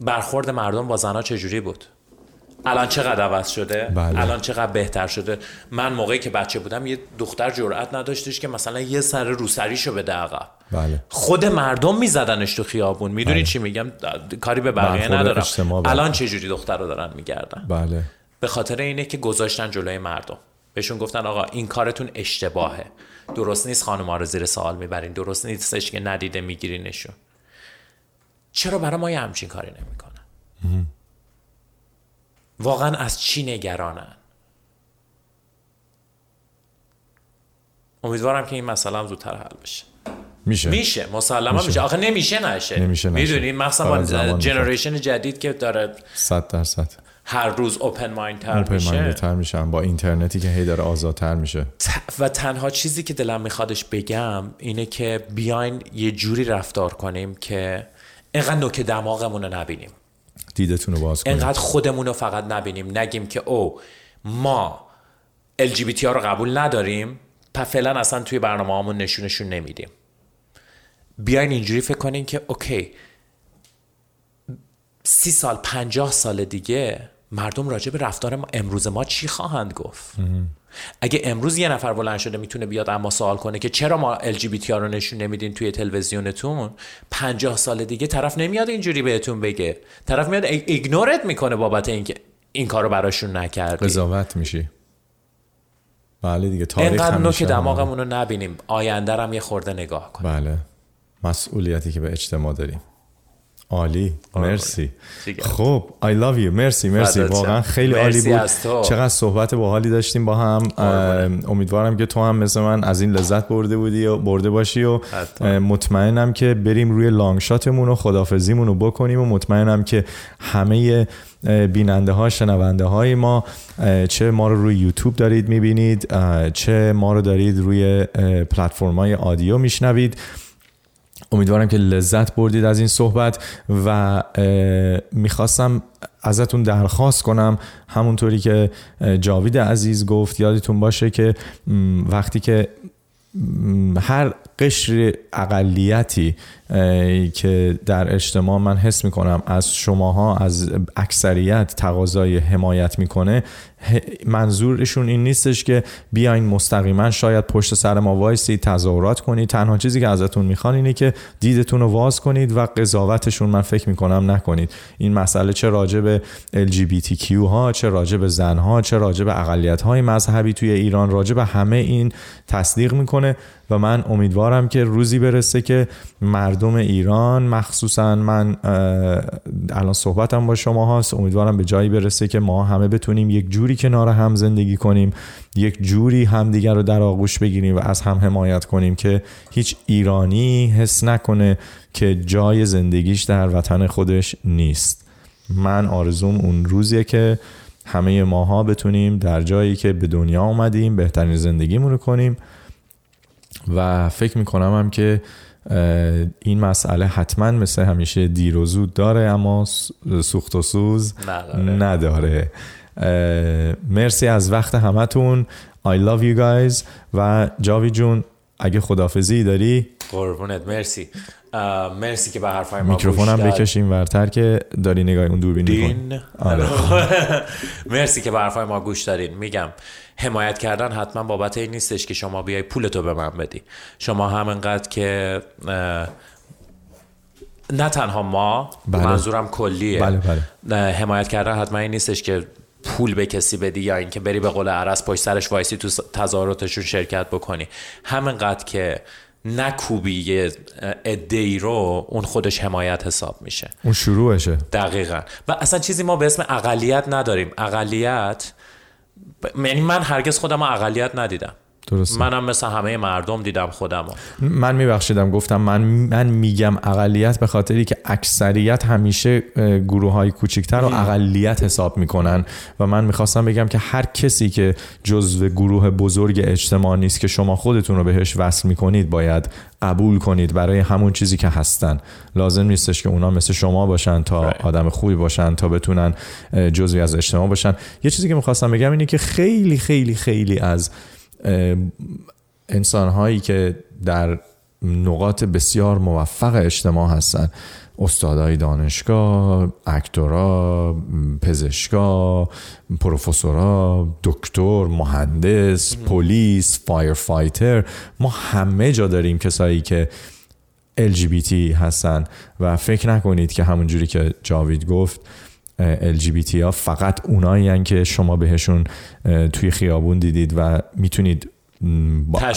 برخورد مردم با زنا چجوری بود؟ الان چقدر عوض شده بله. الان چقدر بهتر شده من موقعی که بچه بودم یه دختر جرئت نداشتش که مثلا یه سر روسریشو بده عقب بله. خود مردم میزدنش تو خیابون میدونی بله. چی میگم کاری به بقیه ندارم الان چه جوری دختر رو دارن میگردن بله به خاطر اینه که گذاشتن جلوی مردم بهشون گفتن آقا این کارتون اشتباهه درست نیست خانم‌ها رو زیر سوال میبرین درست نیستش که ندیده میگیرینشون چرا برای ما یه همچین کاری نمیکنن واقعا از چی نگرانن؟ امیدوارم که این مسئله هم زودتر حل بشه. میشه. میشه. مسلما میشه. میشه. آخه نمیشه نشه. نمیشه میدونی؟ مخصوصا جنریشن جدید که داره 100 درصد. هر روز اوپن مایند تر اوپن میشه. تر میشن. با اینترنتی که هی داره آزادتر میشه. و تنها چیزی که دلم میخوادش بگم اینه که بیاین یه جوری رفتار کنیم که اینقدر نوک دماغمون رو نبینیم. دیدتون رو باز کنید انقدر خودمون رو فقط نبینیم نگیم که او ما LGBT رو قبول نداریم پس فعلا اصلا توی برنامه همون نشونشون نمیدیم. بیاین اینجوری فکر کنین که اوکی سی سال پنجاه سال دیگه مردم راجع به رفتار امروز ما چی خواهند گفت؟ اگه امروز یه نفر بلند شده میتونه بیاد اما سوال کنه که چرا ما ال رو نشون نمیدین توی تلویزیونتون 50 سال دیگه طرف نمیاد اینجوری بهتون بگه. طرف میاد ایگنورت میکنه بابت اینکه این کارو براشون نکردی. قضاوت میشی. بله دیگه تاریخ اینقدر نوک دماغمون رو نبینیم. آینده هم یه خورده نگاه کنیم. بله. مسئولیتی که به اجتماع داریم. عالی مرسی خب I love you. مرسی مرسی واقعا خیلی عالی بود چقدر صحبت با حالی داشتیم با هم امیدوارم که تو هم مثل من از این لذت برده بودی و برده باشی و مطمئنم که بریم روی لانگ شاتمون و خدافزیمون رو بکنیم و مطمئنم که همه بیننده ها شنونده های ما چه ما رو روی یوتیوب دارید میبینید چه ما رو دارید روی پلتفرم های آدیو میشنوید امیدوارم که لذت بردید از این صحبت و میخواستم ازتون درخواست کنم. همونطوری که جاوید عزیز گفت یادتون باشه که وقتی که هر قشر اقلیتی که در اجتماع من حس میکنم از شماها از اکثریت تقاضای حمایت میکنه منظورشون این نیستش که بیاین مستقیما شاید پشت سر ما وایسی تظاهرات کنید تنها چیزی که ازتون میخوان اینه که دیدتون رو واز کنید و قضاوتشون من فکر میکنم نکنید این مسئله چه راجع به LGBTQ ها چه راجع به زن ها چه راجع به اقلیت های مذهبی توی ایران راجع به همه این تصدیق میکنه و من امیدوارم که روزی برسه که مردم ایران مخصوصا من الان صحبتم با شما هست امیدوارم به جایی برسه که ما همه بتونیم یک جوری کنار هم زندگی کنیم یک جوری همدیگر رو در آغوش بگیریم و از هم حمایت کنیم که هیچ ایرانی حس نکنه که جای زندگیش در وطن خودش نیست. من آرزوم اون روزیه که همه ماها بتونیم در جایی که به دنیا اومدیم بهترین زندگیمون رو کنیم. و فکر میکنم هم که این مسئله حتما مثل همیشه دیر و زود داره اما سوخت و سوز نداره, نداره. مرسی از وقت همتون. I love you guys. و جاوی جون اگه خدافزی داری؟ قربونت مرسی. مرسی که به حرفای ما میکروفونم بکشیم ورتر که داری نگاه اون دوربین دین. آره. مرسی که به حرفای ما گوش دارین میگم حمایت کردن حتما بابت این نیستش که شما بیای پولتو به من بدی شما همینقدر که نه تنها ما بله. منظورم کلیه بله بله. حمایت کردن حتما این نیستش که پول به کسی بدی یا اینکه بری به قول عرس پشت سرش وایسی تو تظاهراتشون شرکت بکنی همینقدر که نکوبی یه ادهی رو اون خودش حمایت حساب میشه اون شروعشه دقیقا و اصلا چیزی ما به اسم اقلیت نداریم اقلیت یعنی من هرگز خودم رو اقلیت ندیدم. درسته. منم مثل همه مردم دیدم خودم. من میبخشیدم گفتم من من میگم اقلیت به خاطری که اکثریت همیشه گروه های کوچیکتر رو اقلیت حساب میکنن و من میخواستم بگم که هر کسی که جزو گروه بزرگ اجتماع نیست که شما خودتون رو بهش وصل میکنید باید قبول کنید برای همون چیزی که هستن. لازم نیستش که اونا مثل شما باشن تا آدم خوبی باشن تا بتونن جزوی از اجتماع باشن. یه چیزی که میخواستم بگم اینه که خیلی خیلی خیلی از انسان هایی که در نقاط بسیار موفق اجتماع هستن استادای دانشگاه، اکتورا، پزشکا، پروفسورا، دکتر، مهندس، پلیس، فایرفایتر ما همه جا داریم کسایی که LGBT هستن و فکر نکنید که همون جوری که جاوید گفت LGBT ها فقط اونایی که شما بهشون توی خیابون دیدید و میتونید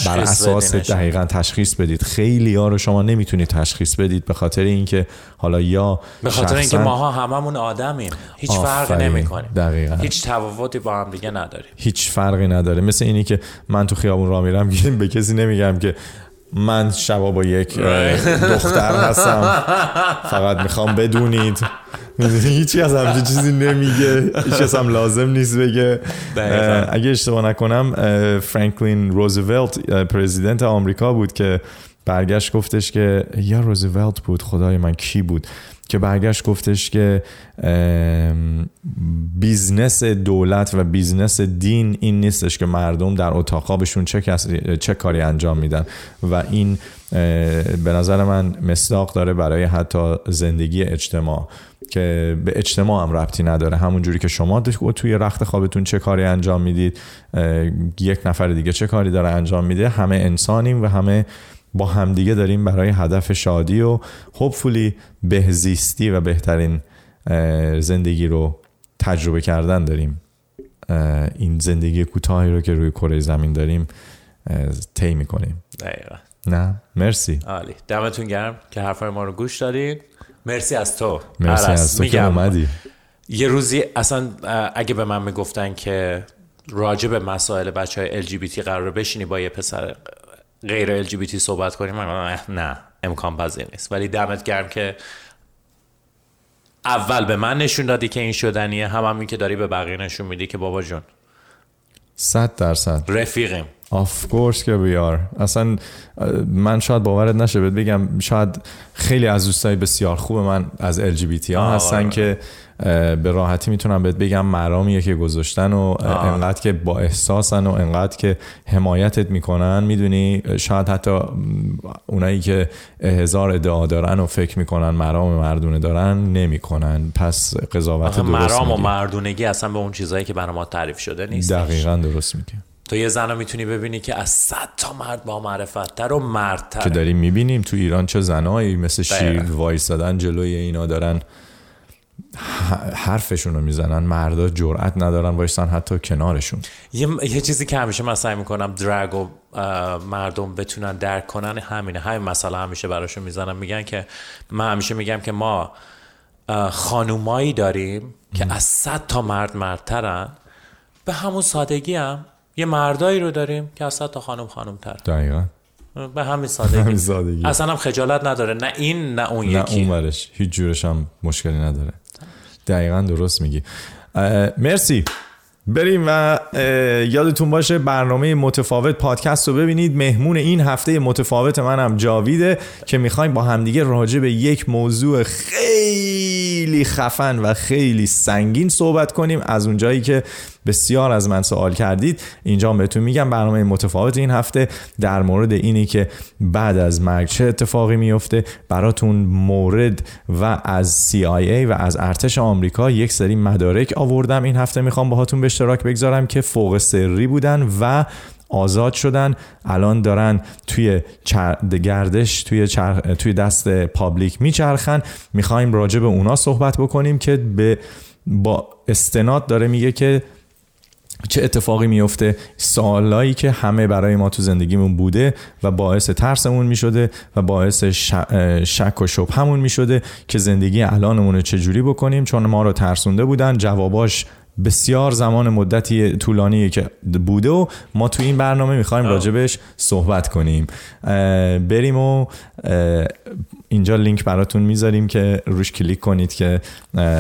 بر اساس دقیقا تشخیص بدید خیلی ها رو شما نمیتونید تشخیص بدید به خاطر اینکه حالا یا به خاطر اینکه ماها هممون آدمیم هیچ فرق نمیکنه دقیقا هیچ تفاوتی با هم دیگه نداریم هیچ فرقی نداره مثل اینی که من تو خیابون را میرم به کسی نمیگم که من شبا با یک دختر هستم فقط میخوام بدونید هیچی از همچه چیزی نمیگه هیچ کس هم لازم نیست بگه اگه اشتباه نکنم فرانکلین روزولت پرزیدنت آمریکا بود که برگشت گفتش که یا روزولت بود خدای من کی بود؟ که برگشت گفتش که بیزنس دولت و بیزنس دین این نیستش که مردم در اتاق خوابشون چه, چه کاری انجام میدن. و این به نظر من مصداق داره برای حتی زندگی اجتماع که به اجتماع هم ربطی نداره. همون جوری که شما توی رخت خوابتون چه کاری انجام میدید یک نفر دیگه چه کاری داره انجام میده همه انسانیم و همه با همدیگه داریم برای هدف شادی و هوپفولی بهزیستی و بهترین زندگی رو تجربه کردن داریم. این زندگی کوتاهی رو که روی کره زمین داریم طی میکنیم. دقیقاً. Na, merci. Ali, دمتون گرم که حرفای ما رو گوش دادین. مرسی از تو. مرسی از تو که اومدی. یه روزی اصلا اگه به من میگفتن که راجع به مسائل بچه های LGBT قرار بشینی با یه پسر غیر LGBT صحبت کنیم من نه امکان پذیر نیست ولی دمت گرم که اول به من نشون دادی که این شدنیه هم همین که داری به بقیه نشون میدی که بابا جون صد درصد رفیقیم of course که we are. اصلا من شاید باورت نشه بهت بگم شاید خیلی از دوستای بسیار خوب من از ال ها هستن که به راحتی میتونم بهت بگم مرامیه که گذاشتن و انقدر که با احساسن و انقدر که حمایتت میکنن میدونی؟ شاید حتی اونایی که هزار ادعا دارن و فکر میکنن مرام مردونه دارن نمیکنن. پس قضاوت درست مرام و مردونگی اصلا به اون چیزایی که برای ما تعریف شده نیست دقیقاً درست میگی. تو یه زن رو میتونی ببینی که از صد تا مرد با معرفت تر و مرد تر که داریم میبینیم تو ایران چه زنایی مثل شیر وایستادن جلوی اینا دارن. حرفشون رو میزنن. مردا جرأت ندارن وایسن حتی کنارشون. یه, یه چیزی که همیشه من سعی میکنم درگ و مردم بتونن درک کنن همینه. همین مسئله همیشه براشون میزنم. میگن که من همیشه میگم که ما خانومایی داریم که از صد تا مرد مردترن. به همون سادگی هم. یه مردایی رو داریم که از تا خانم خانم تر. دقیقا. به همین سادگی, همین سادگی. اصلا هم خجالت نداره. نه این نه اون یکی. نه اون ورش. هیچ جورش هم مشکلی نداره. دقیقا درست میگی. مرسی. بریم و یادتون باشه برنامه متفاوت پادکست رو ببینید. مهمون این هفته متفاوت منم جاویده که میخوایم با همدیگه راجع به یک موضوع خیلی خفن و خیلی سنگین صحبت کنیم. از اونجایی که بسیار از من سوال کردید. اینجا بهتون میگم برنامه متفاوت این هفته. در مورد اینی که بعد از مرگ چه اتفاقی میفته براتون مورد و از CIA و از ارتش آمریکا یک سری مدارک آوردم این هفته. میخوام باهاتون به اشتراک بگذارم که فوق سری بودن و آزاد شدن. الان دارن توی چر... گردش توی, چر... توی دست پابلیک میچرخن. میخوایم راجع به اونا صحبت بکنیم که به با استناد داره میگه که چه اتفاقی میفته؟ سالایی که همه برای ما تو زندگیمون بوده و باعث ترسمون میشده و باعث شک و شبهمون میشده که زندگی الانمون رو چجوری بکنیم؟ چون ما رو ترسونده بودن جواباش بسیار زمان مدتی طولانی که بوده و ما تو این برنامه میخوایم راجبش صحبت کنیم. بریم و اینجا لینک براتون میذاریم که روش کلیک کنید که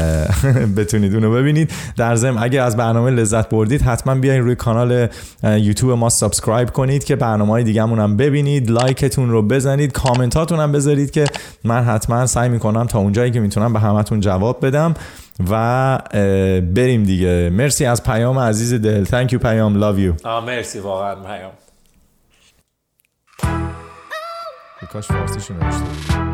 بتونید اونو ببینید. در ضمن اگه از برنامه لذت بردید حتما بیاین روی کانال یوتیوب ما سابسکرایب کنید که برنامه های دیگه‌مون هم ببینید لایکتون رو بزنید کامنتاتون هم بذارید که من حتما سعی میکنم تا اونجایی که میتونم به همتون جواب بدم و بریم دیگه. مرسی از پیام عزیز دل. Thank you پیام. Love you. آ مرسی واقعا پیام. کاش فارسی شده